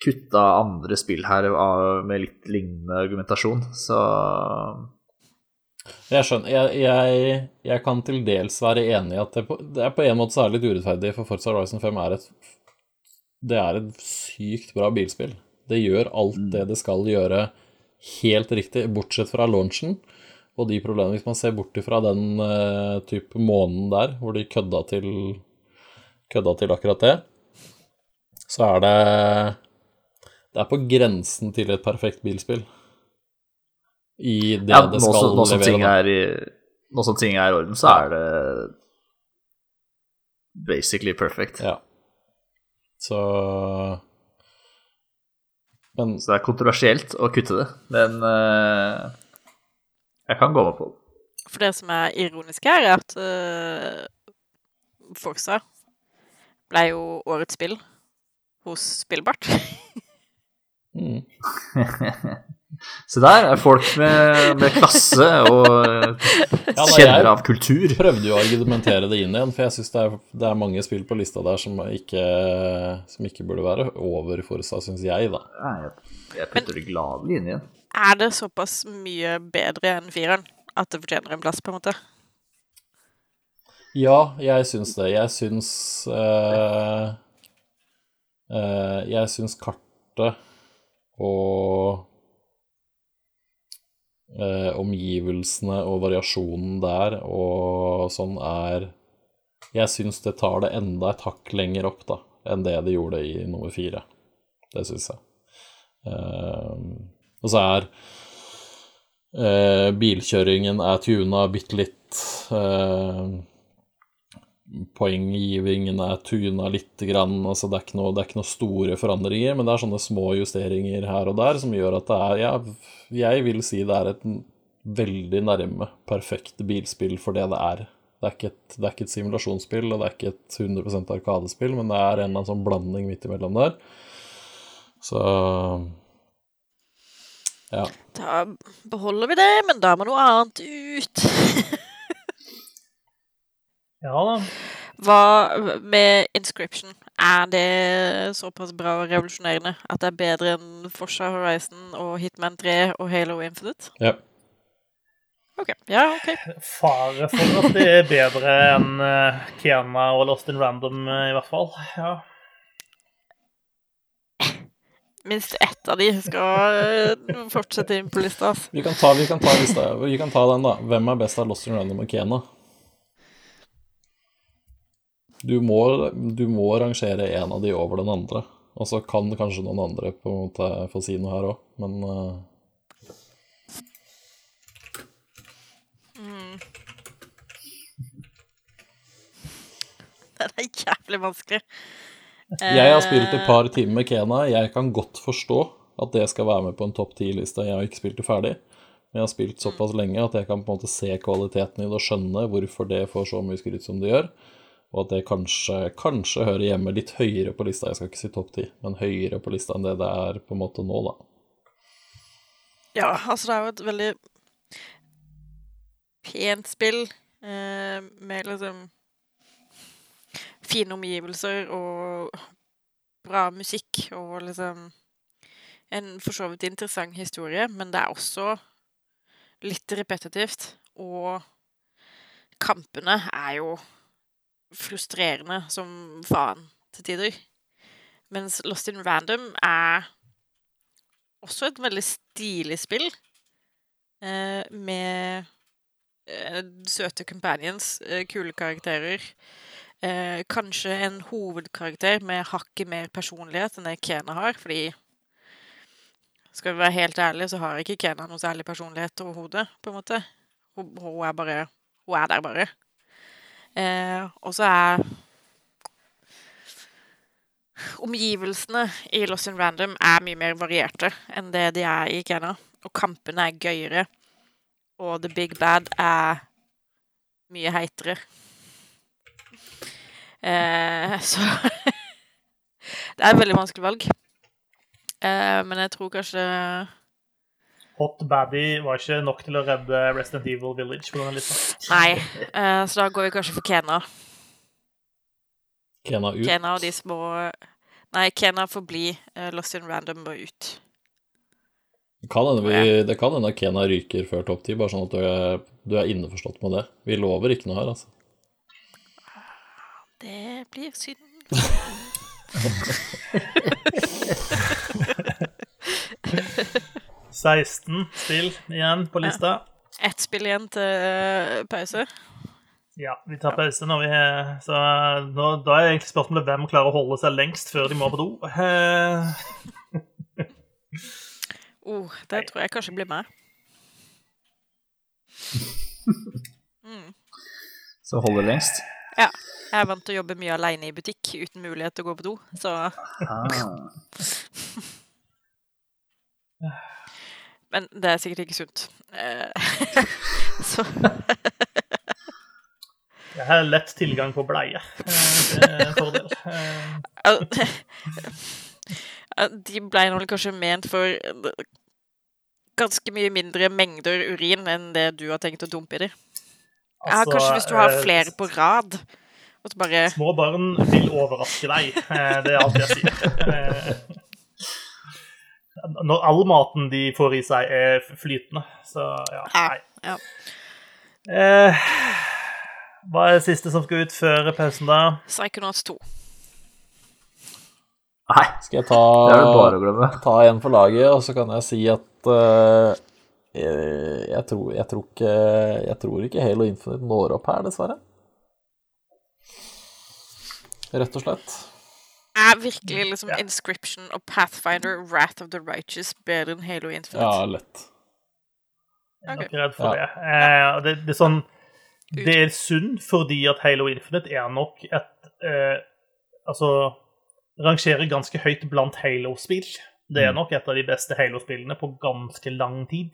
kutta andre spill her med litt lignende argumentasjon, så Jeg skjønner. Jeg, jeg, jeg kan til dels være enig i at det på, det er på en måte så er litt urettferdig, for Forza Horizon 5 er et Det er et sykt bra bilspill. Det gjør alt det det skal gjøre, helt riktig, bortsett fra launchen. Og de problemene, hvis man ser bort ifra den uh, type måneden der, hvor de kødda til, kødda til akkurat det, så er det Det er på grensen til et perfekt bilspill. I det ja, det skal som- nå som ting levere. er Nå som ting er i orden, så er det basically perfect. Ja. Så Men Så det er kontroversielt å kutte det, men uh, jeg kan gå med på det. For det som er ironisk her, er at uh, Forsa ble jo årets spill hos Spillbart. mm. Så der er folk med, med klasse og Ja, kjenner av kultur. Jeg prøvde jo å argumentere det inn igjen, for jeg syns det, er- det er mange spill på lista der som ikke, som ikke burde være over Forsa, syns jeg, da. Nei, Jeg, jeg putter det gladelig inn igjen. Er det såpass mye bedre enn fireren at det fortjener en plass, på en måte? Ja, jeg syns det. Jeg syns øh, øh, Jeg syns kartet og eh, omgivelsene og variasjonen der og sånn er Jeg syns det tar det enda et hakk lenger opp da enn det det gjorde i nummer fire. Det syns jeg. Eh, og så er eh, bilkjøringen er tuna bitte litt. Poenggivingen er tuna litt, grann. Altså det, er ikke noe, det er ikke noe store forandringer, men det er sånne små justeringer her og der som gjør at det er ja, Jeg vil si det er et veldig nærme perfekt bilspill for det det er. Det er, ikke et, er ikke et simulasjonsspill, og det er ikke et 100% arkadespill, men det er en eller annen sånn blanding midt imellom der. Så ja. Da beholder vi det, men da må noe annet ut. Ja da. Hva med Inscription? Er det såpass bra og revolusjonerende at det er bedre enn Forsa Horizon og Hitman 3 og Halo Infinite? ja. OK. Ja, OK. Fare for at det er bedre enn Kiana Kena og Lost in Random, uh, i hvert fall. Ja. Minst ett av de skal uh, fortsette inn på lista. Vi kan, ta, vi, kan ta lista. vi kan ta den, da. Hvem er best av Lost in Random og Kena? Du må, du må rangere en av de over den andre. Og så kan kanskje noen andre på en måte få si noe her òg, men Det er jævlig vanskelig. Jeg har spilt et par timer med Kena. Jeg kan godt forstå at det skal være med på en topp ti-liste. Jeg har ikke spilt det ferdig, men jeg har spilt såpass lenge at jeg kan på en måte se kvaliteten i det og skjønne hvorfor det får så mye skryt som det gjør. Og at det kanskje, kanskje hører hjemme litt høyere på lista. Jeg skal ikke si topp ti, men høyere på lista enn det det er på en måte nå, da. Ja, altså det er jo et veldig pent spill eh, med liksom fine omgivelser og bra musikk og liksom en for så vidt interessant historie, men det er også litt repetitivt. Og kampene er jo frustrerende som faen til tider. Mens Lost in Random er også et veldig stilig spill. Eh, med eh, søte companions, eh, kule karakterer. Eh, kanskje en hovedkarakter med hakket mer personlighet enn det Kena har, fordi skal vi være helt ærlige, så har ikke Kena noe særlig personlighet overhodet, på en måte. Hun, hun, er bare Hun er der bare. Eh, og så er Omgivelsene i Lost in Random er mye mer varierte enn det de er i Kenya. Og kampene er gøyere. Og The Big Bad er mye heitere. Eh, så Det er et veldig vanskelig valg. Eh, men jeg tror kanskje Hot Baddie var ikke nok til å redde Resident Evil Village på denne lista. Nei. Eh, så da går vi kanskje for Kena. Kena ut. Kena og de små Nei, Kena får bli. eh, Lost in Random må ut. Det kan hende det kan hende Kena ryker før topp ti, bare sånn at du er, du er innforstått med det. Vi lover ikke noe her, altså. Det blir synd. 16 spill igjen på lista. Ett spill igjen til eh, pause. Ja, vi tar pause når vi har Så nå, da er egentlig spørsmålet hvem klarer å holde seg lengst før de må på do. Eh, Oh, det tror jeg kanskje blir meg. Så holder lengst. Ja. Jeg er vant til å jobbe mye aleine i butikk uten mulighet til å gå på do, så Ah. Men det er sikkert ikke sunt. Eh, så Jeg har lett tilgang på bleie. Eh, Det er en fordel. Eh, De ble nå kanskje ment for ganske mye mindre mengder urin enn det du har tenkt å dumpe i dem. Ja, altså, kanskje hvis du har flere på rad. Bare Små barn vil overraske deg. Det er alt jeg sier. Når all maten de får i seg, er flytende, så ja. Nei. ja. Eh, Hva er det siste som skal ut før pausen, da? Psychonauts 2. Nei, Skal jeg ta, ta en for laget, og så kan jeg si at uh, jeg, jeg, tror, jeg, tror ikke, jeg tror ikke Halo Infinite når opp her, dessverre. Rett og slett. Er virkelig liksom Ja. Inscription og Pathfinder Wrath of the Righteous bedre enn Halo Infinite? Ja, lett. Jeg er nok redd for Ja. det. Eh, det. Det er sånn Det er synd fordi at Halo Infinite er nok et eh, Altså rangerer ganske høyt blant Halo-spill. Det er Mm. nok et av de beste Halo-spillene på ganske lang tid.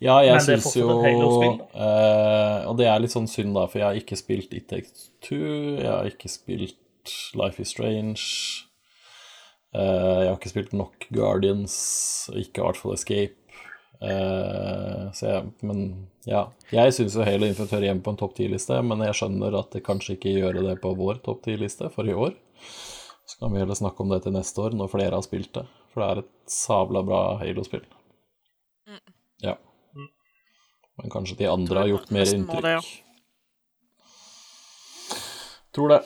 Ja, jeg syns jo eh, Og det er litt sånn synd, da, for jeg har ikke spilt It Takes Two, jeg har ikke spilt Life is Strange, eh, jeg har ikke spilt nok Guardians, ikke i hvert fall Escape. Eh, så jeg, men ja. Jeg syns jo Halo Infinite hører hjemme på en topp ti-liste, men jeg skjønner at det kanskje ikke gjør det på vår topp ti-liste for i år. Så kan vi heller snakke om det til neste år, når flere har spilt det. For det er et sabla bra Halo-spill. Ja. Men kanskje de andre har gjort mer inntrykk. Tror det.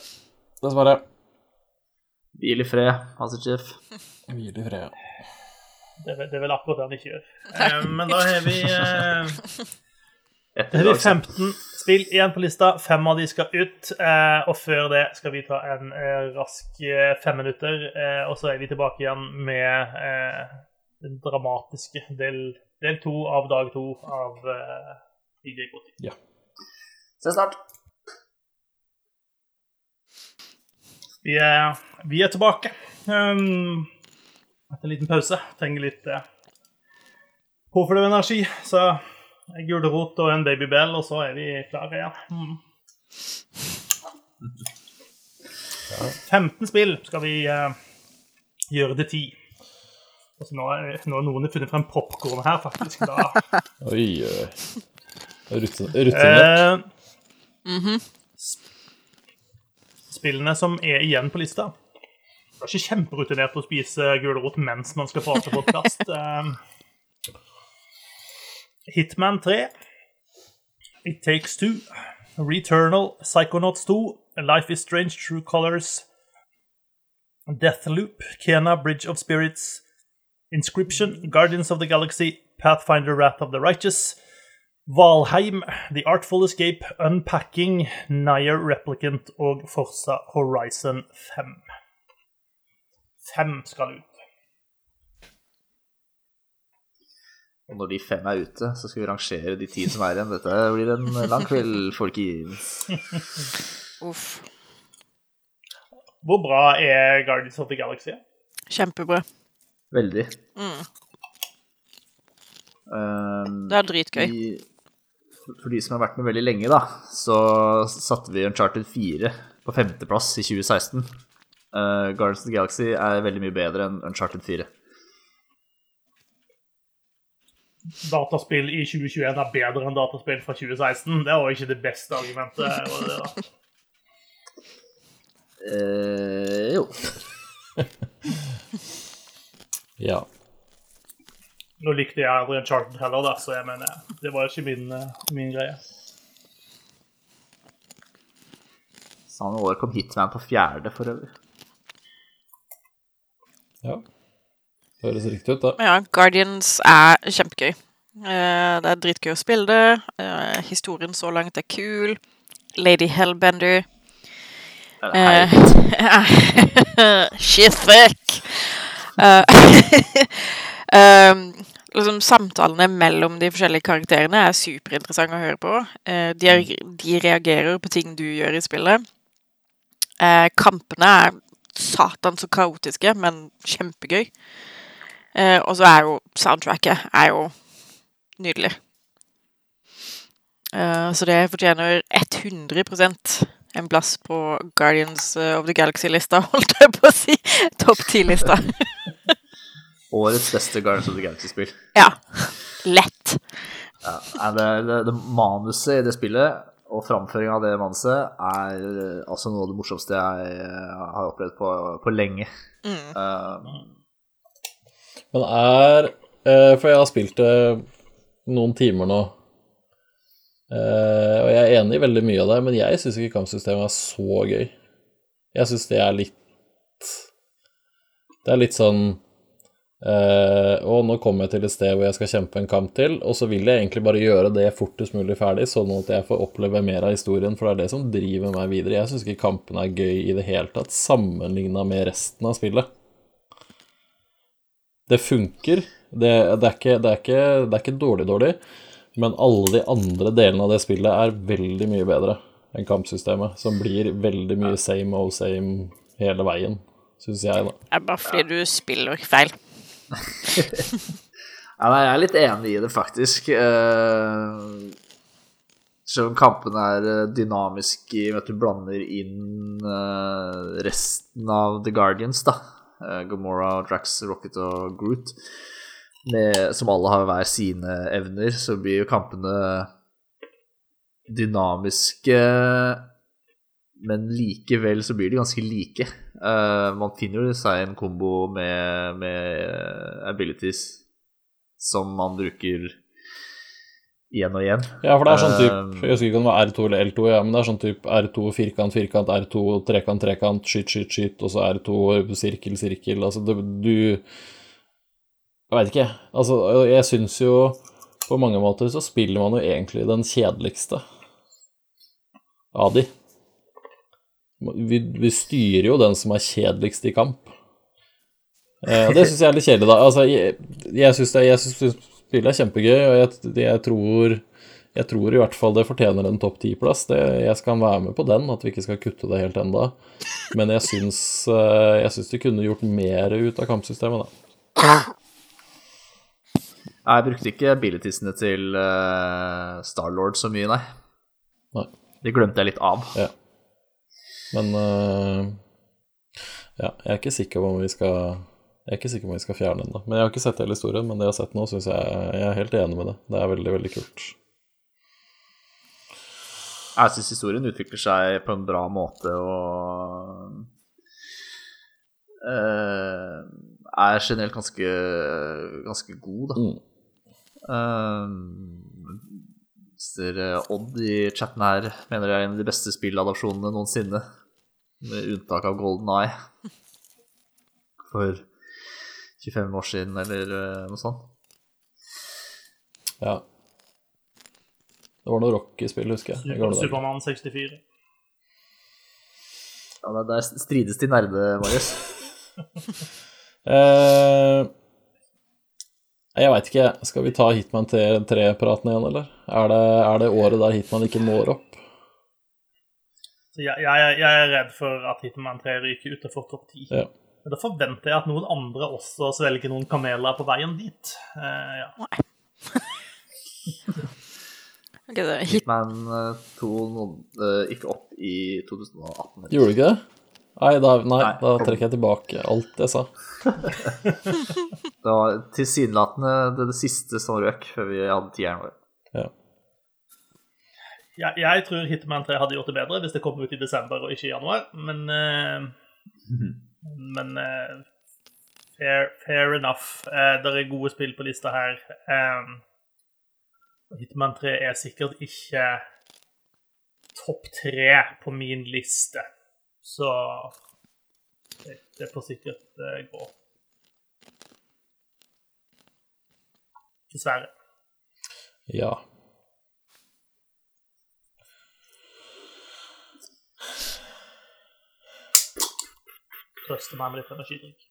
Dessverre. Hvil i fred, Masterchef. Hvil i fred. Det, det er vel akkurat det han ikke gjør. Eh, men da har vi eh, Da har vi 15 spill igjen på lista. Fem av de skal ut. Eh, og før det skal vi ta en eh, rask eh, fem minutter. Eh, og så er vi tilbake igjen med eh, den dramatiske del, del to av dag to av eh, DJ Gotti. Se snart. Vi er, vi er tilbake. Um, etter en liten pause. Trenger litt uh, påfyll av energi. Så en gulrot og en babybell, og så er vi klare igjen. Mm. 15 spill skal vi uh, gjøre til 10. Altså, nå, er, nå har noen funnet frem popkorn her, faktisk. Da. Oi, oi. Rutinert. Uh, mm sp- Spillene som er igjen på lista Det er ikke kjemperutinert å spise gulrot mens man skal prate podkast. Hitman 3, It Takes Two, Returnal, Psychonauts 2, Life is Strange, True Colors, Deathloop, Kena, Bridge of Spirits, Inscription, Guardians of the Galaxy, Pathfinder, Wrath of the Righteous, Valheim, The Artful Escape, Unpacking, Nier Replicant og Forsa Horizon 5. Fem skal ut. Og når de fem er ute, så skal vi rangere de ti som er igjen. Dette blir en lang kveld, folkens. Uff. Hvor bra er Guardians of the Galaxy? Kjempebra. Veldig. Mm. Um, Det er dritgøy. de, for de som har vært med veldig lenge, da, så satte vi Uncharted 4 på femteplass i 2016. Uh, Guardians of the Galaxy er veldig mye bedre enn Uncharted 4. Dataspill i 2021 er bedre enn dataspill fra 2016. Det var ikke det beste argumentet. var det da? Uh, jo. Ja. Nå likte jeg aldri Uncharted heller, da, så jeg mener, det var ikke min, eh, min greie. Samme år kom Hitman på fjerde, for øvrig. ja. Høres riktig ut, da. Ja, Guardians er kjempegøy. Eh, det er dritgøy å spille det. Eh, historien så langt er kul. Lady Hellbender. Shit, fuck! She's thick! Eh, um, liksom Samtalene mellom de forskjellige karakterene er superinteressante å høre på. Uh, de, er- de reagerer på ting du gjør i spillet. Uh, kampene er satan så kaotiske, men kjempegøy. Eh, og så er jo soundtracket er jo nydelig. Så det fortjener 100% en plass på Guardians of the Galaxy-lista, holdt jeg på å si. Topp ti-lista. Årets beste Guardians of the Galaxy-spill. Ja. Lett. Ja, det, det, det manuset i det spillet og framføringa av det manuset er eh, altså noe av det morsomste jeg eh, har opplevd på, på lenge. Eh, Men er uh, For jeg har spilt det noen timer nå. Eh, og jeg er enig i veldig mye av det, men jeg syns ikke kampsystemet er så gøy. Jeg syns det er litt Det er litt sånn eh, Og nå kommer jeg til et sted hvor jeg skal kjempe en kamp til, og så vil jeg egentlig bare gjøre det fortest mulig ferdig, sånn at jeg får oppleve mer av historien, for det er det som driver meg videre. Jeg syns ikke kampene er gøy i det hele tatt, sammenligna med resten av spillet det funker. Det, det, er ikke, det, er ikke, det er ikke dårlig dårlig, men alle de andre delene av det spillet er veldig mye bedre enn kampsystemet, som blir veldig mye same old same hele veien, syns jeg, da. Det er bare fordi du spiller feil. Ja, nei, jeg er litt enig i det, faktisk. Uh, Selv om kampene er eh, dynamiske i at du blander inn uh, resten av The Guardians, da. Uh, Gamora, Drax, Rocket og Groot. Med, som alle har hver sine evner, så blir jo kampene dynamiske men likevel så blir de ganske like. Uh, man finner jo seg en kombo med, med abilities som man bruker igjen og igjen. Ja, for det er sånn type Eh, Jeg husker ikke om det var R2 eller L2, ja, men det er sånn type R2 firkant, firkant, R2 trekant, trekant, skyt, skyt, skyt, og så R2 sirkel, sirkel. Altså, du, du Jeg veit ikke. Altså, jeg syns jo på mange måter så spiller man jo egentlig den kjedeligste av de. Vi, vi styrer jo den som er kjedeligst i kamp. Eh, og det syns jeg er litt kjedelig, da. Altså, jeg, jeg syns spillet er kjempegøy, og jeg, jeg tror jeg tror i hvert fall det fortjener en topp ti-plass. Jeg skal være med på den, at vi ikke skal kutte det helt enda. Men jeg syns, eh, jeg syns de kunne gjort mer ut av kampsystemet, da. Jeg brukte ikke abilitiesene til uh, Starlord så mye, nei. Nei. Det glemte jeg litt av. Ja. Men uh, ja, jeg er ikke sikker på om vi skal Jeg er ikke sikker på om vi skal fjerne den, da. Men jeg har ikke sett hele historien, men det jeg har sett nå, syns jeg Jeg er helt enig med det. Det er veldig, veldig kult. Jeg syns historien utvikler seg på en bra måte og uh, er generelt ganske, ganske god, da. Mm. Uh, Odd i chatten her mener jeg er en av de beste spilladopsjonene noensinne, med unntak av Golden Eye. For 25 år siden, eller eh, noe sånt. Ja. Det var noe Rocky-spill, husker jeg. i Super. Supermann 64. Ja, det- Der strides de nerde, Marius. Eh, jeg veit ikke. Skal vi ta Hitman 3-praten igjen, eller? Er det, er det året der Hitman ikke når opp? Så jeg, jeg, jeg er redd for at Hitman 3 ryker utenfor topp 10. Ja. Men da forventer jeg at noen andre også svelger noen kameler på veien dit. Uh, ja. Nei. okay, det hit, Men eh, 2 nådde ikke opp i 2018. eller? Gjorde du ikke det? Nei, da, nei, Nei. da trekker jeg tilbake alt jeg sa. Det var tilsynelatende det, det siste som røk før vi hadde tieren vår. Ja. Jeg, jeg tror Hitman 3 hadde gjort det bedre hvis det kom ut i desember og ikke i januar, men uh, Men uh, fair, fair enough. Uh, det er gode spill på lista her. Eh, Hitman 3 er sikkert ikke topp tre på min liste, så det, det får sikkert gå. Dessverre. ja. Trøster meg med litt energidrikk.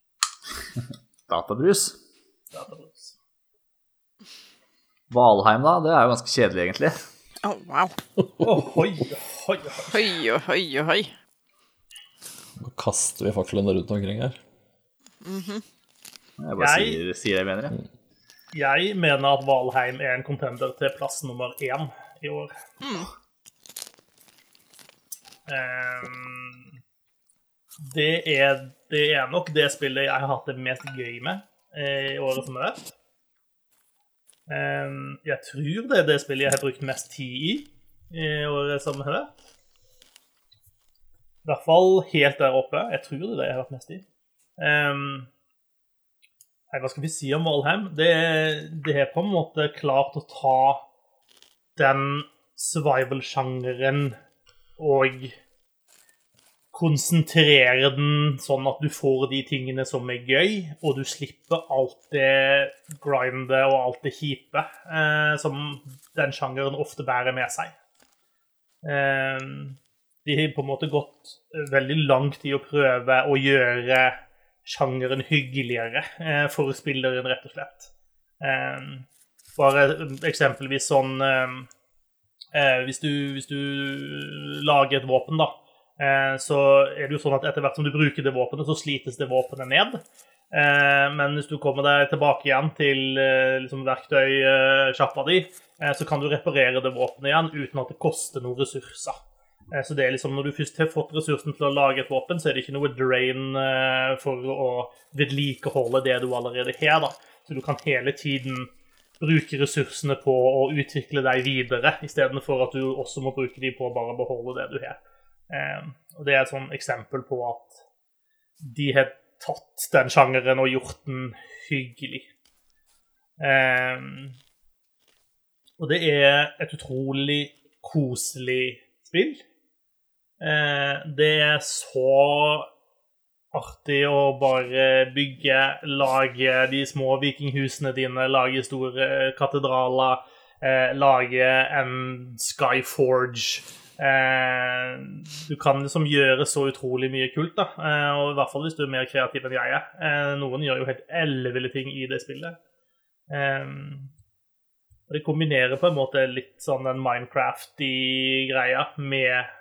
Databrus. Databrus. Valheim, da. Det er jo ganske kjedelig, egentlig. Å, wow. Ohoi, ohoi, ohoi. Hoi, hoi, hoi, hoi. Nå kaster vi faklene rundt omkring her. Jeg bare Jeg- sier, sier det jeg mener, jeg. Jeg mener at Valheim er en contender til plass nummer én i år. Ehm, det, er, det er nok det spillet jeg har hatt det mest gøy med eh, i året som har vært. jeg tror det er det spillet jeg har brukt mest tid i i året som har vært. I hvert fall helt der oppe. Jeg tror det er det jeg har hatt mest i. Ehm, hva skal vi si om Valheim? Det, det er på en måte klart å ta den survival-sjangeren og konsentrere den sånn at du får de tingene som er gøy, og du slipper alt det grindet og alt det kjipe eh, som den sjangeren ofte bærer med seg. Eh, de har på en måte gått veldig langt i å prøve å gjøre sjangeren hyggeligere eh, for spilleren, rett og slett. Eh, bare eksempelvis sånn eh, eh, hvis, du, hvis du lager et våpen, da, så er det jo sånn at etter hvert som du bruker det våpenet, så slites det våpenet ned. Eh, men hvis du kommer deg tilbake igjen til eh, liksom verktøysjappa di, eh, så kan du reparere det våpenet igjen uten at det koster noen ressurser. Eh, Så det er liksom, Når du først har fått ressursen til å lage et våpen, så er det ikke noe drain eh, for å vedlikeholde det du allerede har. da. Så du kan hele tiden bruke ressursene på å utvikle deg videre, istedenfor at du også må bruke dem på å bare beholde det du har. Eh, og Det er et sånn eksempel på at de har tatt den sjangeren og gjort den hyggelig. Eh, Og det er et utrolig koselig spill. Eh, det er så artig å bare bygge, lage de små vikinghusene dine, lage store katedraler, eh, lage en Skyforge. Eh, du kan liksom gjøre så utrolig mye kult, da. Eh, og i hvert fall hvis du er mer kreativ enn jeg er. Eh, noen gjør jo helt elleville ting i det spillet. Og det kombinerer på en måte litt sånn den Minecraft-y greia med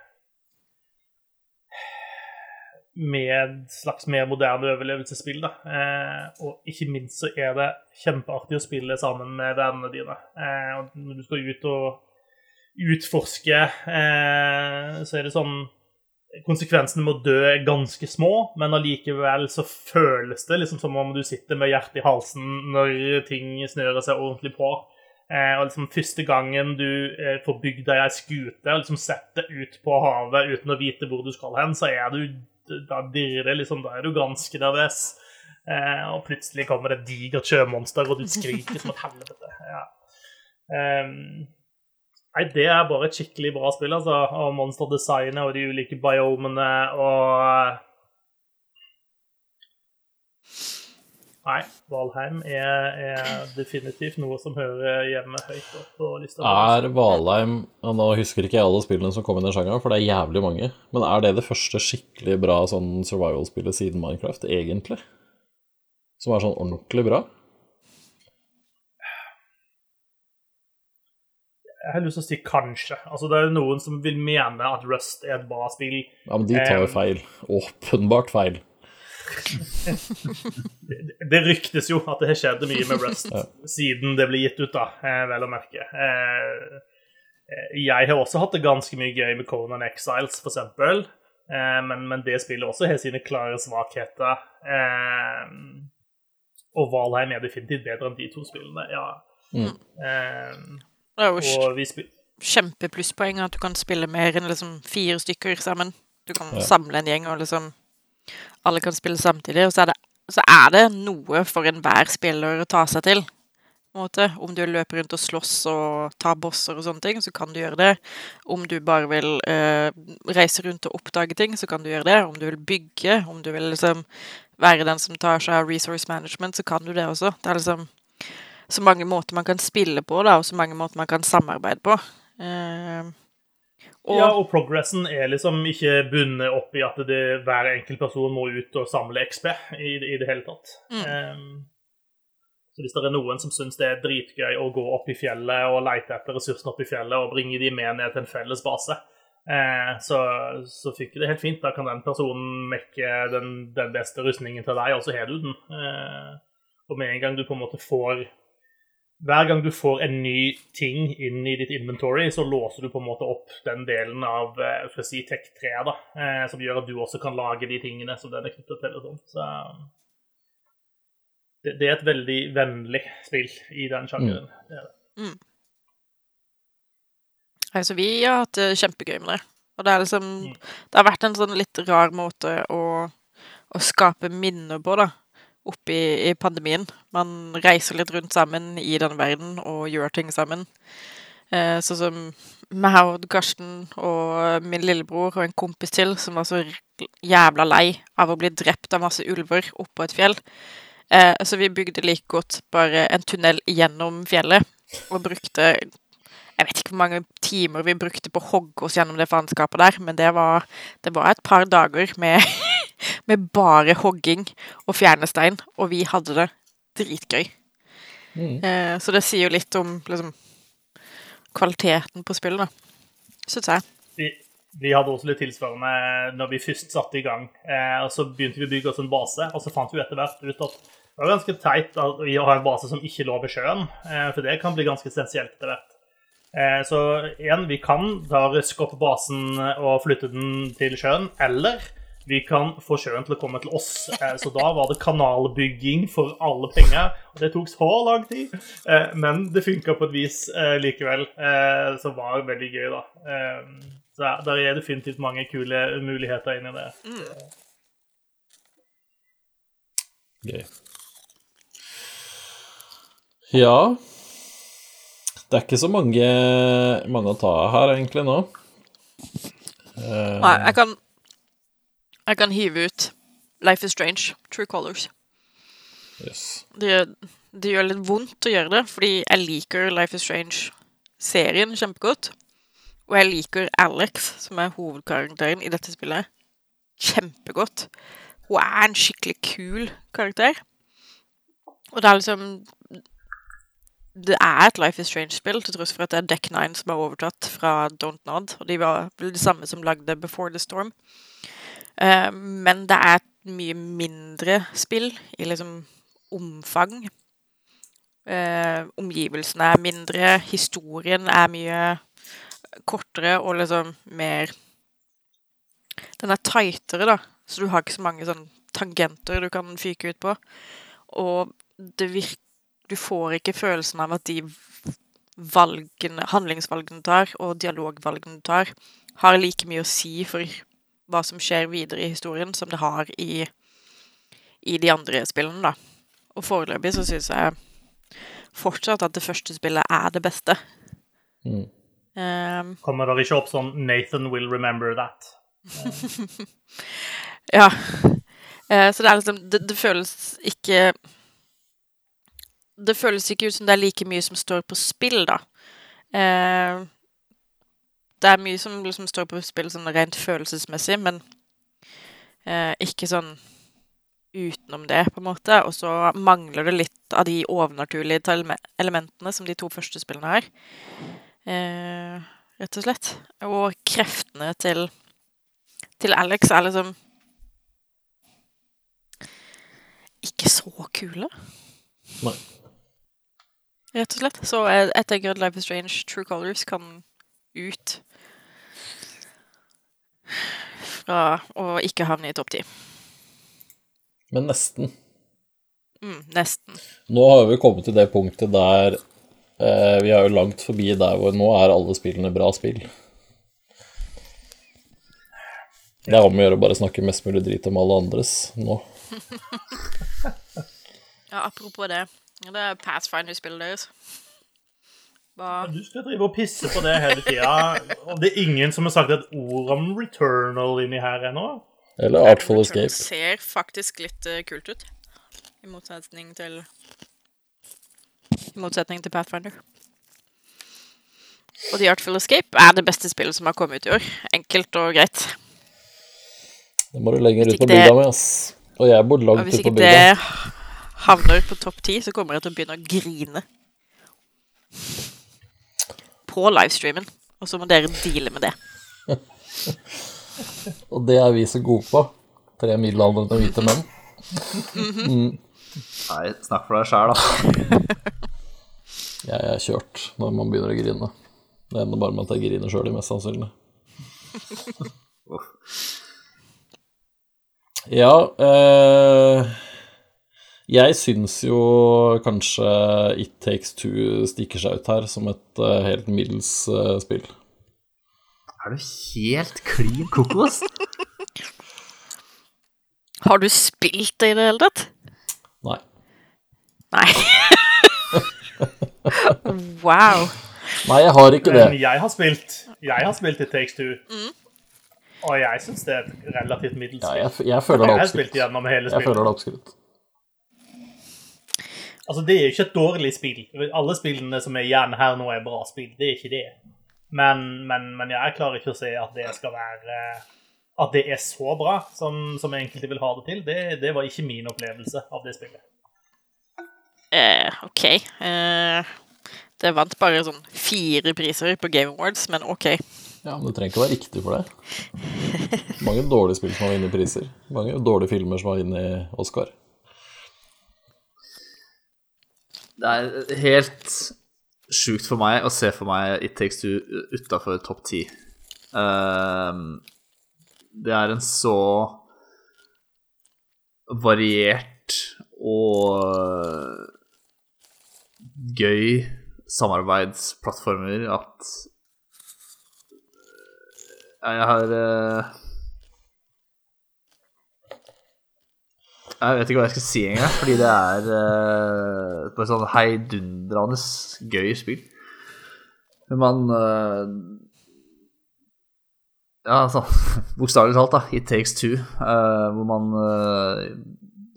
med et slags mer moderne overlevelsesspill. da. Eh, og ikke minst så er det kjempeartig å spille sammen med vennene dine. Eh, og når du skal ut og utforske, eh, så er det sånn Konsekvensene med å dø er ganske små, men allikevel så føles det liksom som om du sitter med hjertet i halsen når ting snører seg ordentlig på. Eh, og liksom Første gangen du eh, får bygd deg ei skute og liksom setter ut på havet uten å vite hvor du skal hen, så er du da dirrer liksom, da er du ganske nervøs. Eh, og plutselig kommer det et digert sjømonster, og du skriker som et helvete. Ja. Um, nei, det er bare et skikkelig bra spill, altså. Og monsterdesignet og de ulike biomene og Nei, Valheim er, er, definitivt noe som hører hjemme høyt opp på lista. Er Valheim og Nå husker ikke jeg alle spillene som kom i den sjangeren, for det er jævlig mange. Men er det det første skikkelig bra sånn survival-spillet siden Minecraft, egentlig? Som er sånn ordentlig bra? Jeg har lyst til å si kanskje. Altså, det er noen som vil mene at Rust er et bra spill. Ja, men de tar jo feil. Åpenbart feil det, ryktes jo at det har skjedd mye med Rust ja. siden det ble gitt ut, da, eh, vel å merke. Eh, jeg har også hatt det ganske mye gøy med Conan Exiles, for eksempel. Men, men det spillet også har sine klare svakheter. Og Valheim er definitivt bedre enn de to spillene, ja. Mm. Det er jo kjempeplusspoeng at du kan spille mer enn liksom fire stykker sammen. Du kan ja. samle en gjeng og liksom alle kan spille samtidig. Og så er det, så er det noe for enhver spiller å ta seg til. Om du løper rundt og slåss og tar bosser og sånne ting, så kan du gjøre det. Om du bare vil eh, reise rundt og oppdage ting, så kan du gjøre det. Om du vil bygge, om du vil liksom være den som tar seg av resource management, så kan du det også. Det er liksom så mange måter man kan spille på, da, og så mange måter man kan samarbeide på. Uh, og, ja, og progressen er liksom ikke bundet opp i at det, hver enkelt person må ut og samle XP i, i det hele tatt. Mm. Um, så hvis det er noen som syns det er dritgøy å gå opp i fjellet og lete etter ressursene opp i fjellet og bringe de med ned til en felles base, eh, så, så fikk det helt fint. Da kan den personen mekke den, den beste rustningen til deg, og så har du den. Eh, og med en gang du på en måte får hver gang du får en ny ting inn i ditt inventory, så låser du på en måte opp den delen av for å si, Tech 3 da, eh, som gjør at du også kan lage de tingene som den er knyttet til. og sånt. Så det, det, er et veldig vennlig spill i den sjangeren. Mm. Det mm. Altså, vi har hatt det kjempegøy med det. Og det, er liksom, mm. det har vært en sånn litt rar måte å, å skape minner på, da oppe i, pandemien. Man reiser litt rundt sammen i den verden og gjør ting sammen. Eh, sånn som meg og Karsten og min lillebror og en kompis til som var så jævla lei av å bli drept av masse ulver oppå et fjell. Eh, så vi bygde like godt bare en tunnel gjennom fjellet og brukte jeg vet ikke hvor mange timer vi brukte på å hogge oss gjennom det faenskapet der, men det var, det var et par dager med med bare hogging og fjernestein, og vi hadde det dritgøy. Mm. Eh, så det sier jo litt om liksom, kvaliteten på spillet, da. Syns jeg. Vi, vi, hadde også litt tilsvarende når vi først satte i gang. Eh, og Så begynte vi å bygge oss en base, og så fant vi etter hvert ut at det var ganske teit at vi har en base som ikke lå ved sjøen, eh, for det kan bli ganske essensielt etter hvert. Eh, så igjen, vi kan da ruske opp basen og flytte den til sjøen, eller vi kan få sjøen til å komme til oss. Eh, så da var det kanalbygging for alle penger. Og det tok så lang tid, eh, men det funka på et vis likevel, likevel, det var veldig gøy, da. Så der er definitivt mange kule muligheter inni det. Mm. Gøy. Ja Det er ikke så mange, mange å ta her, egentlig, nå. Nei, jeg kan Jeg kan hive ut Life is Strange, True Colors. Yes. Det, det gjør litt vondt å gjøre det, fordi jeg liker Life is Strange-serien kjempegodt. Og jeg liker Alex, som er hovedkarakteren i dette spillet, kjempegodt. Hun er en skikkelig kul karakter. Og det er liksom Det er et Life is Strange-spill, til tross for at det er Deck Nine som har overtatt fra Don't Nod. Og de var vel de samme som lagde Before the Storm. Eh, men det er et mye mindre spill i liksom omfang. Eh, omgivelsene er mindre, historien er mye kortere og liksom mer Den er tightere, da, så du har ikke så mange sånn tangenter du kan fyke ut på. Og det virker Du får ikke følelsen av at de valgene, handlingsvalgene du tar, og dialogvalgene du tar, har like mye å si for hva som skjer videre i historien, som det har i, i de andre spillene, da. Og foreløpig så syns jeg fortsatt at det første spillet er det beste. Mm. Um, Kommer det ikke opp sånn 'Nathan will remember that'? ja. Uh, så det er liksom det, det føles ikke Det føles ikke ut som det er like mye som står på spill, da. Eh, det er mye som liksom står på spill sånn rent følelsesmessig, men eh, ikke sånn utenom det, på en måte. Og så mangler det litt av de overnaturlige elementene som de to første spillene har. Eh, rett og slett. Og kreftene til, til Alex er liksom ikke så kule. Nei. Rett og slett. Så jeg, jeg tenker at Life is Strange True Colors kan ut fra å ikke havne i topp ti. Men nesten. Mm, nesten. Nå har vi kommet til det punktet der eh, Vi er jo langt forbi der hvor nå er alle spillene bra spill. Det er om å gjøre å bare snakke mest mulig drit om alle andres nå. Ja, apropos det. Det er Pathfinder-spillet deres. Hva Du skal drive og pisse på det hele tida. Og det er ingen som har sagt et ord om Returnal inni her ennå. Eller Artful Returnal Escape. ser faktisk litt eh, kult ut. I motsetning til I motsetning til Pathfinder. Og The Artful Escape er det beste spillet som har kommet ut i år. Enkelt og greit. Det må du lenger ut på bygda med, ass. Og jeg bor langt ute på bygda. Hvis ikke det havner på topp ti, så kommer jeg til å begynne å grine. På livestreamen. Og så må dere deale med det. Og det er vi så gode på. Tre middelaldrende hvite menn. Nei, snakk for deg sjæl, da. Jeg er kjørt når man begynner å grine. Det ender bare med at jeg griner sjøl, mest sannsynlig. Ja eh, Jeg syns jo kanskje It Takes Two stikker seg ut her som et eh, helt middels eh, spill. Er du helt klin kokos? Har du spilt det i det hele tatt? Nei. Nei. wow. Nei, jeg har ikke det. Men jeg har spilt Jeg har spilt It Takes Two. Og jeg syns det er et relativt middels Ja, jeg, jeg føler det Jeg har spilt oppskrytt. hele Jeg føler det oppskrytt. Altså, det er jo ikke et dårlig spill. Alle spillene som er igjen her nå, er bra spill. Det er ikke det. Men, men, men jeg klarer ikke å se at det skal være At det er så bra som, som enkelte vil ha det til. Det, det var ikke min opplevelse av det spillet. Eh, OK. Eh, det vant bare sånn fire priser på Game Awards, men OK. Ja, men det trenger ikke å være riktig for det. Mange dårlige spill som har vunnet priser. Mange dårlige filmer som har vunnet Oscar. Det er helt sjukt for meg å se for meg It Takes Two utafor topp ti. Ehm, det er en så variert og gøy samarbeidsplattformer at jeg har eh, Jeg vet ikke hva jeg skal si engang, fordi det er uh, bare sånn heidundrende gøy spill. Man uh, Ja, altså bokstavelig talt, da. It takes two. Uh, hvor man uh,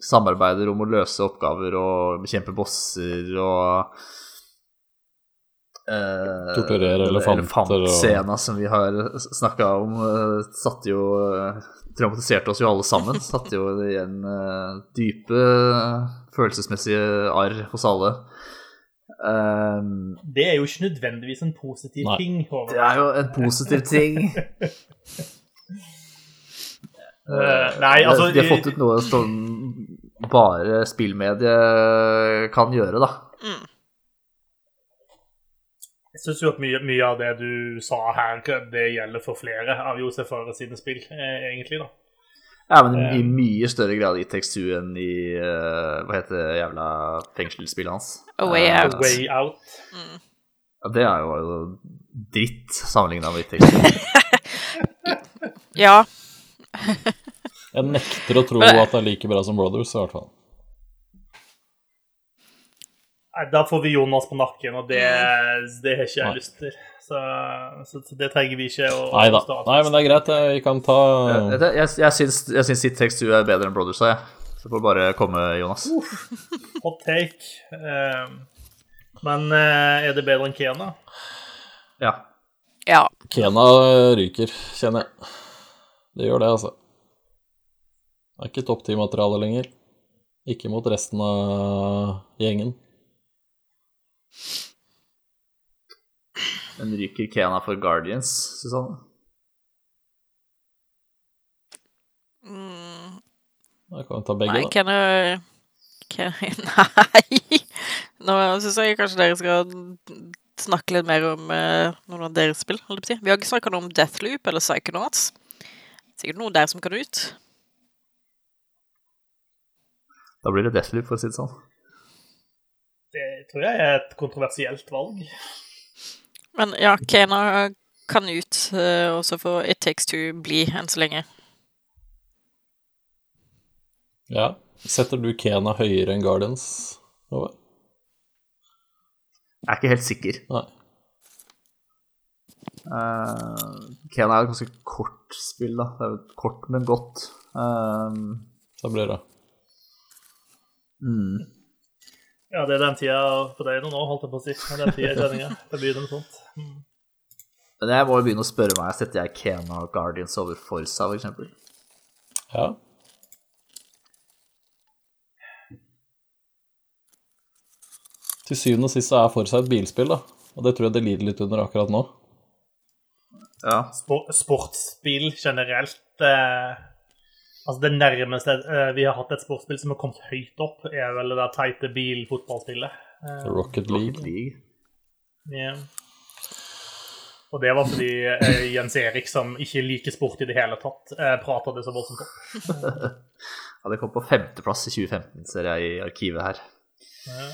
samarbeider om å løse oppgaver og bekjempe bosser og uh, Torturere elefanter og- Elefantscena som vi har snakka om, eh, satte jo eh, Traumatiserte oss jo alle sammen. Satte jo igjen eh, dype følelsesmessige arr hos alle. Um, Det er jo ikke nødvendigvis en positiv Nei. ting. Håvard. det er jo en positiv ting. Eh, nei, altså De har fått ut noe som bare spillmediet kan gjøre, da. Jeg syns jo at mye, mye av det du sa her, det gjelder for flere av Josef Fares sine spill, eh, egentlig, da. Ja, men i mye større grad i Takes enn i uh, Hva heter det jævla fengselsspillet hans? A Way Out. Uh, Way Out. Ja, det er jo dritt sammenligna med Takes Two. Ja. Jeg nekter å tro at det er like bra som Brothers, i hvert fall. Nei, da får vi Jonas på nakken, og det, det har ikke jeg Nei. lyst til. Så, så, så det trenger vi ikke å Nei da. Nei, men det er greit. Vi kan ta Jeg, jeg, jeg, syns, jeg syns It tekst er bedre enn Brothers, sa jeg. Så får bare komme, Jonas. Hot take. Um, men eh, er det bedre enn Kena? Ja. Ja. Kena ryker, kjenner jeg. Det gjør det, altså. Det er ikke topp ti-materiale lenger. Ikke mot resten av gjengen. Men ryker Kena for Guardians, Susanne? Mm, Da kan vi ta begge, nei, da. Kena, Kena Nei! Nå syns jeg kanskje dere skal snakke litt mer om uh, noen av deres spill. holdt på. Vi har ikke snakka noe om Deathloop eller Psychonauts. Sikkert noe der som kan ut. Da blir det Deathloop, for å si det sånn. Det tror jeg er et kontroversielt valg. Men ja, Kena kan ut, eh, og så får It Takes Two bli enn så lenge. Ja. Setter du Kena høyere enn Guardians? Over? Jeg er ikke helt sikker. Nei. Uh, Kena er et ganske kort spill, da. Det er jo kort, men godt. Uh, Da blir det mm. Ja, det er den tida på deg nå, holdt jeg på å si. Det er den tida i sendinga. Det begynner noe sånt. Men jeg må jo begynne å spørre meg. Setter jeg Kena og Guardians over Forsa, for eksempel? Ja. Til syvende og sist så er Forsa et bilspill, da. Og det tror jeg det lider litt under akkurat nå. Ja. Spor sportsspill generelt eh, Altså Det nærmeste eh, vi har hatt et sportsspill som har kommet høyt opp, er vel det der teite bilfotballspillet. Eh, Rocket League. League. ja. Og det var fordi eh, Jens Erik, som ikke liker sport i det hele tatt, prata det så voldsomt opp. Ja, det kom på femteplass i 2015, ser jeg i arkivet her. Ja.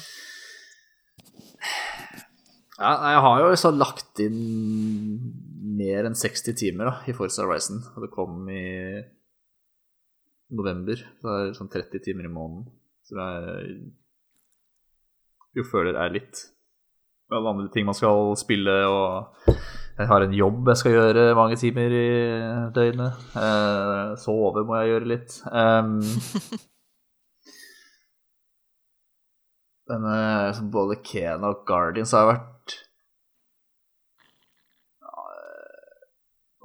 Ja, jeg har jo så lagt inn mer enn 60 timer da, i Forza Horizon, og det kom i november. Så det er sånn 30 timer i måneden. Så det er jo føler er litt. Med alle andre ting man skal spille, og jeg har en jobb jeg skal gjøre mange timer i døgnet. Eh, sove må jeg gjøre litt. Um, men eh, både Kena og Guardians har vært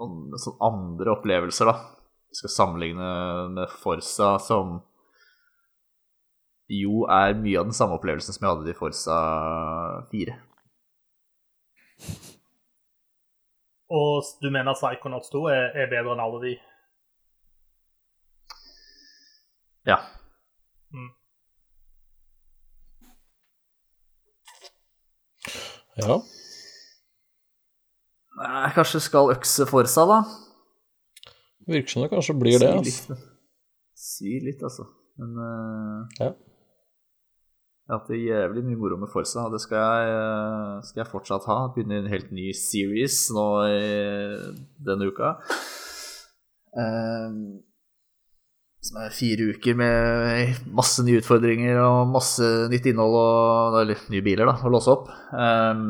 noen sånn andre opplevelser, da. Vi skal sammenligne med Forsa, som jo er mye av den samme opplevelsen som jeg hadde i Forsa 4. Og du mener Psychonauts 2 er, er bedre enn alle de? Ja. Ja. Jeg kanskje skal økse Forsa, da? Virker som det kanskje blir det. Altså. litt, si litt, altså. Men uh, Ja. jeg har hatt jævlig mye moro med Forsa, og det skal jeg, eh, skal jeg fortsatt ha. Begynner en helt ny series nå i denne uka. Eh, som er fire uker med masse nye utfordringer og masse nytt innhold og Eller nye biler, da, å låse opp. Eh,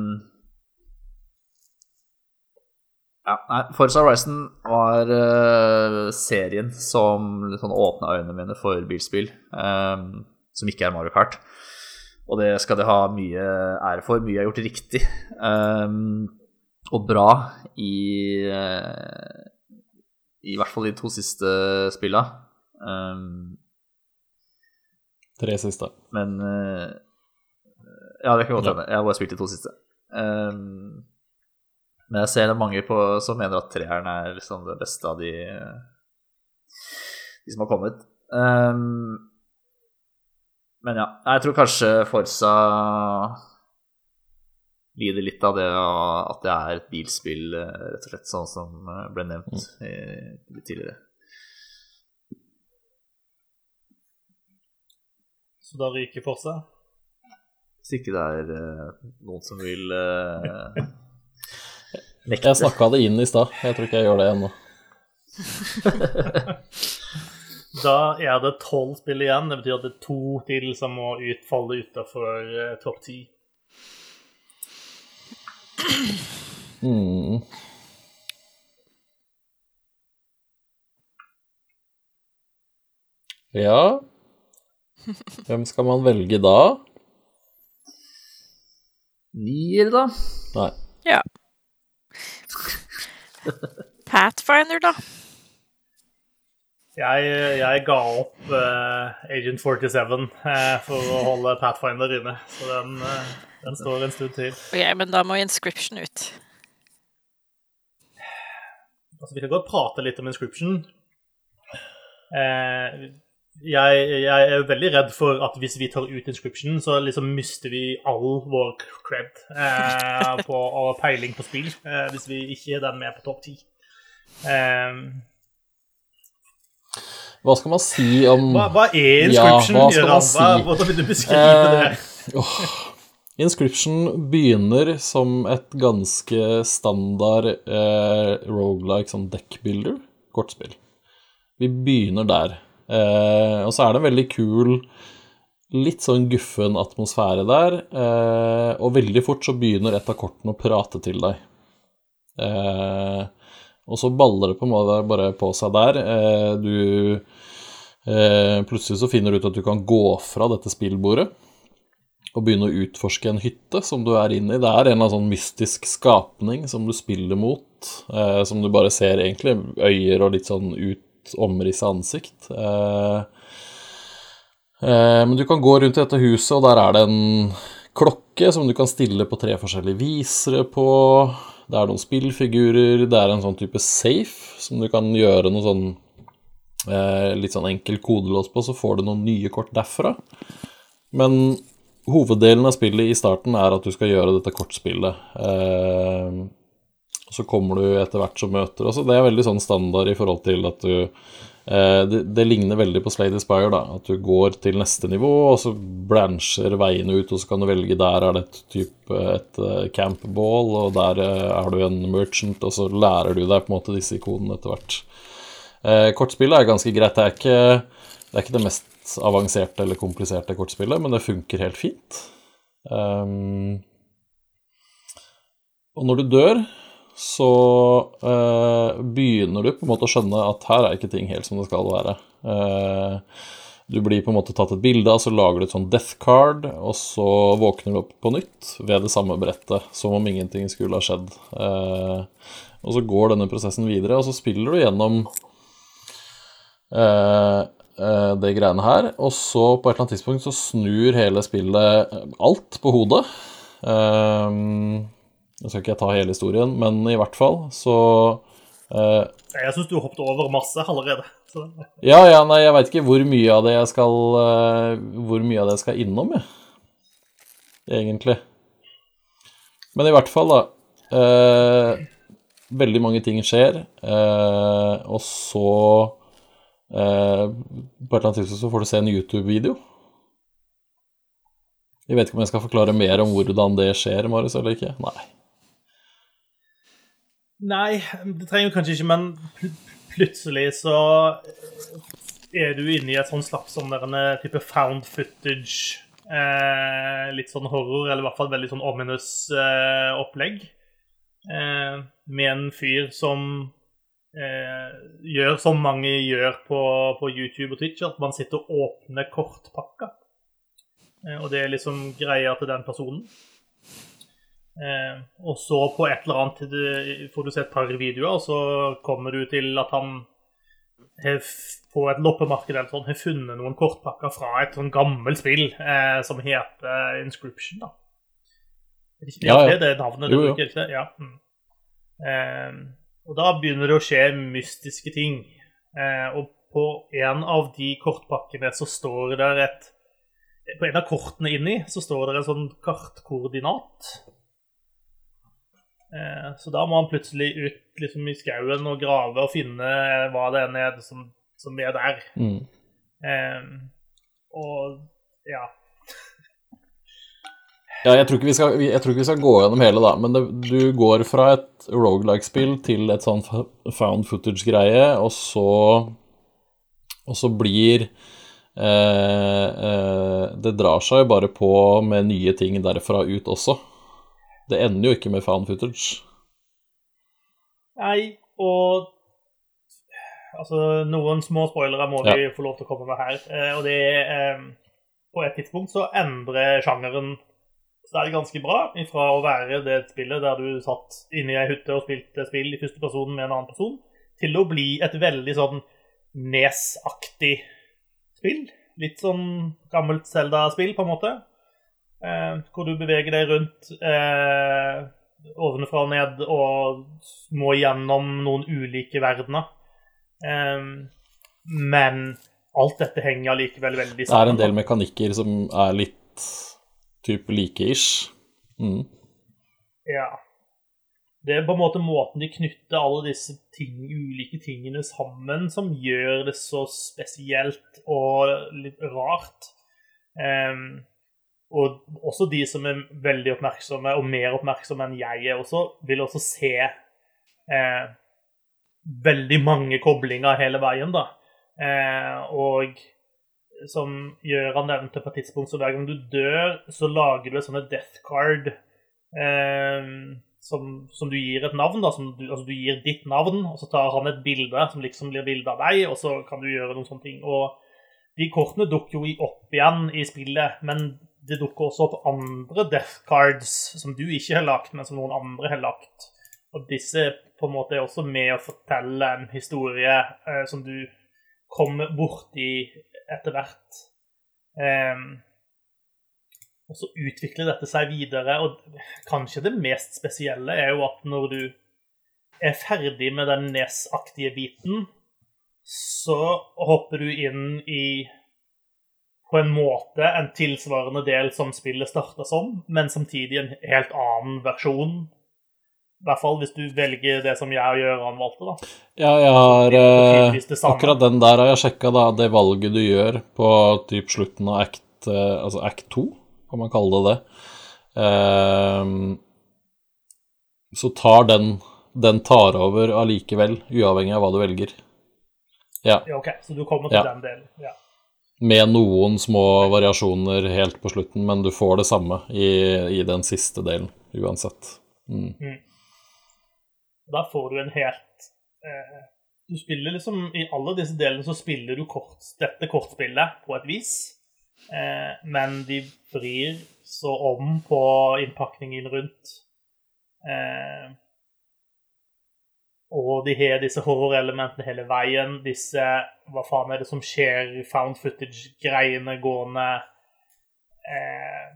Ja, nei, Forza Horizon var uh, serien som liksom åpna øynene mine for bilspill, um, som ikke er Mario Kart. Og det skal de ha mye ære for. Mye er gjort riktig um, og bra i uh, I hvert fall de to siste spilla. Um, Tre siste. Men uh, Ja, det kan godt hende. Jeg har bare spilt de to siste. Um, men jeg ser det mange på, som mener at treeren er liksom det beste av de, de som har kommet. Um, men ja, jeg tror kanskje Forsa lider litt av det at det er et bilspill, rett og slett, sånn som ble nevnt mm. tidligere. Så da ryker Forsa? Hvis ikke det er uh, noen som vil uh, Nekte. Jeg snakka det inn i stad. Jeg tror ikke jeg gjør det ennå. da er det tolv spill igjen. Det betyr at det er to til som må utfalle utafor uh, topp ti. Mm. Ja Hvem skal man velge da? Nier, da? Nei. Ja. Pathfinder, da? Jeg, jeg ga opp uh, Agent 47 uh, for å holde Pathfinder inne, så den, uh, den, står en stund til. Ok, Men da må Inscription ut. Altså, Vi kan godt prate litt om Inscription. Jeg, jeg, er veldig redd for at hvis vi tar ut Inscription, så liksom mister vi all vår cred på, og peiling på spill hvis vi ikke er den med på topp ti. Um, hva skal man si om Hva, hva er inscription? Ja, hva skal man si? Hvordan vil du beskrive det? Eh, oh. Inscription begynner som et ganske standard eh, rogelike sånn deckbuilder, kortspill. Vi begynner der. Eh, og så er det en veldig kul, litt sånn guffen atmosfære der. Eh, og veldig fort så begynner et av kortene å prate til deg. Eh, og så baller det på en måte bare på seg der. Du Plutselig så finner du ut at du kan gå fra dette spillbordet og begynne å utforske en hytte som du er inne i. Det er en eller annen sånn mystisk skapning som du spiller mot, eh, som du bare ser egentlig øyer og litt sånn ut omrissa ansikt. Eh, eh, men du kan gå rundt i dette huset, og der er det en klokke som du kan stille på tre forskjellige visere på. Det er noen spillfigurer, det er en sånn type safe som du kan gjøre noe sånn eh, litt sånn enkel kodelås på, så får du noen nye kort derfra. Men hoveddelen av spillet i starten er at du skal gjøre dette kortspillet. Eh, så kommer du etter hvert som møter også. Det er veldig sånn standard i forhold til at du eh, det, det, ligner veldig på Slade Aspire, da. At du går til neste nivå, og så brancher veiene ut, og så kan du velge der er det et type et uh, campball, og der er du en merchant, og så lærer du deg på en måte disse ikonene etter hvert. Eh, kortspillet er ganske greit. Det er, ikke, det er ikke det mest avanserte eller kompliserte kortspillet, men det funker helt fint. Um, og når du dør, så eh, begynner du på en måte å skjønne at her er ikke ting helt som det skal være. Eh, du blir på en måte tatt et bilde av, så lager du et sånn death card, og så våkner du opp på nytt ved det samme brettet, som om ingenting skulle ha skjedd. Eh, og så går denne prosessen videre, og så spiller du gjennom det greiene her, og så på et eller annet tidspunkt så snur hele spillet alt på hodet. Um, nå skal ikke jeg ta hele historien, men i hvert fall så uh, Jeg syns du hoppet over masse allerede. Så. Ja, ja, nei, jeg veit ikke hvor mye av det jeg skal uh, Hvor mye av det jeg skal innom, jeg. Egentlig. Men i hvert fall, da. Uh, veldig mange ting skjer, og så På et eller annet tidspunkt så får du se en YouTube-video jeg vet ikke om jeg skal forklare mer om hvordan det skjer, Marius, eller ikke? Nei. Nei, det trenger du kanskje ikke, men pl plutselig så er du inne i et sånn sånn der, type found footage. Eh, litt sånn horror, eller i hvert fall veldig sånn ominous eh, opplegg. eh, med en fyr som eh, gjør som mange gjør på, på, YouTube og Twitch, at man sitter og åpner kortpakka. Eh, og det er liksom greia til den personen. Eh, og så på et eller annet får du se et par videoer, og så kommer du til at han på et loppemarked eller sånn, har funnet noen kortpakker fra et sånn gammelt spill eh, som heter Inscription. da. Ja, ja. Det er navnet du bruker, ikke det? Ja. Mm. Eh, og da begynner det å skje mystiske ting. Eh, og på en av de kortpakkene så står det et På en av kortene inni så står det en sånn kartkoordinat. Eh, så da må han plutselig ut liksom, i skauen og grave og finne hva det enn er som, som er der. Mm. Um, og ja ja, jeg tror, skal, jeg tror ikke vi skal gå gjennom hele, da, men det, du går fra et rogelike-spill til et sånn found footage-greie, og så Og så blir eh, eh, Det drar seg jo bare på med nye ting derfra ut også. Det ender jo ikke med fan footage. Nei, og Altså, noen små spoilere må vi få lov til å komme med her. Eh, og det er eh, På et tidspunkt så endrer sjangeren så er det ganske bra ifra å være det spillet der du satt inne i ei hytte og spilte spill i første person med en annen person, til å bli et veldig sånn Nes-aktig spill. Litt sånn gammelt Zelda-spill, på en måte. Eh, hvor du beveger deg rundt eh, ovenfra og ned og må gjennom noen ulike verdener. Eh, men alt dette henger allikevel veldig sammen. Det er en del mekanikker som er litt type like-ish. Mm. Ja. Det er på en måte måten de knytter alle disse ting, ulike tingene sammen, som gjør det så spesielt og litt rart. Um, og også de som er veldig oppmerksomme, og mer oppmerksomme enn jeg er også, vil også se eh, veldig mange koblinger hele veien, da. Eh, og som Gøran nevnte på et tidspunkt, så hver gang du dør, så lager du et sånt death card eh, som, som, du gir et navn. da, du, altså Du gir ditt navn, og så tar han et bilde som liksom blir bilde av deg, og så kan du gjøre noen sånne ting. Og de kortene dukker jo opp igjen i spillet, men det dukker også opp andre death cards som du ikke har lagt, men som noen andre har lagt. Og disse på en måte er også med å fortelle en historie eh, som du kommer borti etter hvert. Eh, og så utvikler dette seg videre, og kanskje det mest spesielle er jo at når du er ferdig med den nesaktige biten, så hopper du inn i på en måte en tilsvarende del som spillet starta som, men samtidig en helt annen versjon i hvert fall hvis du velger det som jeg og Gøran valgte, da. Ja, jeg har eh, Akkurat den der har jeg sjekka, da. Det valget du gjør på typ slutten av act, eh, altså act 2, kan man kalle det det. Eh, så tar den Den tar over allikevel, uavhengig av hva du velger. Ja. ja ok, så du kommer til ja. den delen. Ja. Med noen små variasjoner helt på slutten, men du får det samme i, i den siste delen uansett. Mm. Mm. Da får du en helt eh, Du spiller liksom I alle disse delene så spiller du kort, dette kortspillet på et vis. Eh, men de vrir så om på innpakningen rundt. Eh, og de har disse horrorelementene hele veien. Disse Hva faen er det som skjer? Found footage-greiene gående. Eh,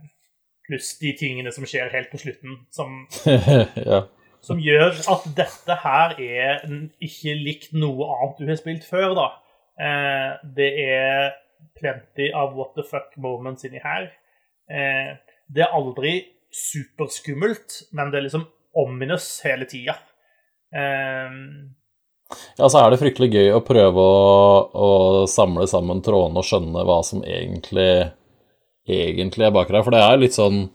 pluss de tingene som skjer helt på slutten, som ja som gjør at dette her er ikke likt noe annet du har spilt før, da. Eh, det er plenty av what the fuck moments inni her. Eh, det er aldri superskummelt, men det er liksom ominous hele tida. Eh, ja, så er det fryktelig gøy å prøve å, å samle sammen trådene og skjønne hva som egentlig, egentlig er bak der. For det er litt sånn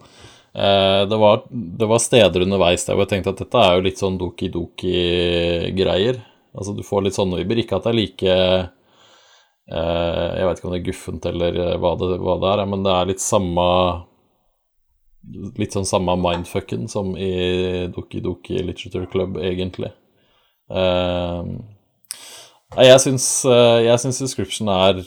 Eh, det var, det var, steder underveis der hvor jeg tenkte at dette er jo litt sånn doki-doki-greier. Altså du får litt sånne vibber. Ikke at det er like eh, Jeg vet ikke om det er guffent eller hva det, hva det, er, men det er litt samme litt sånn samme mindfucken som i Doki Doki Literature Club, egentlig. Uh, jeg syns, jeg syns Description er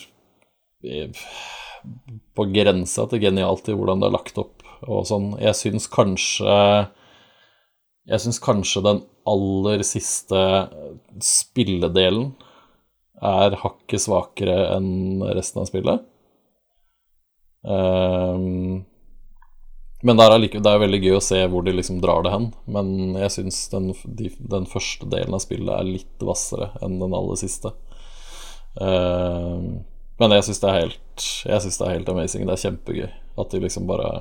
på grensa til genialt i hvordan det er lagt opp og sånn. Jeg syns kanskje Jeg syns kanskje den aller siste spilledelen er hakket svakere enn resten av spillet. Um, men det er, like, det er veldig gøy å se hvor de liksom drar det hen. Men jeg syns den, de, den, første delen av spillet er litt hvassere enn den aller siste. Uh, men jeg syns det, det, er helt amazing. Det er kjempegøy at de liksom bare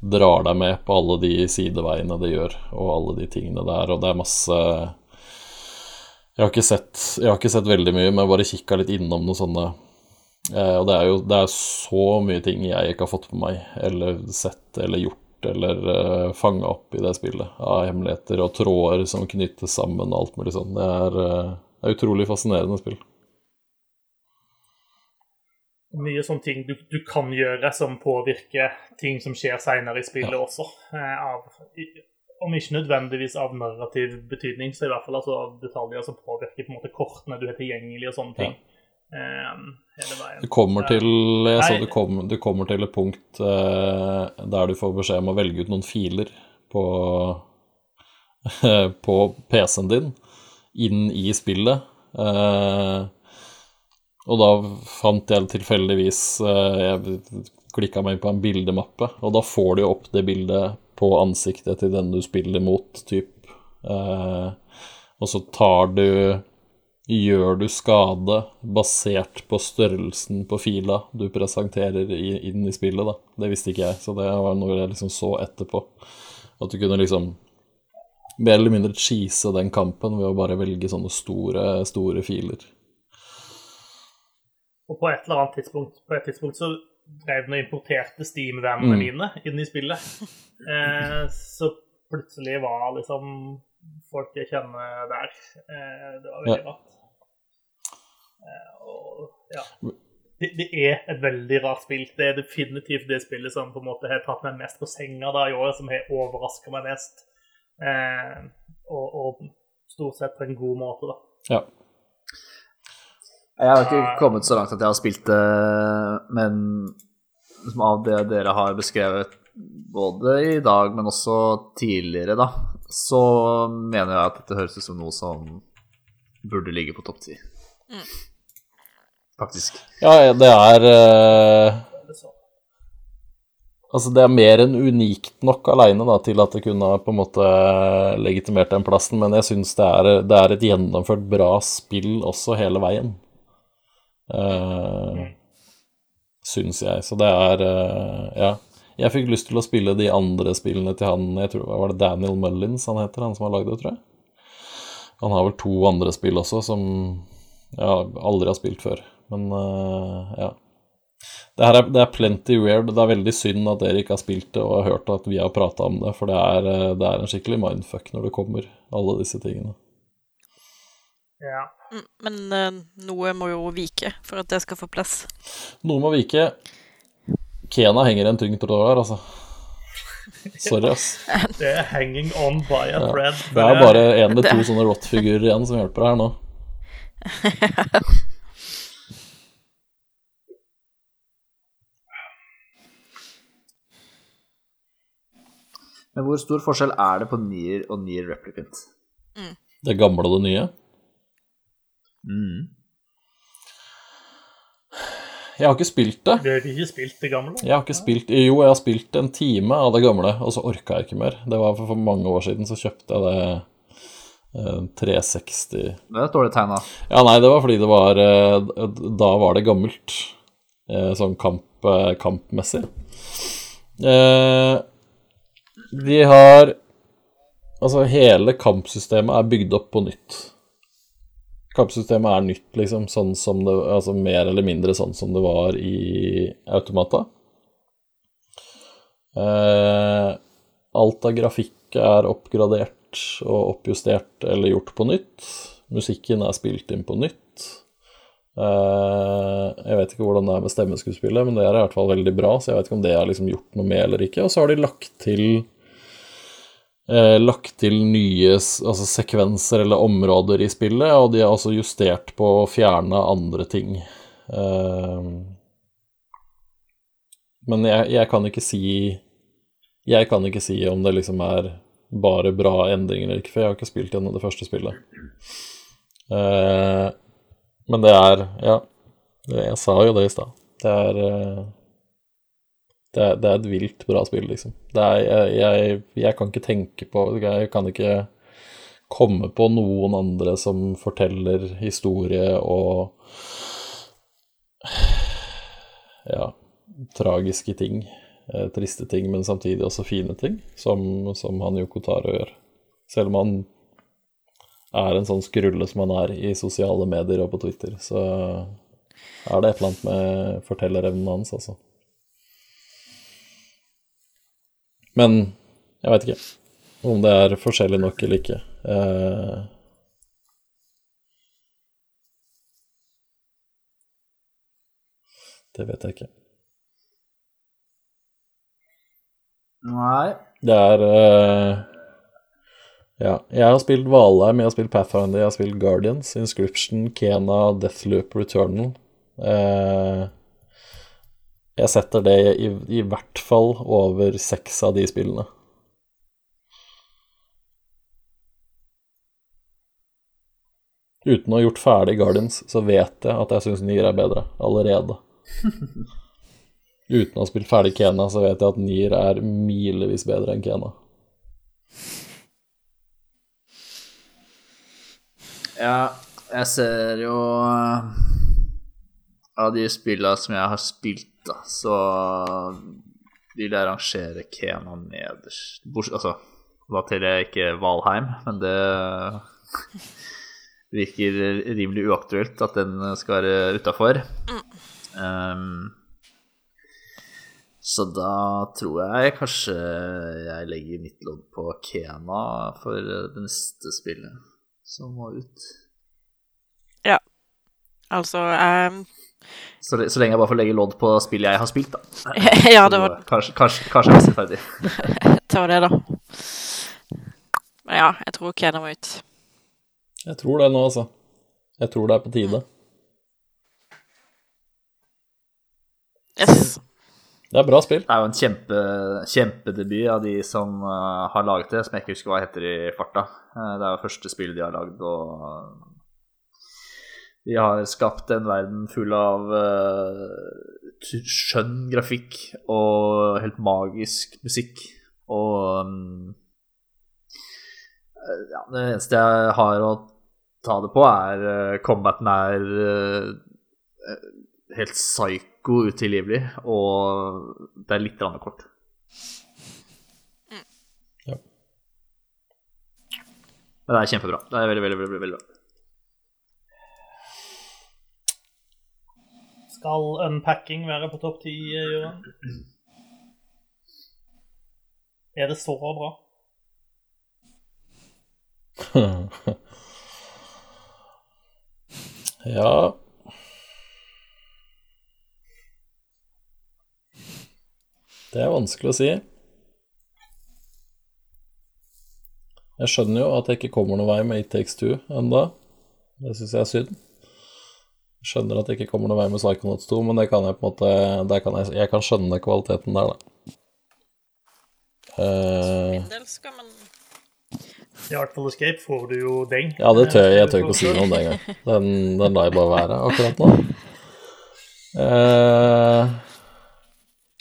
drar deg med på alle de sideveiene de gjør, og alle de tingene der. Og det er masse Jeg har ikke sett, har ikke sett veldig mye, men jeg bare kikka litt innom noen sånne Og det er jo det er så mye ting jeg ikke har fått med meg, eller sett eller gjort eller uh, fanga opp i det spillet av hemmeligheter og tråder som knyttes sammen og alt mulig sånn. Det er, uh, er utrolig fascinerende spill mye sånne ting du, du, kan gjøre som påvirker ting som skjer seinere i spillet ja. også. Uh, av, om ikke nødvendigvis av narrativ betydning, så i hvert fall altså av detaljer som påvirker på en måte kortene du har tilgjengelig og sånne ting. Ja. Eh, du kommer til jeg så du, kom, du kommer til et punkt eh, der du får beskjed om å velge ut noen filer på, på PC-en din inn i spillet. Eh, og da fant jeg tilfeldigvis eh, Jeg klikka meg på en bildemappe, og da får du opp det bildet på ansiktet til den du spiller mot, typ. Eh, og så tar du Gjør du skade basert på størrelsen på fila du presenterer inn i spillet, da. Det visste ikke jeg, så det var noe jeg liksom så etterpå. At du kunne liksom mer eller mindre cheese den kampen ved å bare velge sånne store, store filer. Og på et eller annet tidspunkt, på et tidspunkt så drev den og importerte Steam-vennene mm. mine inn i spillet. Eh, så plutselig var liksom folk jeg kjenner der. Eh, det var veldig ja. rart. Eh, og ja. Det, det, er et veldig rart spill. Det er definitivt det spillet som på en måte har tatt meg mest på senga da i år, som har overraska meg mest. Eh, og, og, stort sett på en god måte, da. Ja. Jeg har ikke kommet så langt at jeg har spilt det, men av det dere har beskrevet både i dag, men også tidligere, da, så mener jeg at dette høres ut som noe som burde ligge på topp ti. Mm. Faktisk. Ja, det er uh, Altså, det er mer enn unikt nok aleine til at det kunne på en måte legitimert den plassen, men jeg syns det, det, er et gjennomført bra spill også hele veien. Uh, syns jeg. Så det er uh, Ja. Jeg fikk lyst til å spille de andre spillene til han jeg tror, Var det Daniel Mullins han heter, han som har lagd det, tror jeg? Han har vel to andre spill også som jeg aldri har spilt før. Men uh, ja. Det, her er, det er plenty weird. Det er veldig synd at dere ikke har spilt det og har hørt at vi har prata om det, for det er, det er, en skikkelig mindfuck når det kommer, alle disse tingene. Ja. Mm, men uh, noe må jo vike for at det skal få plass. Noe må vike. Kena henger en tyngd tråd her, altså. Sorry, ass. Det er hanging on by a thread. Ja. Det er bare én eller to sånne rot-figurer igjen som hjelper her nå. Men hvor stor forskjell er det på Nier og Nier Replicant? Mm. Det gamle og det nye? Mm. Jeg har ikke spilt det. Du har ikke spilt det gamle? Jeg har ikke spilt, Jo, jeg har spilt en time av det gamle, og så orka jeg ikke mer. Det var for, for mange år siden så kjøpte jeg det eh, 360 Det er et dårlig tegn, da. Ja, nei, det var fordi det var eh, Da var det gammelt. Eh, sånn kamp, eh, kampmessig. Eh, de har Altså, hele kampsystemet er bygd opp på nytt. Kampsystemet er nytt, liksom, sånn som det, altså mer eller mindre sånn som det var i Automata. Eh, alt av grafikk er oppgradert og oppjustert eller gjort på nytt. Musikken er spilt inn på nytt. Eh, jeg vet ikke hvordan det er med stemmeskuespillet, men det er i hvert fall veldig bra, så jeg vet ikke om det er liksom gjort noe med eller ikke. Og så har de lagt til eh, lagt til nye altså sekvenser eller områder i spillet, og de har også justert på å fjerne andre ting. Eh, men jeg, jeg kan ikke si Jeg kan ikke si om det liksom er bare bra endringer eller ikke, for jeg har ikke spilt gjennom det første spillet. Eh, men det er Ja, jeg sa jo det i stad. Det er eh, det er, det er et vilt bra spill, liksom. Er, jeg, jeg, jeg kan ikke tenke på Jeg kan ikke komme på noen andre som forteller historie og Ja, tragiske ting. Eh, triste ting, men samtidig også fine ting, som, som han Yoko Taro gjør. Selv om han er en sånn skrulle som han er i sosiale medier og på Twitter, så er det et eller annet med fortellerevnen hans, altså. Men jeg veit ikke om det er forskjellig nok eller ikke. Eh, det vet jeg ikke. Nei. Det er eh, Ja, jeg har spilt Valheim, jeg har spilt Pathfinder, jeg har spilt Guardians, Inscription, Kena, Deathloop, Returnal. Eh, jeg setter det i, i hvert fall over seks av de spillene. Uten å ha gjort ferdig Guardians, så vet jeg at jeg syns Nier er bedre allerede. Uten å ha spilt ferdig Kena, så vet jeg at Nier er milevis bedre enn Kena. Ja, jeg ser jo Av de spillene som jeg har spilt, da, så vil jeg rangere Kena nederst. Altså, da teller jeg ikke Valheim, men det virker rimelig uaktuelt at den skal være utafor. Um, så da tror jeg kanskje jeg legger mitt lodd på Kena for det neste spillet som må ut. Ja. Altså ehm, Så, det, så lenge jeg bare får legge lodd på spillet jeg har spilt, da. Ja, det var, Kanskje, kanskje, kanskje jeg er ferdig. Ta det, da. Men ja, jeg tror Kena må ut. Jeg tror det nå, altså. Jeg tror det er på tide. Yes. Det er bra spill. Det er jo en kjempe, kjempedebut av de som eh, har laget det, som jeg ikke husker hva heter i farta. Eh, det er jo første spillet de har lagd, og de har skapt en verden full av uh, skjønn grafikk og helt magisk musikk. Og mm, eh, ja, det eneste jeg har å ta det på, er uh, combaten er uh, helt psycho utilgivelig, og det er litt grann kort. Ja. Men det er kjempebra. Det er veldig, veldig, veldig, veldig bra. Skal unpacking være på topp ti, Jørgen? Er det så bra? ja Det er vanskelig å si. Jeg skjønner jo at jeg ikke kommer noen vei med It Takes Two enda. Det syns jeg er synd. Skjønner at det ikke kommer noen vei med Psychonauts 2, men det kan jeg på en måte kan jeg, jeg kan skjønne kvaliteten der, da. Uh, Min del skal man I Artful Escape får du jo deng. Ja, det tør jeg, jeg tør ikke å si noe om det engang. Den, den lar jeg bare være akkurat nå. Uh,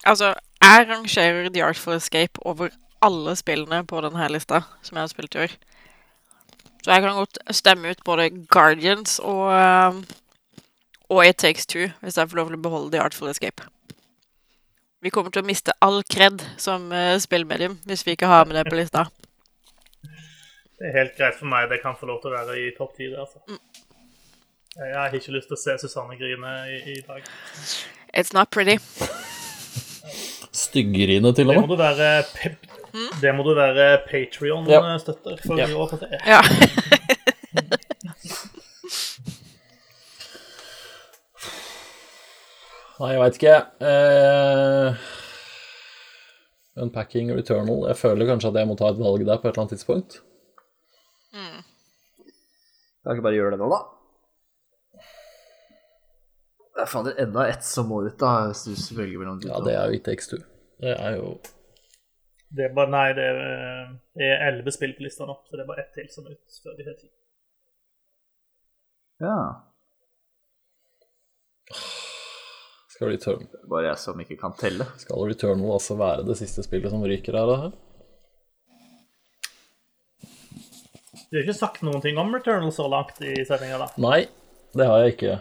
Altså, jeg rangerer The Artful Escape over alle spillene på denne lista som jeg har spilt i år. Så jeg kan godt stemme ut både Guardians og, um, og It Takes Two, hvis jeg får lov til å beholde The Artful Escape. Vi kommer til å miste all kred som uh, spillmedium hvis vi ikke har med det på lista. Det er helt greit for meg. Det kan få lov til å være i topp ti. Altså. Jeg har ikke lyst til å se Susanne grine i, i dag. It's not pretty. Styggrine, til og med. du være pep det må du være Ja. Patrion-støtter for Ja. å få se. Ja. Nei, jeg veit ikke. Eh, unpacking Returnal. Jeg føler kanskje at jeg må ta et valg der på et eller annet tidspunkt. Kan ikke bare gjøre det nå, da? Det er fader enda ett som må ut, da, hvis du velger mellom de Ja, det er jo ikke X2. Det er jo Det er bare, nei, det er, det elleve spill på lista nå, så det er bare ett til som er ut før de har tid. Ja. Skal, Return, Bare jeg som ikke kan telle. skal Returnal altså være det siste spillet som ryker her? Da? her? Du har ikke sagt noen ting om Returnal så langt i sendinga, da? Nei, det har jeg ikke.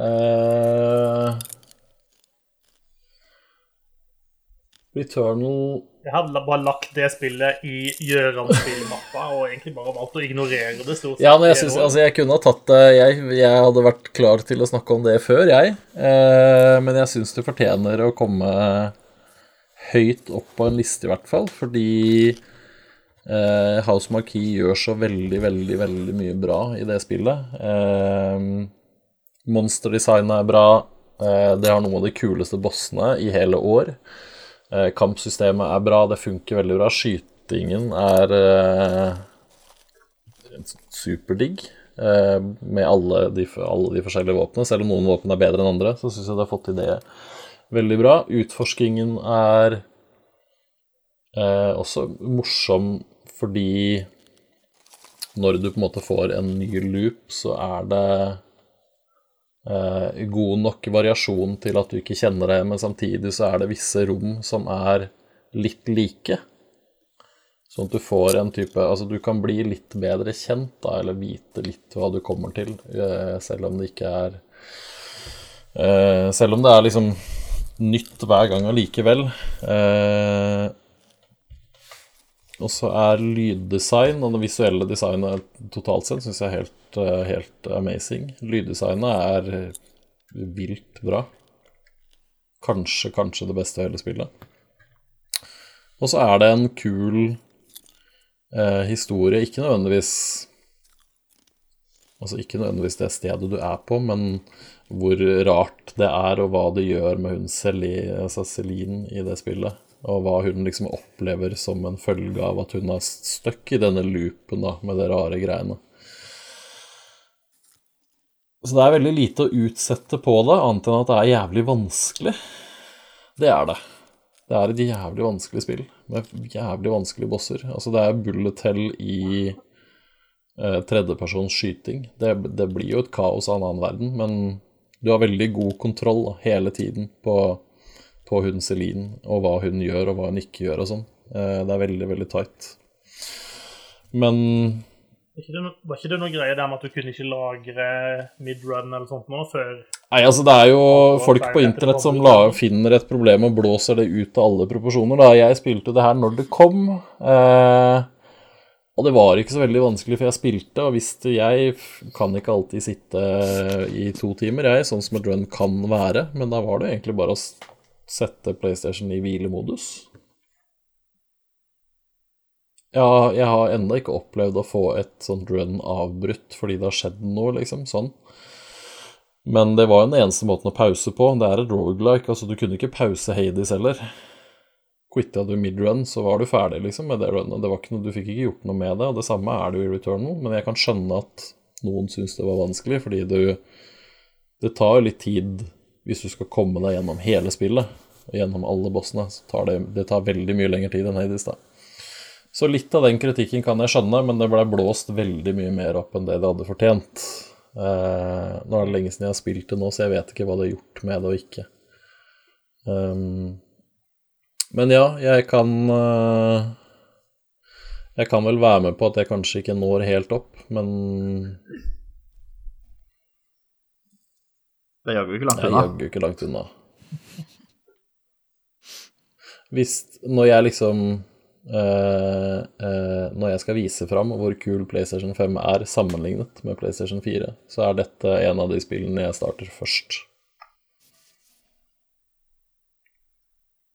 Uh... Returnal Jeg hadde bare lagt det spillet i Gjøran-spillmappa og egentlig bare valgt å ignorere det. stort sett. Ja, men jeg synes, altså jeg kunne ha tatt det jeg, jeg hadde vært klar til å snakke om det før, jeg. Eh, men jeg syns det fortjener å komme høyt opp på en liste, i hvert fall. Fordi eh, House Marquis gjør så veldig, veldig, veldig mye bra i det spillet. Eh, Monsterdesignet er bra. Eh, det har noen av de kuleste bossene i hele år. Eh, kampsystemet er bra, det funker veldig bra. Skytingen er eh, superdigg eh, med alle de, alle de forskjellige våpnene. Selv om noen våpen er bedre enn andre, så syns jeg de har fått til det veldig bra. Utforskingen er eh, også morsom fordi når du på en måte får en ny loop, så er det god nok variasjon til at du ikke kjenner det, men samtidig så er det visse rom som er litt like. Sånn at du får en type Altså, du kan bli litt bedre kjent, da, eller vite litt hva du kommer til, eh, selv om det ikke er eh, Selv om det er liksom nytt hver gang allikevel. Eh, og så er lyddesign og det visuelle designet totalt sett syns jeg er helt, helt amazing. Lyddesignet er vilt bra. Kanskje, kanskje det beste i hele spillet. Og så er det en kul eh, historie, ikke nødvendigvis Altså ikke nødvendigvis det stedet du er på, men hvor rart det er, og hva det gjør med hun Celine, altså Celine i det spillet. Og hva hun liksom opplever som en følge av at hun er stuck i denne loopen da, med de rare greiene. Så det er veldig lite å utsette på det, annet enn at det er jævlig vanskelig. Det er det. Det er et jævlig vanskelig spill med jævlig vanskelige bosser. Altså, det er bullet hell i eh, tredjepersons skyting. Det, det blir jo et kaos av en annen verden, men du har veldig god kontroll da, hele tiden på, på hun Celine, og hva hun gjør, og hva hun ikke gjør, og sånn. Eh, det er veldig, veldig tight. Men Var ikke Var ikke det noe greie der med at du kunne ikke lagre midrun eller sånt nå før Nei, altså det er jo folk på internett som la, finner et problem og blåser det ut av alle proporsjoner. Da. Jeg spilte det her når det kom, eh, og det var ikke så veldig vanskelig, for jeg spilte, og visste jeg kan ikke alltid sitte i to timer, jeg, sånn som et run kan være, men da var det egentlig bare å sette PlayStation i hvilemodus. Ja, jeg har ennå ikke opplevd å få et sånt run avbrutt fordi det har skjedd noe, liksom, sånn. Men det var jo den eneste måten å pause på. Det er et roguelike, altså du kunne ikke pause Hades heller. Quitta du midrun, så var du ferdig liksom med det runnet. Det var ikke noe, du fikk ikke gjort noe med det, og det samme er det jo i Returnal. Men jeg kan skjønne at noen syns det var vanskelig, fordi du Det tar jo litt tid hvis du skal komme deg gjennom hele spillet, og gjennom alle bossene. Så tar det, det tar veldig mye lengre tid enn Hades, da. Så litt av den kritikken kan jeg skjønne, men det ble blåst veldig mye mer opp enn det det hadde fortjent. Uh, nå er det lenge siden jeg har spilt det nå, så jeg vet ikke hva det har gjort med det og ikke. Um, men ja, jeg kan uh, Jeg kan vel være med på at jeg kanskje ikke når helt opp, men Det er jaggu ikke langt jeg er unna. jaggu ikke langt unna. Hvis Når jeg liksom Når jeg skal vise fram hvor kul PlayStation 5 er sammenlignet med PlayStation 4, så er dette en av de spillene jeg starter først.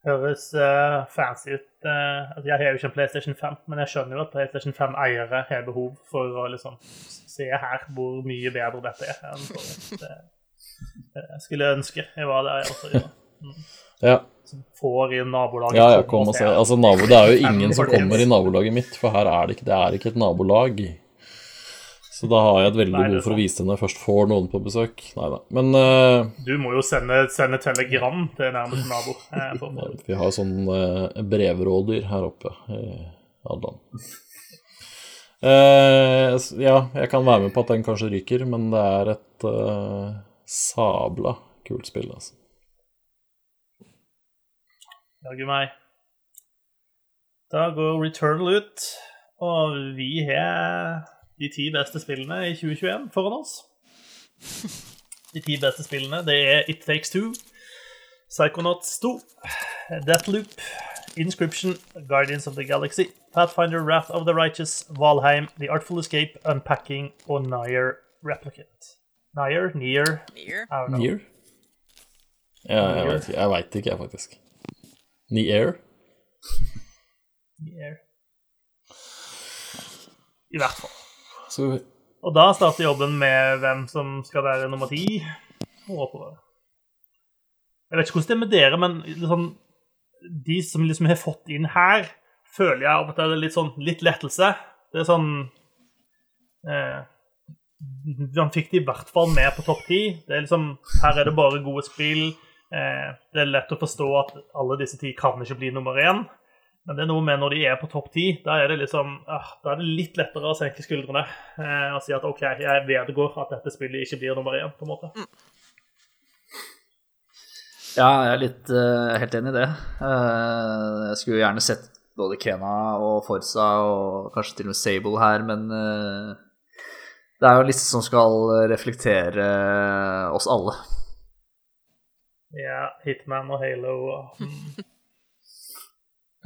Høres uh, fancy ut. Uh, altså jeg har jo ikke en PlayStation 5, men jeg skjønner jo at PlayStation 5-eiere har behov for å liksom se her hvor mye bedre dette er. enn forrige. Det- Jeg skulle ønske jeg var der jeg også. Ja. Ja, Får inn nabolaget. ja, ja kom og og se. Altså, nabo, det er jo ingen som kommer i nabolaget mitt, for her er det ikke, det er ikke et nabolag. Så da har jeg et veldig behov for å vise det når jeg først får noen på besøk. Nei da. Men uh, Du må jo sende, sende telegram til nærmeste nabo. eh, vi har sånn uh, brevrådyr her oppe i Hadeland. Uh, ja, jeg kan være med på at den kanskje ryker, men det er et eh, sabla kult spill, altså. Jaggu meg. Da går Returnal ut, og vi har de ti beste spillene i 2021 foran oss. De ti beste spillene, det er It Takes Two, Psychonauts 2, Deathloop, Inscription, Guardians of the Galaxy, Pathfinder, Wrath of the Righteous, Valheim, The Artful Escape, Unpacking og Nier Replicant. Nier? Nier? Nier. I don't know. Nier? Ja, jeg veit ikke, jeg vet ikke, Air. Nier. I hvert fall. Så Og da starter jobben med hvem som skal være nummer ti. Jeg vet ikke hvordan det er med dere, men liksom, de som liksom har fått inn her, føler jeg av og til litt sånn litt lettelse. Det er sånn eh, Man fikk de i hvert fall med på topp ti. Det liksom, her er det bare gode spill. Eh, det er lett å forstå at alle disse ti kan ikke bli nummer én. Men det er noe med når de er på topp ti, da er det liksom, ah, da er det litt lettere å senke skuldrene eh, og si at OK, jeg vedgår at dette spillet ikke blir nummer én, på en måte. Ja, jeg er litt uh, helt enig i det. Uh, jeg skulle gjerne sett både Kena og Forza og kanskje til og med Sable her, men uh, det er jo en liste som skal reflektere oss alle. Ja, Hitman og Halo og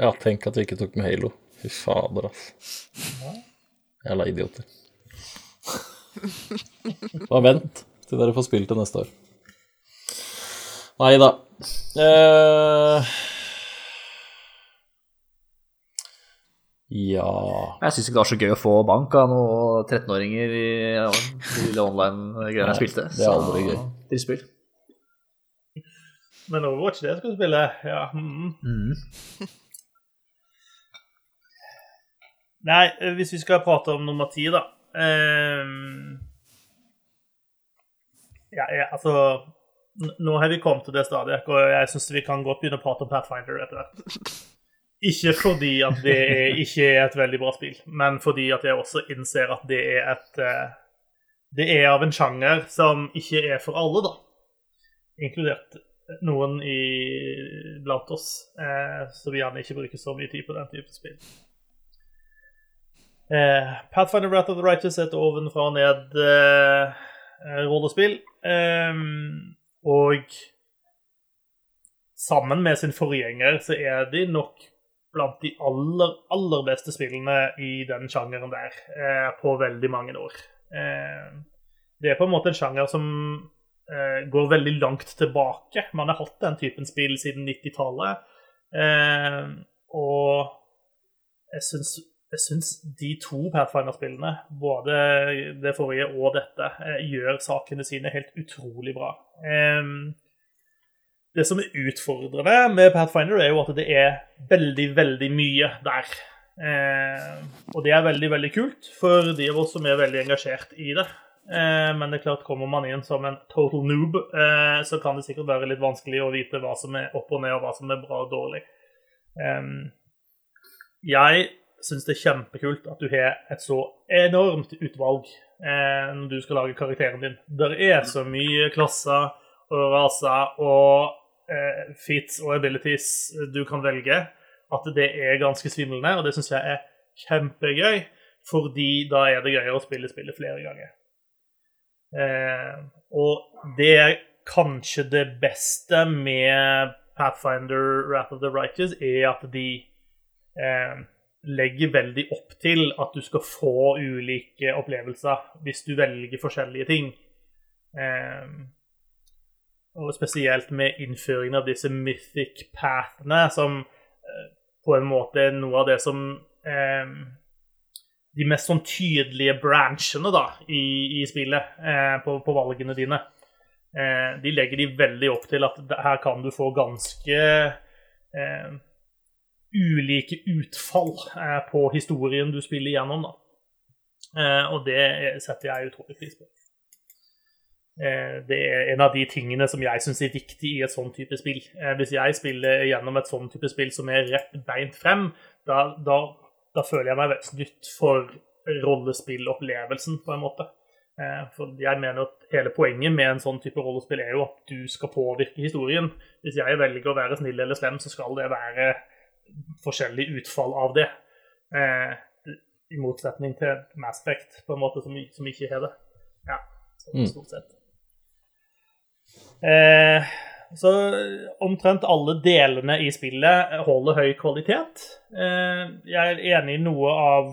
Ja, tenk at vi ikke tok med Halo. Fy fader, ass. Jævla idioter. Bare vent til dere får spilt det neste år. Nei da. Eh... Ja Jeg syns ikke det var så gøy å få bank av noen 13-åringer i ja, de online-greiene jeg spilte. det er aldri gøy. Drittspill. Men Overwatch, det skal du spille. Ja. Mm. Nei, eh, hvis vi skal prate om nummer ti, da um, ja, ja, altså Nå har vi kommet til det stadiet, og jeg syns vi kan godt begynne å prate om Pathfinder etter hvert. Ikke fordi at det er, ikke er et veldig bra spill, men fordi at jeg også innser at det er et eh, Det er av en sjanger som ikke er for alle, da. Inkludert noen i, blant oss eh, som gjerne ikke bruker så mye tid på den type spill. Eh, Pathfinder Wrath of the Righteous er et ovenfra og ned eh, eh, rollespill. Eh, og sammen med sin forgjenger så er de nok blant de aller, aller beste spillene i den sjangeren der eh, på veldig mange år. Eh, det er på en måte en sjanger som eh, går veldig langt tilbake. Man har hatt den typen spill siden 90-tallet. Eh, og jeg syns, jeg syns de to Pathfinder-spillene, både det forrige og dette, eh, gjør sakene sine helt utrolig bra. Det som er utfordrende med Pathfinder, er jo at det er veldig, veldig mye der. Eh, og det er veldig, veldig kult for de av oss som er veldig engasjert i det. Eh, men det er klart, kommer man inn som en total noob, eh, så kan det sikkert være litt vanskelig å vite hva som er opp og ned, og hva som er bra og dårlig. Jeg syns det er kjempekult at du har et så enormt utvalg eh, når du skal lage karakteren din. Det er så mye klasser og raser og fits og abilities du kan velge, at det er ganske svimlende, og det syns jeg er kjempegøy, fordi da er det gøyere å spille spillet flere ganger. Eh, og det er kanskje det beste med Pathfinder Wrath of the Righteous, er at de eh, legger veldig opp til at du skal få ulike opplevelser hvis du velger forskjellige ting. Eh, og spesielt med innføringen av disse mythic pathene, som eh, på en måte er noe av det som eh, De mest sånn tydelige branchene da, i, i spillet eh, på, på valgene dine. eh, de legger de veldig opp til at her kan du få ganske eh, ulike utfall eh, på historien du spiller gjennom. da. Eh, og det setter jeg utrolig pris på. Eh, det er en av de tingene som jeg syns er viktig i et sånn type spill. Hvis jeg spiller gjennom et sånn type spill som er rett beint frem, da, da, da føler jeg meg snytt for rollespillopplevelsen, på en måte. Eh, For jeg mener at hele poenget med en sånn type rollespill er jo at du skal påvirke historien. Hvis jeg velger å være snill eller slem, så skal det være forskjellig utfall av det. Eh, I motsetning til Mass Effect, på en måte, som, som ikke har det. Ja, Mm. stort sett. Eh, så omtrent alle delene i spillet holder høy kvalitet. Eh, jeg er enig i noe av,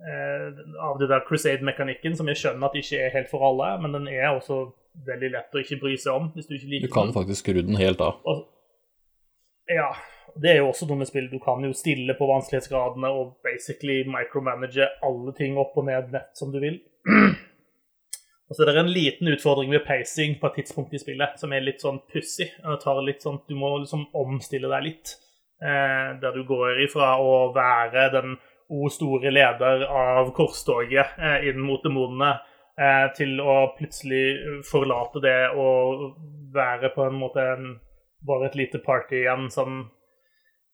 eh, av det der Crusade-mekanikken, som jeg skjønner at ikke er helt for alle, men den er også veldig lett å ikke bry seg om hvis du ikke Du kan den. faktisk skru den helt av. Og, ja, det er jo også noe med spill. Du kan jo stille på vanskelighetsgradene og basically micromanage alle ting opp og ned nett som du vil. Og så er det en liten utfordring ved pacing på et tidspunkt i spillet som er litt sånn pussig. Sånn, Du må liksom omstille deg litt. Eh, der du går ifra å være den o store leder av korstoget eh, inn mot demonene, eh, til å plutselig forlate det og være på en måte en, bare et lite party igjen som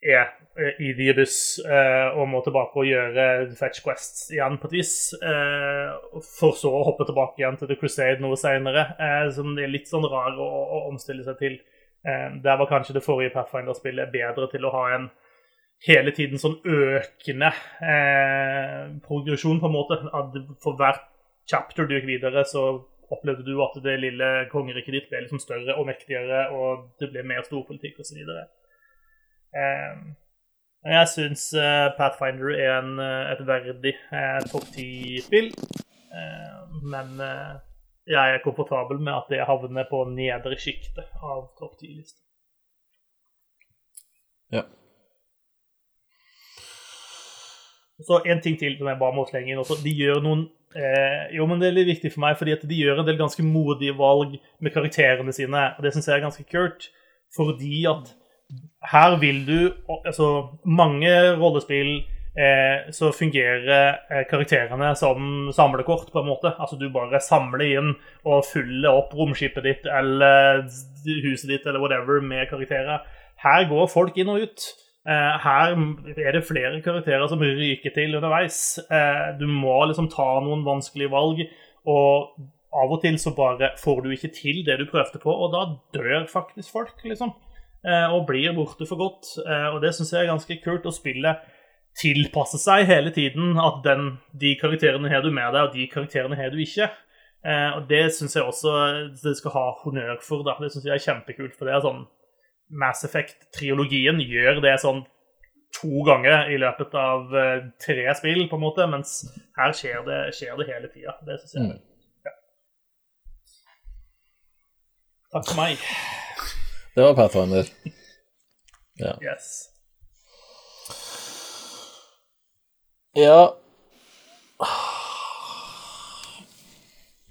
er eh, i The Abyss eh, og må tilbake og gjøre fetch quests igjen på et vis. Eh, for så å hoppe tilbake igjen til The Crusade noe senere, som det er litt sånn rar å, å omstille seg til. Der var kanskje det forrige Pathfinder-spillet bedre til å ha en hele tiden sånn økende eh, progresjon, på en måte. At for hvert chapter du gikk videre, så opplevde du at det lille kongeriket ditt ble liksom større og mektigere, og det ble mer storpolitikk osv. Eh, jeg syns eh, Pathfinder er en, eh, et verdig eh, topp ti-spill, eh, men jeg er komfortabel med at det havner på nedre sjiktet av topp ti-listen. Ja. Så en ting til som jeg bare må slenge inn også. De gjør noen eh, Jo, men det er litt viktig for meg, fordi at de gjør en del ganske modige valg med karakterene sine. Og det syns jeg er ganske kult, fordi at her vil du Altså, mange rollespill eh, så fungerer eh, karakterene som samlekort, på en måte. Altså du bare samler inn og fyller opp romskipet ditt eller huset ditt eller whatever med karakterer. Her går folk inn og ut. Eh, her er det flere karakterer som ryker til underveis. Eh, du må liksom ta noen vanskelige valg, og av og til så bare får du ikke til det du prøvde på, og da dør faktisk folk, liksom. Eh, og blir borte for godt. Eh, og det syns jeg er ganske kult. Å spille tilpasse seg hele tiden at den, de karakterene har du med deg, og de karakterene har du ikke. Eh, og det syns jeg også det skal ha honnør for. Da. Det syns jeg er kjempekult. For det er sånn Mass Effect-triologien gjør det sånn to ganger i løpet av eh, tre spill, på en måte, mens her skjer det, skjer det hele tida. Det syns jeg. Mm. Ja. Takk for meg. Det var Pathfinder. Ja. Yes. ja.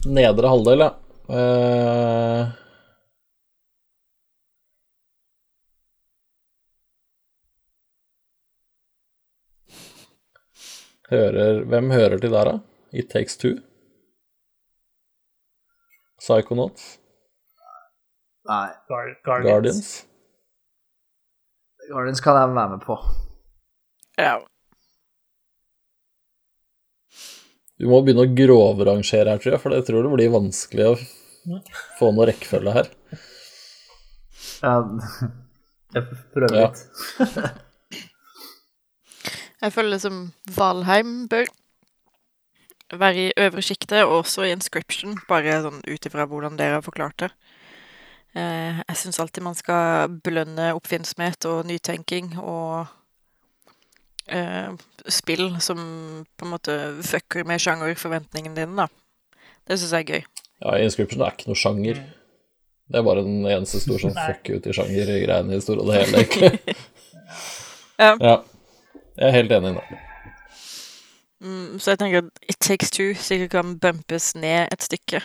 Nedre halvdel, ja. Uh... hører Hvem hører til der, da? It Takes Two? Psychonauts? Nei, Guar Guardians. Guardians? Guardians kan jeg være med på. Ja. Du må begynne å grovrangere her, tror jeg, for jeg tror det blir vanskelig å få noe rekkefølge her. Ja, jeg prøver Ja. litt. Jeg føler det som Valheim bør være i øvre sjiktet, og også i Inscription, bare sånn ut ifra hvordan dere har forklart det. Eh, jeg syns alltid man skal belønne oppfinnsomhet og nytenking og eh, spill som på en måte fucker med sjangerforventningene dine, da. Det syns jeg er gøy. Ja, Inscription er ikke noe sjanger. Det er bare den eneste store sånn fuck ut i sjanger-greiene i store og det hele, egentlig. Ja. ja. Jeg er helt enig i det. Mm, så jeg tenker at It Takes Two sikkert kan bumpes ned et stykke.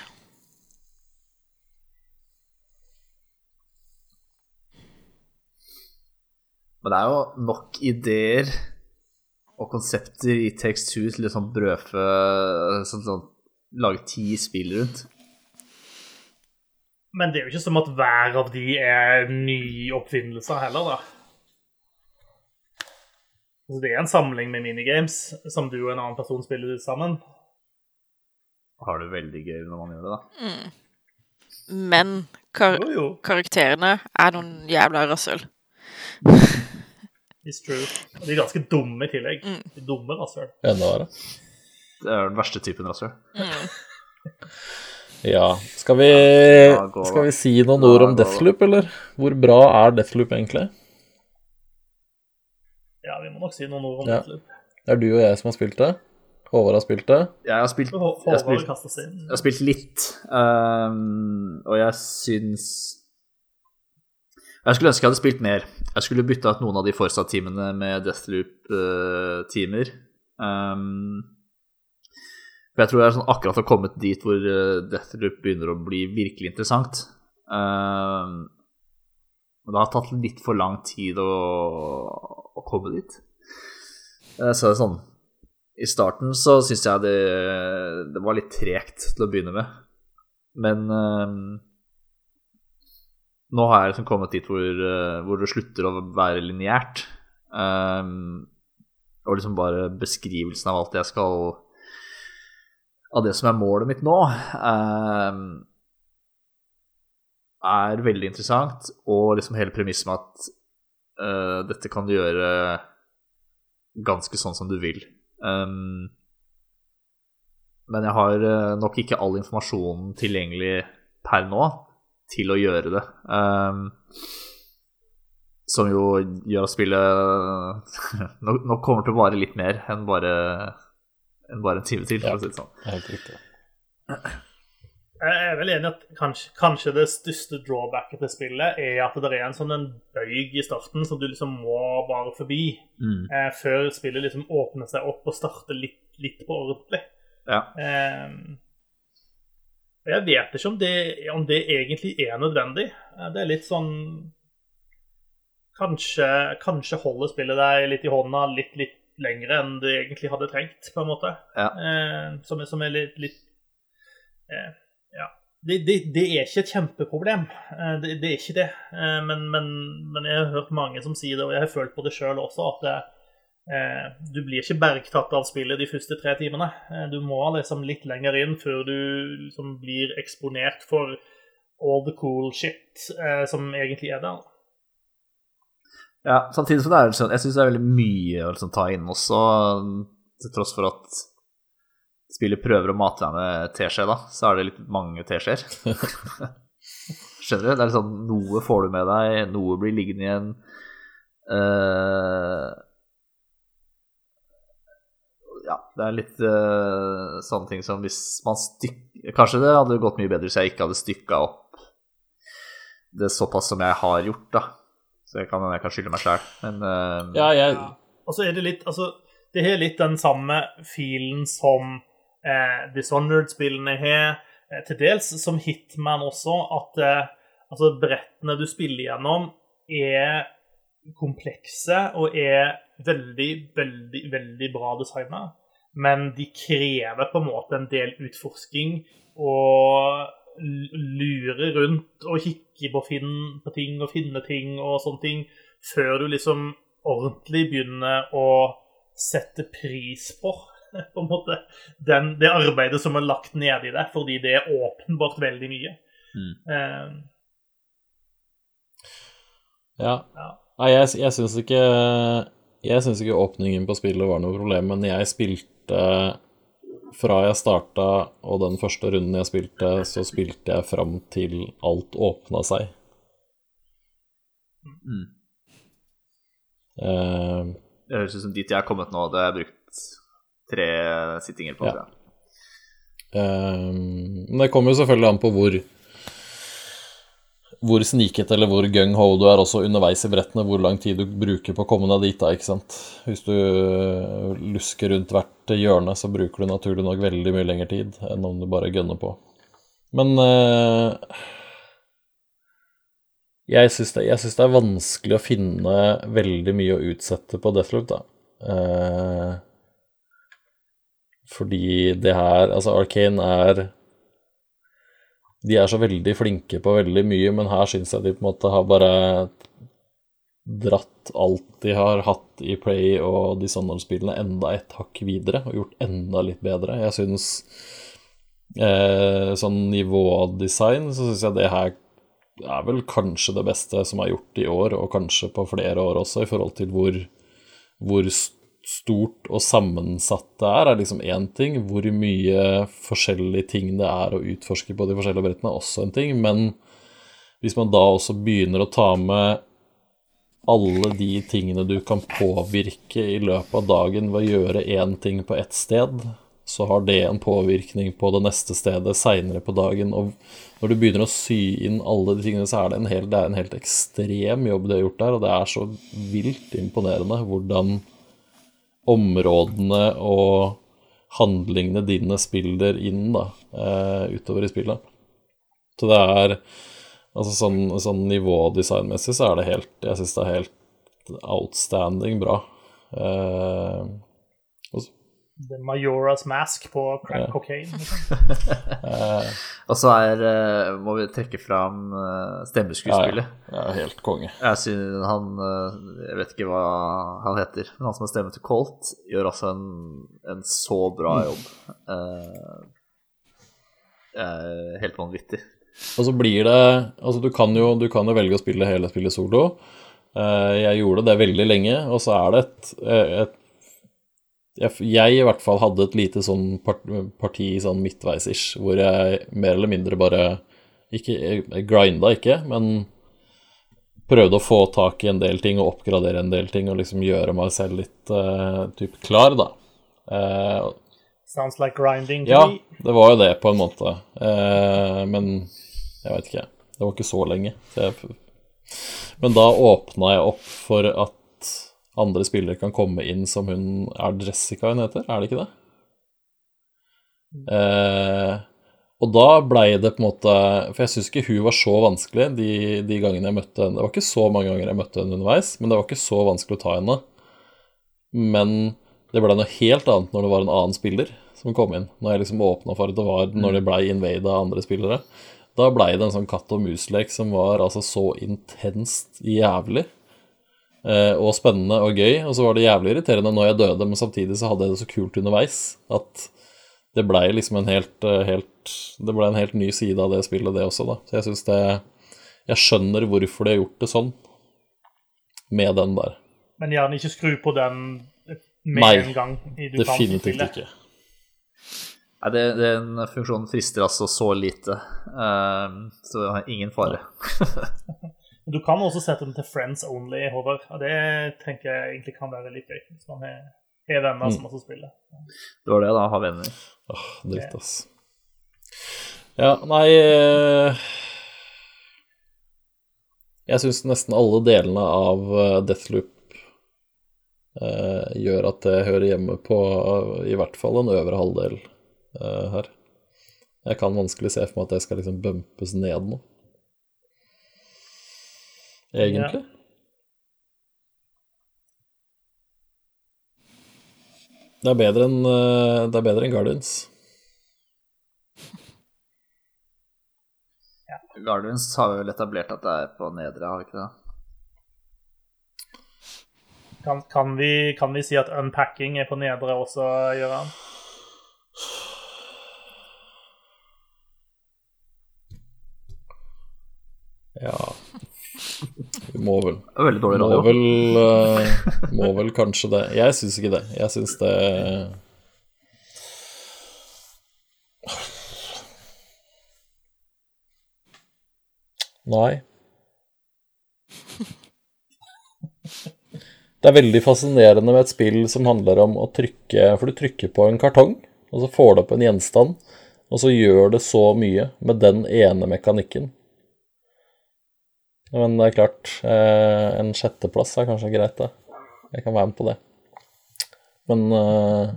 Men det er jo nok ideer og konsepter i Takes Two til liksom brødfø sånn, sånn, Lage ti spill rundt. Men det er jo ikke som at hver av de er nyoppfinnelser heller, da. Altså, det er en samling med minigames som du og en annen person spiller sammen. Har det veldig gøy når man gjør det, da. Men kar Jo, jo. karakterene er noen jævla rasshøl. It's true. De er ganske dumme i tillegg. De er dumme rasshøl. Enda verre. Det er den verste typen rasshøl. Ja. Skal vi, skal vi si noen ord om. Deathloop, eller? Hvor bra er Deathloop egentlig? Ja, vi må nok si noen ord om Ja. det. Det er du og jeg som har spilt det. Håvard har spilt det. Jeg har spilt, jeg har spilt, jeg har spilt litt, Um, og jeg syns Jeg skulle ønske jeg hadde spilt mer. Jeg skulle bytta ut noen av de Forsa-timene med Deathloop-timer. Ehm, for jeg tror jeg er sånn akkurat har kommet dit hvor eh, Deathloop begynner å bli virkelig interessant. Ehm, men det har tatt litt for lang tid å, komme dit. Så Så er det sånn I starten så syns jeg det, det var litt tregt til å begynne med. Men ehm, nå har jeg liksom kommet dit hvor, eh, hvor det slutter å være lineært. Um, og liksom bare beskrivelsen av alt jeg skal Av det som er målet mitt nå, um, er veldig interessant. Og liksom hele premisset med at uh, dette kan du gjøre ganske sånn som du vil. Um, men jeg har eh, nok ikke all informasjonen tilgjengelig per nå til å gjøre det. Um, som jo gjør at spillet nok, nok kommer til å vare litt mer enn bare, enn bare en time til, for å si det sånn. Helt riktig. Jeg er vel enig i at kanskje, kanskje det største drawbacket til spillet er at det er en sånn en bøyg i starten som du liksom må bare forbi Mm. eh, før spillet liksom åpner seg opp og starter litt, litt på ordentlig. Ja. Eh, jeg vet ikke om det, om det egentlig er nødvendig. Det er litt sånn Kanskje, kanskje holder spillet deg litt i hånda litt, litt lengre enn det egentlig hadde trengt, på en måte. Ja. Eh, som, som er litt, litt eh, Ja. Det, det, det er ikke et kjempeproblem. Eh, det, det er ikke det. Eh, men, men, men jeg har hørt mange som sier det, og jeg har følt på det sjøl også, at det, du blir ikke bergtatt av spillet de første tre timene. Eh, du må liksom litt lenger inn før du liksom blir eksponert for all the cool shit eh, som egentlig er der. Ja, samtidig som det er sånn Jeg syns det er veldig mye å liksom ta inn også, til tross for at spillet prøver å mate deg med teskje, da, så er det litt mange teskjeer. Skjønner du? Det er litt sånn Noe får du med deg, noe blir liggende igjen. Eh, ja, det er litt uh, sånne ting som hvis man stykker Kanskje det hadde gått mye bedre hvis jeg ikke hadde stykka opp det såpass som jeg har gjort, da. Så jeg kan, jeg kan skylde meg sjæl, men uh, Ja, jeg Og så er det litt Altså, det har litt den samme filen som eh, Dishonored-spillene har, eh, til dels som Hitman også, at eh, altså, brettene du spiller gjennom, er komplekse og er veldig, veldig, veldig bra designa. Men de krever på en måte en del utforsking og lure rundt og kikke på, finn, på ting og finne ting og sånne ting, før du liksom ordentlig begynner å sette pris på på en måte, den, det arbeidet som er lagt ned i det, fordi det er åpenbart veldig mye. Mm. Uh, Ja. Ja. Nei, jeg, jeg syns ikke Jeg syns ikke åpningen på spillet var noe problem, men jeg spilte Fra jeg starta og den første runden jeg spilte, så spilte jeg fram til alt åpna seg. mm. Uh, det høres ut som dit jeg er kommet nå. Det har jeg brukt tre sittinger på. Ja. Uh, men det kommer jo selvfølgelig an på hvor hvor sniket eller hvor gung-ho du er også underveis i brettene, hvor lang tid du bruker på å komme deg dit, da, ikke sant. Hvis du øh, lusker rundt hvert hjørne, så bruker du naturlig nok veldig mye lengre tid enn om du bare gønner på. Men eh, Jeg syns det, det er vanskelig å finne veldig mye å utsette på Deathloop, da. Eh, fordi det her Altså, Arcane er De er så veldig flinke på veldig mye, men her syns jeg de på en måte har bare dratt alt de har hatt i Play og Dishonored-spillene, enda et hakk videre og gjort enda litt bedre. Jeg syns eh, sånn nivådesign, så syns jeg det her er vel kanskje det beste som er gjort i år, og kanskje på flere år også, i forhold til hvor, hvor stort og sammensatt det er, er liksom én ting. Hvor mye forskjellige ting det er å utforske på de forskjellige brettene, er også en ting. Men hvis man da også begynner å ta med alle de tingene du kan påvirke i løpet av dagen ved å gjøre én ting på ett sted, så har det en påvirkning på det neste stedet seinere på dagen. Og når du begynner å sy inn alle de tingene, så er det en helt, det en helt ekstrem jobb de har gjort der, og det er så vilt imponerende hvordan områdene og handlingene dine spiller inn da, eh, utover i spillet. Så det er Altså sånn, sånn nivådesignmessig så er det helt Jeg syns det er helt outstanding bra. Eh, The Majora's Mask på crack cocaine. Eh, Og så er, eh, må vi trekke fram eh, stemmeskuespillet. ja, ja, helt konge. Jeg synes han Jeg vet ikke hva han heter, men han som har stemme til Colt, gjør altså en, en så bra jobb. Eh, eh, helt vanvittig. Og så blir det Altså, du kan jo, du kan jo velge å spille hele spillet solo. Eh, jeg gjorde det veldig lenge, og så er det et, et jeg, i hvert fall hadde et lite sånn part, parti sånn midtveis-ish, hvor jeg mer eller mindre bare ikke, Jeg grinda ikke, men prøvde å få tak i en del ting og oppgradere en del ting og liksom gjøre meg selv litt uh, typ klar, da. Uh, Sounds like grinding to ja, me. det var jo det på en måte. Uh, men jeg veit ikke. Det var ikke så lenge. Så jeg, men da åpna jeg opp for at andre spillere kan komme inn som hun Er Jessica hun heter? Er det ikke det? Eh, og da blei det på en måte For jeg syns ikke hun var så vanskelig de, de gangene jeg møtte henne. Det var ikke så mange ganger jeg møtte henne underveis, men det var ikke så vanskelig å ta henne. Men det ble noe helt annet når det var en annen spiller som kom inn. Når jeg liksom åpna for at det var når det blei invada av andre spillere. Da blei det en sånn katt og mus-lek som var altså så intenst jævlig. Eh, og spennende og gøy. Og så var det jævlig irriterende når jeg døde, men samtidig så hadde jeg det så kult underveis at det blei liksom en helt, eh, helt Det blei en helt ny side av det spillet, det også, da. Så jeg syns det Jeg skjønner hvorfor de har gjort det sånn med den der. Men gjerne ikke skru på den med Nei, en gang. Nei, Definitivt ikke. Nei, det, den funksjonen frister altså så lite, uh, så det har ingen fare. Du kan også sette den til friends only, Håvard. Og det tenker jeg egentlig kan være litt gøy. Hvis man har har venner Mm. som også spiller. Det var det, da, ha venner. Åh, dritt, ass. Ja, nei eh, Jeg syns nesten alle delene av eh, Deathloop eh, gjør at det hører hjemme på i hvert fall en øvre halvdel eh, her. Jeg kan vanskelig se for meg at det skal liksom bumpes ned nå. Egentlig. Det er bedre enn eh, Det er bedre enn Guardians. Guardians har vi vel etablert at det er på nedre, har vi ikke det? Kan, kan, vi, kan vi si at unpacking er på nedre også, Gøran? Ja må vel veldig dårlig Må vel, uh, må vel kanskje det. Jeg syns ikke det. Jeg syns det Nei. Det er veldig fascinerende med et spill som handler om å trykke For du trykker på en kartong, og så får du opp en gjenstand, og så gjør det så mye med den ene mekanikken. Men det er klart, eh, en sjetteplass er kanskje greit, det. Jeg kan være med på det. Men eh,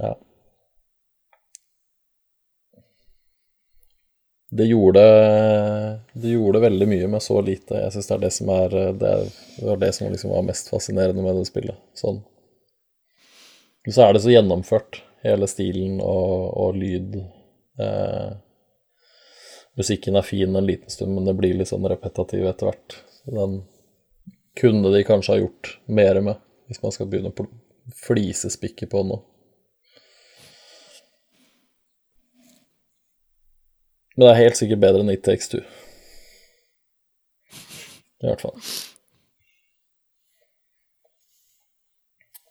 ja. det gjorde, det gjorde veldig mye med så lite. Jeg syns det er det som er det, det var det som liksom var mest fascinerende med det spillet. Sånn. Så er det så gjennomført, hele stilen og, og lyd. Eh, musikken er fin en liten stund, men det blir litt sånn repetativ etter hvert. Den kunne de kanskje ha gjort mer med, hvis man skal begynne å flisespikke på noe. Men det er helt sikkert bedre enn It Takes Two. I hvert fall.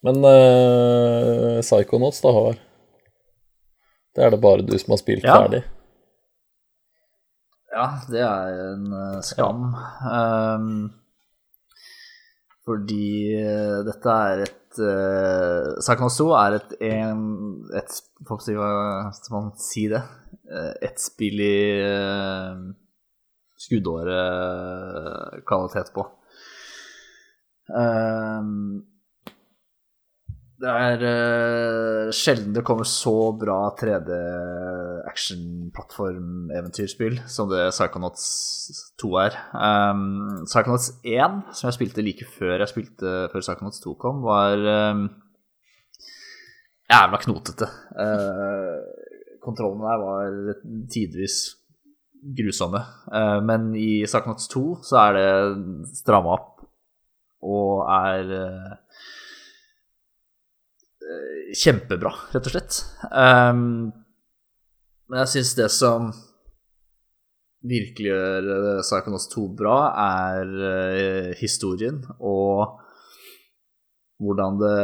Men uh, Psychonauts, da, Håvard? Det er det bare du som har spilt ja. ferdig? Ja, det er en uh, skam. Ja. Um, fordi uh, dette er et uh, Psychonauts 2 er et, en, et Hva skal man si det? Eh, ett spill i uh, skuddårekvalitet på. Um, det er uh, sjelden det kommer så bra 3D action-plattform-eventyrspill som det Psychonauts 2 er. Um, Psychonauts 1, som jeg spilte like før jeg spilte før Psychonauts 2 kom, var um, jævla knotete. Uh, kontrollene der var tidvis grusomme. Uh, men i Psychonauts 2 så er det stramma opp og er eh, kjempebra, rett og slett. Um, men jeg syns det som virkelig gjør Psychonauts 2 bra, er historien og hvordan det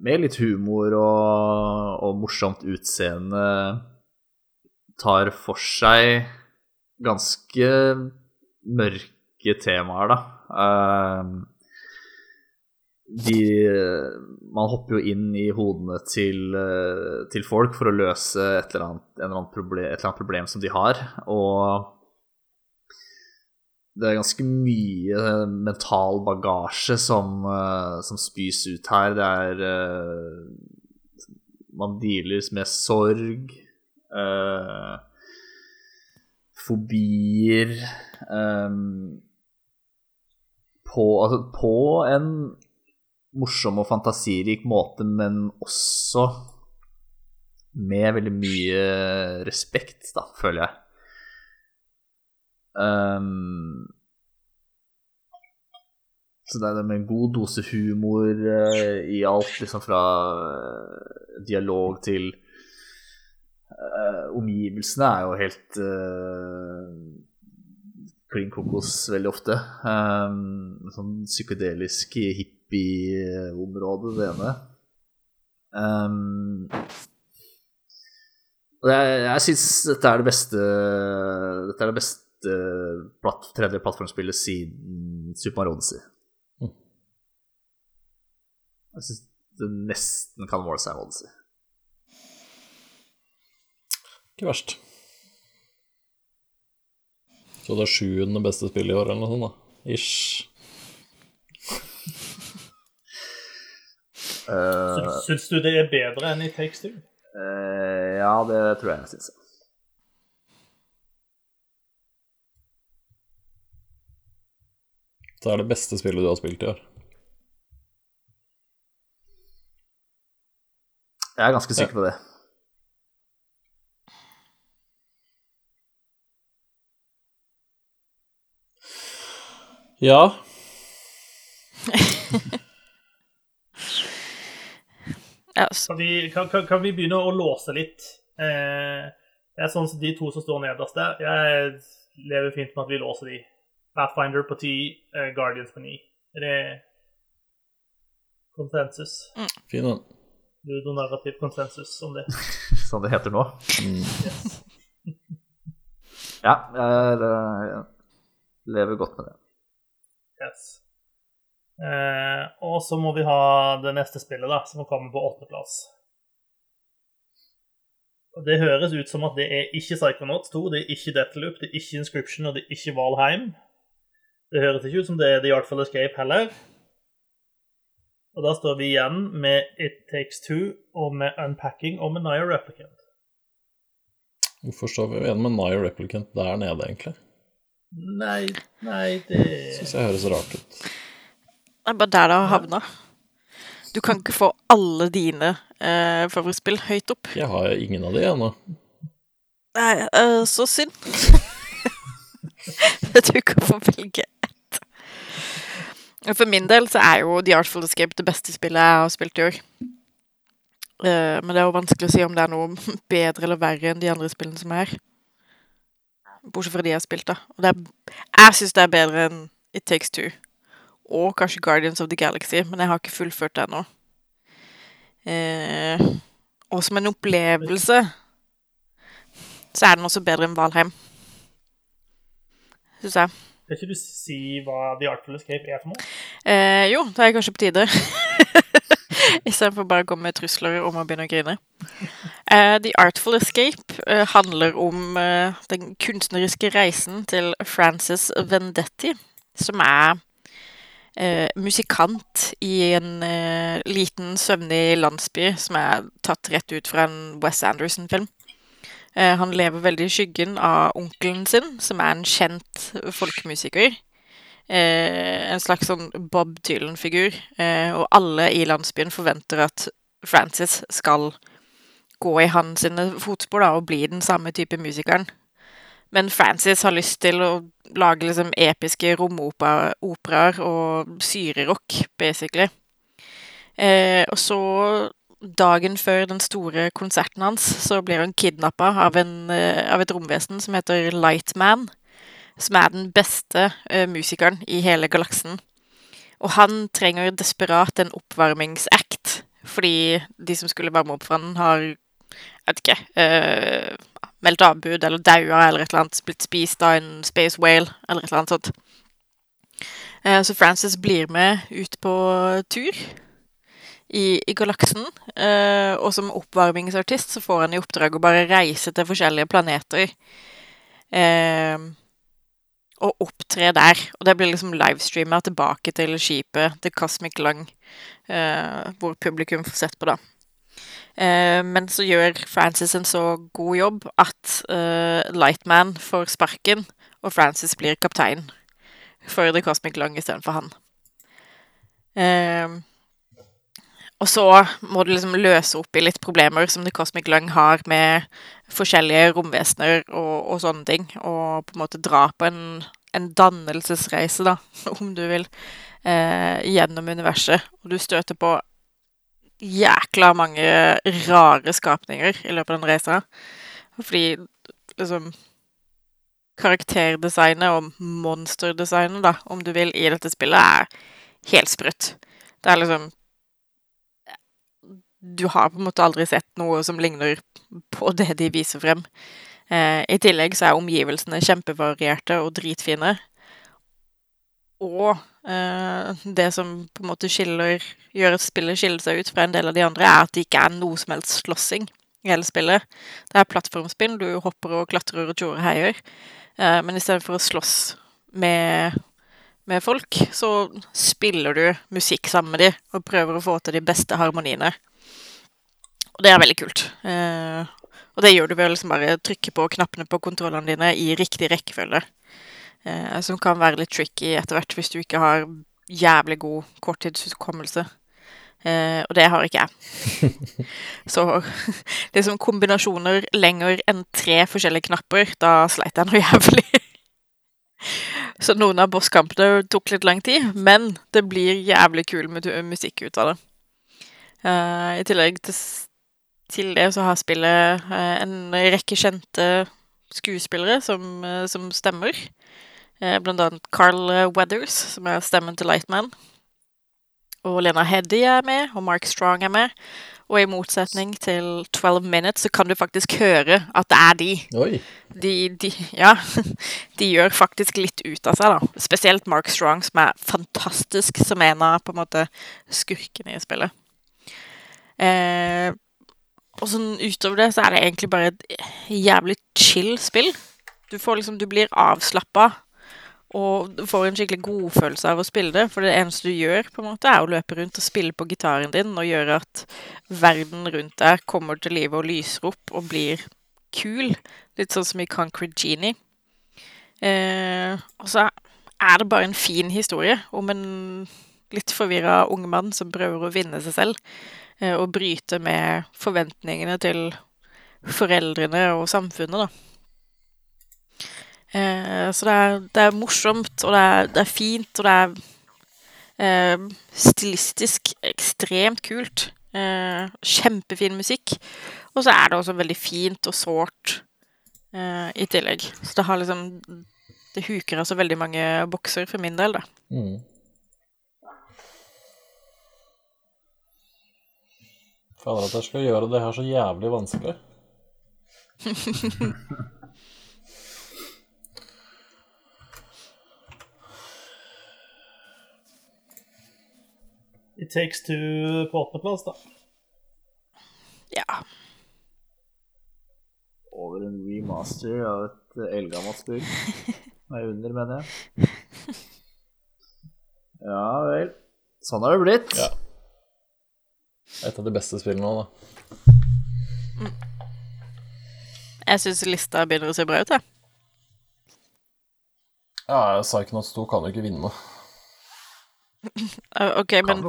med litt humor og, og morsomt utseende tar for seg ganske mørke temaer, da. Uh, de Man hopper jo inn i hodene til, uh, til folk for å løse et eller, annet, eller annet problem, et eller annet problem som de har, og det er ganske mye mental bagasje som, uh, som spys ut her. Det er Man dealer med sorg, uh, fobier um, på, altså, på en morsom og fantasirik måte, men også med veldig mye respekt, da, føler jeg. Um, så det er det med en god dose humor uh, i alt, liksom fra uh, dialog til uh, Omgivelsene er jo helt klin kokos veldig ofte. Um, sånn psykedelisk hippie-område, det ene. Um, og jeg, jeg syns dette er det beste Dette er det beste platt, tredje plattformspillet siden Super Mario Odyssey. Mm. Jeg syns det nesten kan måle seg med Odyssey. Ikke verst. Så det er sjuende beste spillet i år, eller noe sånt, da? Ish. Uh, syns du det er bedre enn i Takes Two? Uh, ja, det tror jeg jeg syns. Det er det beste spillet du har spilt i år. Jeg er ganske sikker på det. Ja. kan, vi, kan, kan, vi, begynne å låse litt? Eh, det er sånn som De to som står nederst der, jeg lever fint med at vi låser de. Pathfinder på 10, uh, eh, Guardians på 9. Er det konsensus? Mm. Fin den. Ludonarrativ konsensus om det. Som det heter nå? Mm. Yes. ja, jeg, jeg, lever godt med det. Yes. Eh, og så må vi ha det neste spillet, da, som kommer på åttendeplass. Det høres ut som at det er ikke Psychonauts 2, det er ikke Deathloop, det er ikke Inscription og det er ikke Valheim. Det høres ikke ut som det er The Artful Escape heller. Og da står vi igjen med It Takes Two og med Unpacking og med Naya Replicant. Hvorfor står vi igjen med Naya Replicant der nede, egentlig? Nei, nei, det Syns jeg høres rart ut. Det er bare der det har havna. Du kan ikke få alle dine eh, favorittspill høyt opp. Jeg har ingen av de ennå. Nei, uh, så synd. du kan få velge ett. For min del så er jo The Artful Escape det beste spillet jeg har spilt i år. Uh, men det er jo vanskelig å si om det er noe bedre eller verre enn de andre spillene som er her. Bortsett fra de jeg har spilt, da. Og er, jeg syns det er bedre enn It Takes Two. Og kanskje Guardians of the Galaxy, men jeg har ikke fullført det ennå. Eh, og som en opplevelse så er den også bedre enn Valheim. Syns jeg. Kan ikke du si hva The Artful Escape er for noe? Eh, jo, det er kanskje på tide. Istedenfor bare å komme med trusler om å begynne å grine. Eh, The Artful Escape eh, handler om eh, den kunstneriske reisen til Frances Vendetti, som er eh, musikant i en eh, liten, søvnig landsby som er tatt rett ut fra en Wes Anderson-film. Eh, han lever veldig i skyggen av onkelen sin, som er en kjent folkemusiker. Eh, en slags sånn Bob Dylan-figur. Eh, og alle i landsbyen forventer at Francis skal gå i hans fotspor da, og bli den samme type musikeren. Men Francis har lyst til å lage liksom episke romoperaer og syrerock, basically. Eh, og så dagen før den store konserten hans, så blir han kidnappa av, eh, av et romvesen som heter Lightman. Som er den beste eh, musikeren i hele galaksen. Og han trenger desperat en oppvarmingsact, fordi de som skulle varme opp for han, har jeg vet ikke eh, meldt avbud eller daua eller et eller annet, blitt spist av en space whale eller et eller annet sånt. Eh, så Frances blir med ut på tur i, i galaksen. Eh, og som oppvarmingsartist så får han i oppdrag å bare reise til forskjellige planeter. Eh, og opptre der. Og det blir liksom livestreama tilbake til skipet The Cosmic Lung, eh, hvor publikum får sett på, da. Eh, men så gjør Francis en så god jobb at eh, Lightman får sparken, og Francis blir kaptein for The Cosmic Long istedenfor han. Eh, og så må du liksom løse opp i litt problemer som The Cosmic Lung har med forskjellige romvesener og, og sånne ting, og på en måte dra på en, en dannelsesreise, da, om du vil, eh, gjennom universet. Og du støter på jækla mange rare skapninger i løpet av den reisa. Fordi liksom Karakterdesignet og monsterdesignet, da, om du vil, i dette spillet er helt sprøtt. Det er liksom du har på en måte aldri sett noe som ligner på det de viser frem. Eh, I tillegg så er omgivelsene kjempevarierte og dritfine. Og eh, det som på en måte skiller, gjør at spillet skiller seg ut fra en del av de andre, er at det ikke er noe som helst slåssing i hele spillet. Det er plattformspill, du hopper og klatrer og tjorer heier. Eh, men istedenfor å slåss med, med folk, så spiller du musikk sammen med dem og prøver å få til de beste harmoniene. Og det er veldig kult. Eh, og det gjør du ved å liksom bare trykke på knappene på kontrollene dine i riktig rekkefølge. Eh, som kan være litt tricky etter hvert hvis du ikke har jævlig god korttidshukommelse. Eh, og det har ikke jeg. Så liksom kombinasjoner lenger enn tre forskjellige knapper, da sleit jeg noe jævlig. Så noen av bosskampene tok litt lang tid, men det blir jævlig kul musikk ut av det. Uh, I tillegg til til det så har spillet eh, en rekke kjente skuespillere som, eh, som stemmer. Eh, blant annet Carl Weathers, som er stemmen til Lightman. Og Lena Heddy er med, og Mark Strong er med. Og i motsetning til 12 Minutes så kan du faktisk høre at det er de. De, de, ja, de gjør faktisk litt ut av seg, da. Spesielt Mark Strong, som er fantastisk som en av på en måte skurkene i spillet. Eh, og sånn utover det så er det egentlig bare et jævlig chill spill. Du får liksom Du blir avslappa og får en skikkelig godfølelse av å spille det. For det eneste du gjør, på en måte, er å løpe rundt og spille på gitaren din og gjøre at verden rundt deg kommer til live og lyser opp og blir kul. Litt sånn som i Concrete Genie. Eh, og så er det bare en fin historie om en litt forvirra ung mann som prøver å vinne seg selv. Eh, og bryte med forventningene til foreldrene og samfunnet, da. Eh, så det er, det er, morsomt, og det er, det er, fint, og det er eh, stilistisk ekstremt kult. Eh, kjempefin musikk. Og så er det også veldig fint og sårt eh, i tillegg. Så det har liksom Det huker altså veldig mange bokser for min del, da. Mm. Fader, at jeg skal gjøre det her så jævlig vanskelig. It Takes Two på åttendeplass, da. Ja. Over en remaster av et eldgammelt spill. Nei, under, mener jeg. Ja vel. Sånn har det blitt. Ja. Et av de beste spillene nå, da. Jeg syns lista begynner å se bra ut, jeg. Ja, noe 2 kan jo ikke vinne. OK, men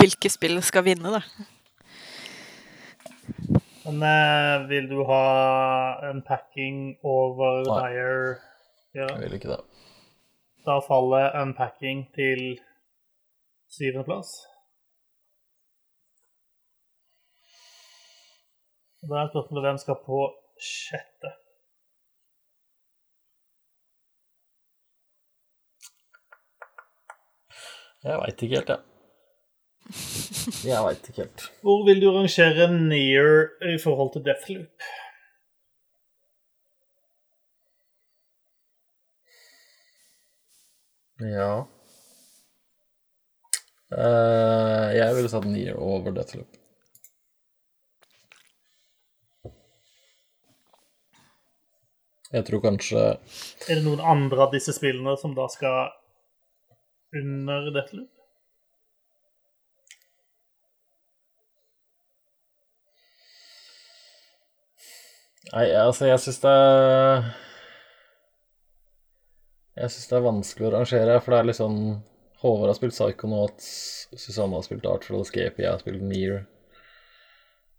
hvilke spill skal vinne, da? Men uh, vil du ha unpacking over Nei. Dire? Ja. Jeg vil ikke det. Da faller unpacking til syvendeplass. Da er spørsmålet hvem skal på sjette. Jeg veit ikke helt, jeg. Jeg veit ikke helt. Hvor vil du rangere Near i forhold til Deathloop? Ja uh, Jeg ville satt Near over Deathloop. Jeg tror kanskje Er det noen andre av disse spillene som da skal under Deathloop? Nei, altså, jeg syns det er Jeg syns det er vanskelig å rangere, for det er litt sånn Håvard har spilt Psychonauts, Susanne har spilt Artful Escape, jeg har spilt Near.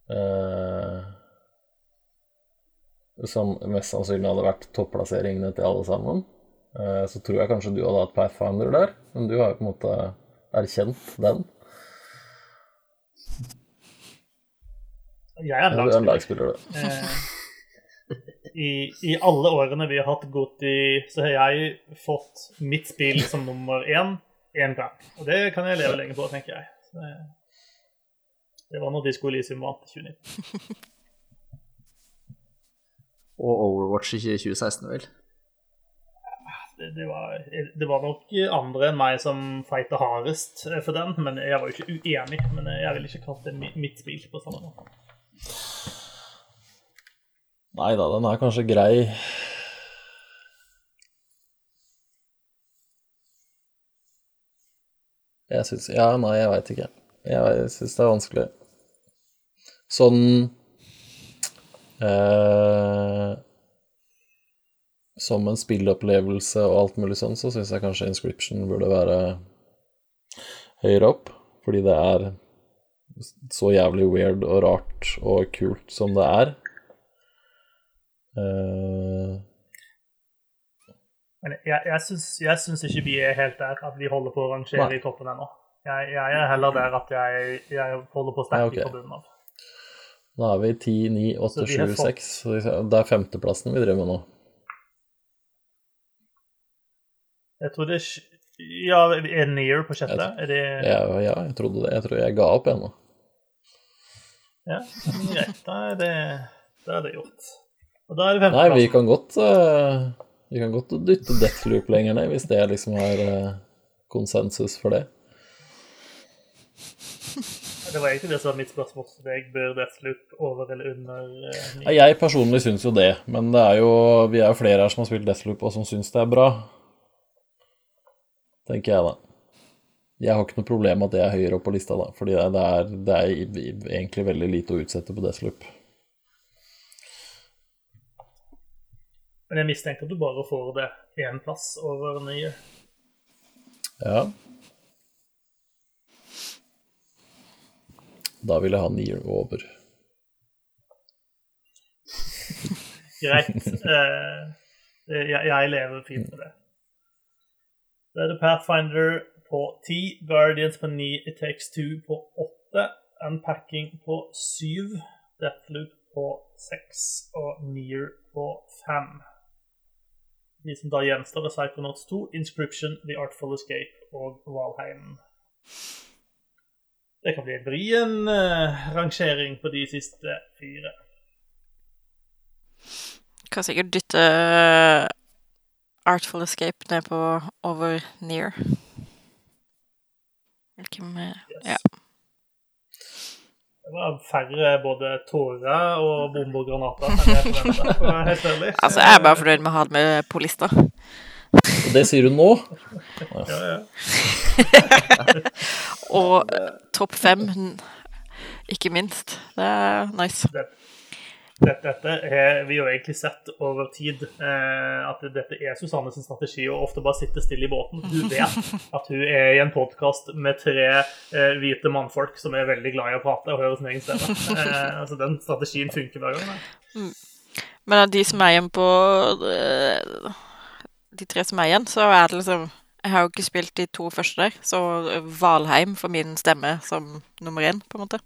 Uh, som mest sannsynlig hadde vært topplasseringene til alle sammen. Uh, så tror jeg kanskje du hadde hatt Pathfinder der, men du har jo på en måte erkjent den. Jeg er en lagspiller, du. Eh, i, i, alle årene vi har hatt Goti, så har jeg fått mitt spill som nummer én én gang. Og det kan jeg leve lenge på, tenker jeg. Det, det, var når Disko Elisium vant i 2019. Og Overwatch i 2016, vel? Det, var, det, var, nok andre enn meg som fighta hardest for den, men jeg var jo ikke uenig. Men jeg ville ikke kalt det mitt spill på samme måte. Nei da, den er kanskje grei. Jeg syns Ja, nei, jeg veit ikke. Jeg syns det er vanskelig. Sånn eh, Som en spillopplevelse og alt mulig sånn, så syns jeg kanskje Inscription burde være høyere opp. Fordi det er så jævlig weird og rart og kult som det er. Uh... Men jeg, jeg, syns, jeg syns ikke vi er helt der at vi holder på å rangere i toppen ennå. Jeg, jeg, er heller der at jeg, jeg holder på sterkt okay. i bunnen av. Nå er vi 10, 9, 8, 7, 6. Det er femteplassen vi driver med nå. Jeg tror det er Ja, er Near på sjette? Er det ja, ja, jeg trodde det. Jeg tror jeg ga opp ennå. Ja, greit. Da er det, da er det gjort. Og da er det Nei, vi kan godt uh, Vi kan godt dytte Deathloop lenger ned, hvis det liksom er uh, konsensus for det. Det var egentlig det som var mitt spørsmål til deg. Bør Deathloop over eller under uh, Jeg personlig syns jo det, men det er jo, vi er jo flere her som har spilt Deathloop og som syns det er bra. Tenker jeg, da. Jeg har ikke noe problem med at det er høyere opp på lista, da, fordi det er, det er egentlig veldig lite å utsette på Deathloop. Men jeg mistenker at du bare får det én plass over nye. Ja. Da vil jeg ha nier over. Greit. Eh, jeg, jeg lever fint med det. Da er det Pathfinder på 10, Guardians på 9, It Takes Two på 8, Unpacking på 7, Deathloop på 6 og Near på 5. De som da gjenstår, er Psychonauts 2, Inscription, The Artful Escape og Valheim. Det kan bli en vrien uh, rangering på de siste fire. Kan sikkert dytte eh, Artful Escape ned på over near. Hvilken Yes. Ja. Det var færre både tårer og bomber og granater enn jeg forventa, helt ærlig. Altså, jeg er bare fornøyd med å ha det med på lista. Og det sier du nå? Ja, ja. Og topp fem, ikke minst. Det er nice. Dette, dette har vi jo egentlig sett over tid, eh, at dette er Susannes strategi å ofte bare sitte stille i båten. Hun vet at hun er i en podkast med tre eh, hvite mannfolk som er veldig glad i å prate og høre sin egen stemme. Eh, altså Den strategien funker hver gang. Mm. Men av de som er igjen på eh, De tre som er igjen, så er det liksom Jeg har jo ikke spilt de to første der, så Valheim får min stemme som nummer én, på en måte.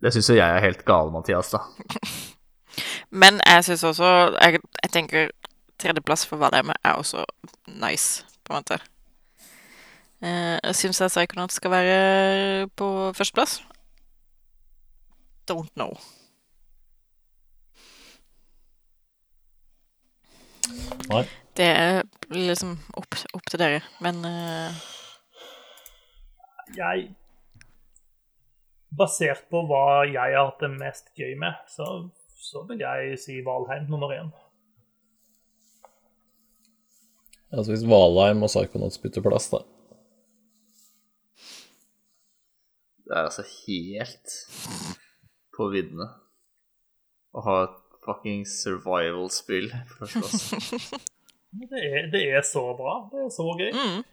Det syns jo jeg er helt gale, Mathias, da. Men jeg syns også jeg, jeg tenker tredjeplass for Valheim er også nice, på en måte. Eh, jeg syns jeg Psychonaut skal være på førsteplass. Don't know. Nei. Det er liksom opp, opp til dere, men uh... Jeg Basert på hva jeg har hatt det mest gøy med, så, så vil jeg si Valheim nummer én. Altså hvis Valheim og Psychonauts bytter plass, da. Det er altså helt på viddene å ha et fucking survival-spill på førsteplass. Det, er- det er så bra. Det er så gøy. mm,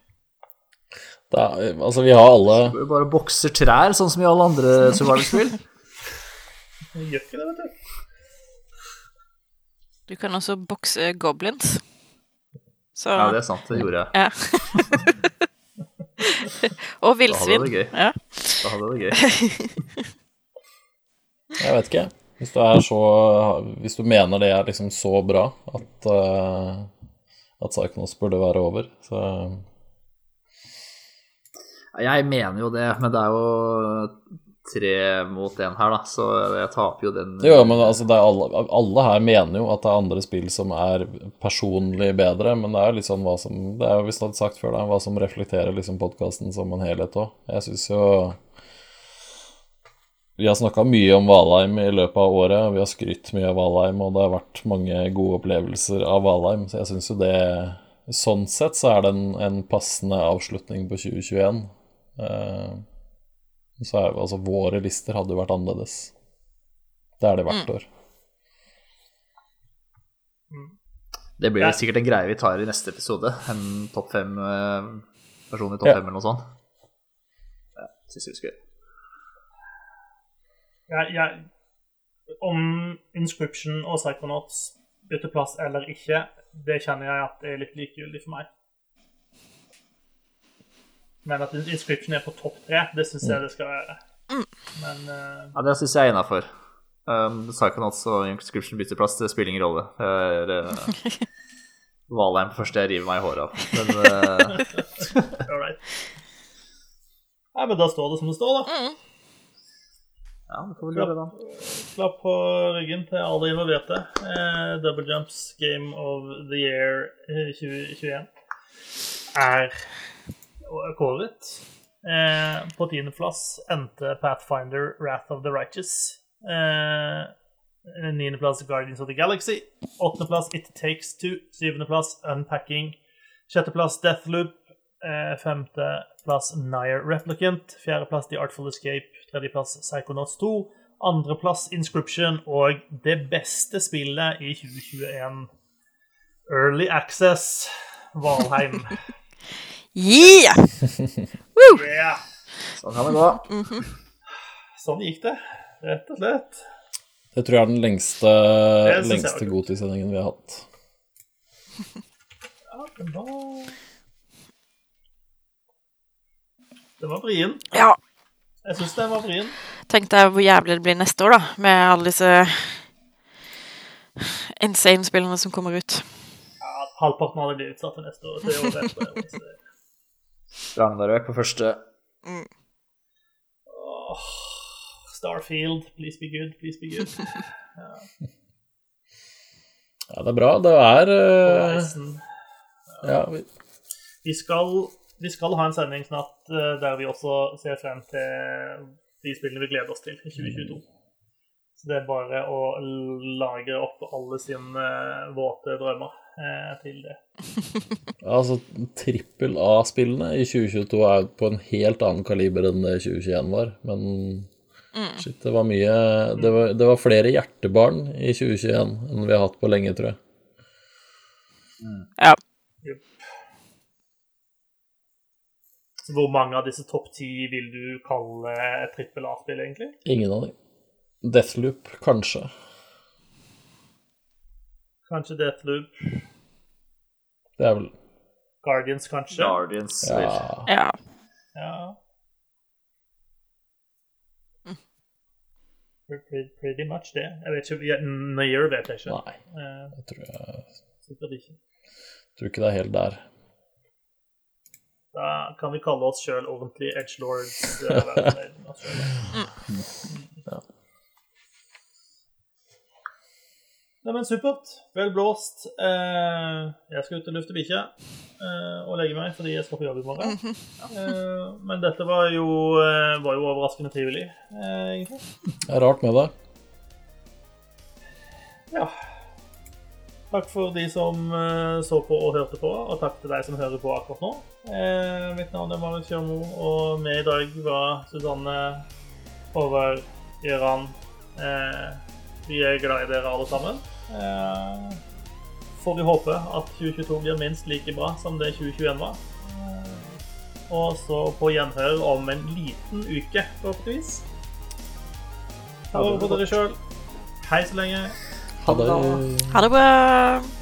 Er, altså, vi har alle bare bokser trær, sånn som i alle andre survival-spill. Gjør ikke det, vet du. Du kan også bokse goblins. Så Ja, det er sant, det gjorde jeg. Ja. Og Da villsvin. Da hadde det gøy. Jeg vet ikke. Hvis du er så Hvis du mener det er liksom så bra at uh, at Psychonauts burde være over, så Jeg mener jo det, men det er jo tre mot én her, da, så jeg taper jo den. Jo, men altså, alle, alle her mener jo at det er andre spill som er personlig bedre, men det er jo litt sånn hva som Det er jo visst hadde sagt før, da, hva som reflekterer liksom podkasten som en helhet òg. Jeg syns jo Vi har snakka mye om Valheim i løpet av året, og vi har skrytt mye av Valheim, og det har vært mange gode opplevelser av Valheim, så jeg syns jo det Sånn sett så er det en, en passende avslutning på 2021. Eh, så er, altså, våre lister hadde jo vært annerledes. Det er det hvert år. Det blir Ja. jo sikkert en greie vi tar i neste episode. En topp fem eh, person i topp Ja. fem eller noe sånt. Ja, synes jeg vi skal gjøre. Jeg, jeg, om Inscription og Psychonauts bytter plass eller ikke, det kjenner jeg at det er litt likegyldig for meg. Men at Inscription er på topp tre, det syns jeg det skal være. Men uh... Ja, det syns jeg er innafor. Um, Psychonauts og Inscription bytter plass, det spiller ingen rolle. Er uh, Valheim på første jeg river meg i håret av. Men uh... all right. Nei, men da står det som det står, da. ja, det får vel gjøre da. Klapp på ryggen til alle involverte. Uh, Double Jumps Game of the Year eh, 2021 er kåret. Eh, på tiendeplass endte Pathfinder Wrath of the Righteous. Eh, Niendeplass Guardians of the Galaxy. Åttendeplass It Takes Two. Syvendeplass Unpacking. Sjetteplass Deathloop. Eh, femteplass Nire Replicant. Fjerdeplass The Artful Escape. Tredjeplass Psychonauts 2. Andreplass Inscription og det beste spillet i 2021. Early Access Valheim. Yeah! Yeah. Sånn kan det gå. Sånn gikk det, rett og slett. Det tror jeg er den lengste, lengste var Godis-sendingen vi har hatt. Ja, den var Den var vrien. Ja. Jeg syns den var vrien. Tenk deg hvor jævlig det blir neste år, da, med alle disse insane spillene som kommer ut. Ja, halvparten av det blir utsatt til neste år. Det er etter. Ragnarøk på første. Åh, Starfield, please be good, please be good. Ja, det er bra. Det er uh... Ja, vi, Vi skal, vi skal ha en sending snart eh, der vi også ser frem til de spillene vi gleder oss til i 2022. Så det er bare å lagre opp alle sine eh, våte drømmer eh, til det. altså, trippel A-spillene i 2022 er på en helt annen kaliber enn det 2021 var, men shit, det var mye det var, det var flere hjertebarn i 2021 enn vi har hatt på lenge, tror jeg. Ja. Så hvor mange av disse topp ti vil du kalle trippel A-spill, egentlig? Ingen av dem. Deathloop, kanskje. Kanskje Deathloop, Det er vel Guardians, kanskje? Guardians. Ja. ja. Ja. Pretty, pretty much det. Jeg vet ikke, ja, Nøyere vet jeg ikke. Nei, Eh, jeg tror, jeg sikkert ikke. tror ikke det er helt der. Da kan vi kalle oss sjøl ordentlig edgelords. selv. Ja. Nei, men supert. Vel blåst. Eh, jeg skal ut og lufte bikkja eh, og legge meg fordi jeg skal på jobb i morgen. Eh, men dette var jo, eh, var jo overraskende trivelig, eh, egentlig. Det er rart med det. Ja. Takk for de som eh, så på og hørte på, og takk til deg som hører på akkurat nå. Eh, mitt navn er Marit Kjørmo, og med i dag var Susanne, Håvard, Gøran. Eh, vi er glad i dere alle sammen. Eh, får vi håpe at 2022 blir minst like bra som det 2021 var. Eh, og så på gjenhør om en liten uke, forhåpentligvis. Ta vare på dere sjøl. Hei så lenge. Ha det. Ha det bra.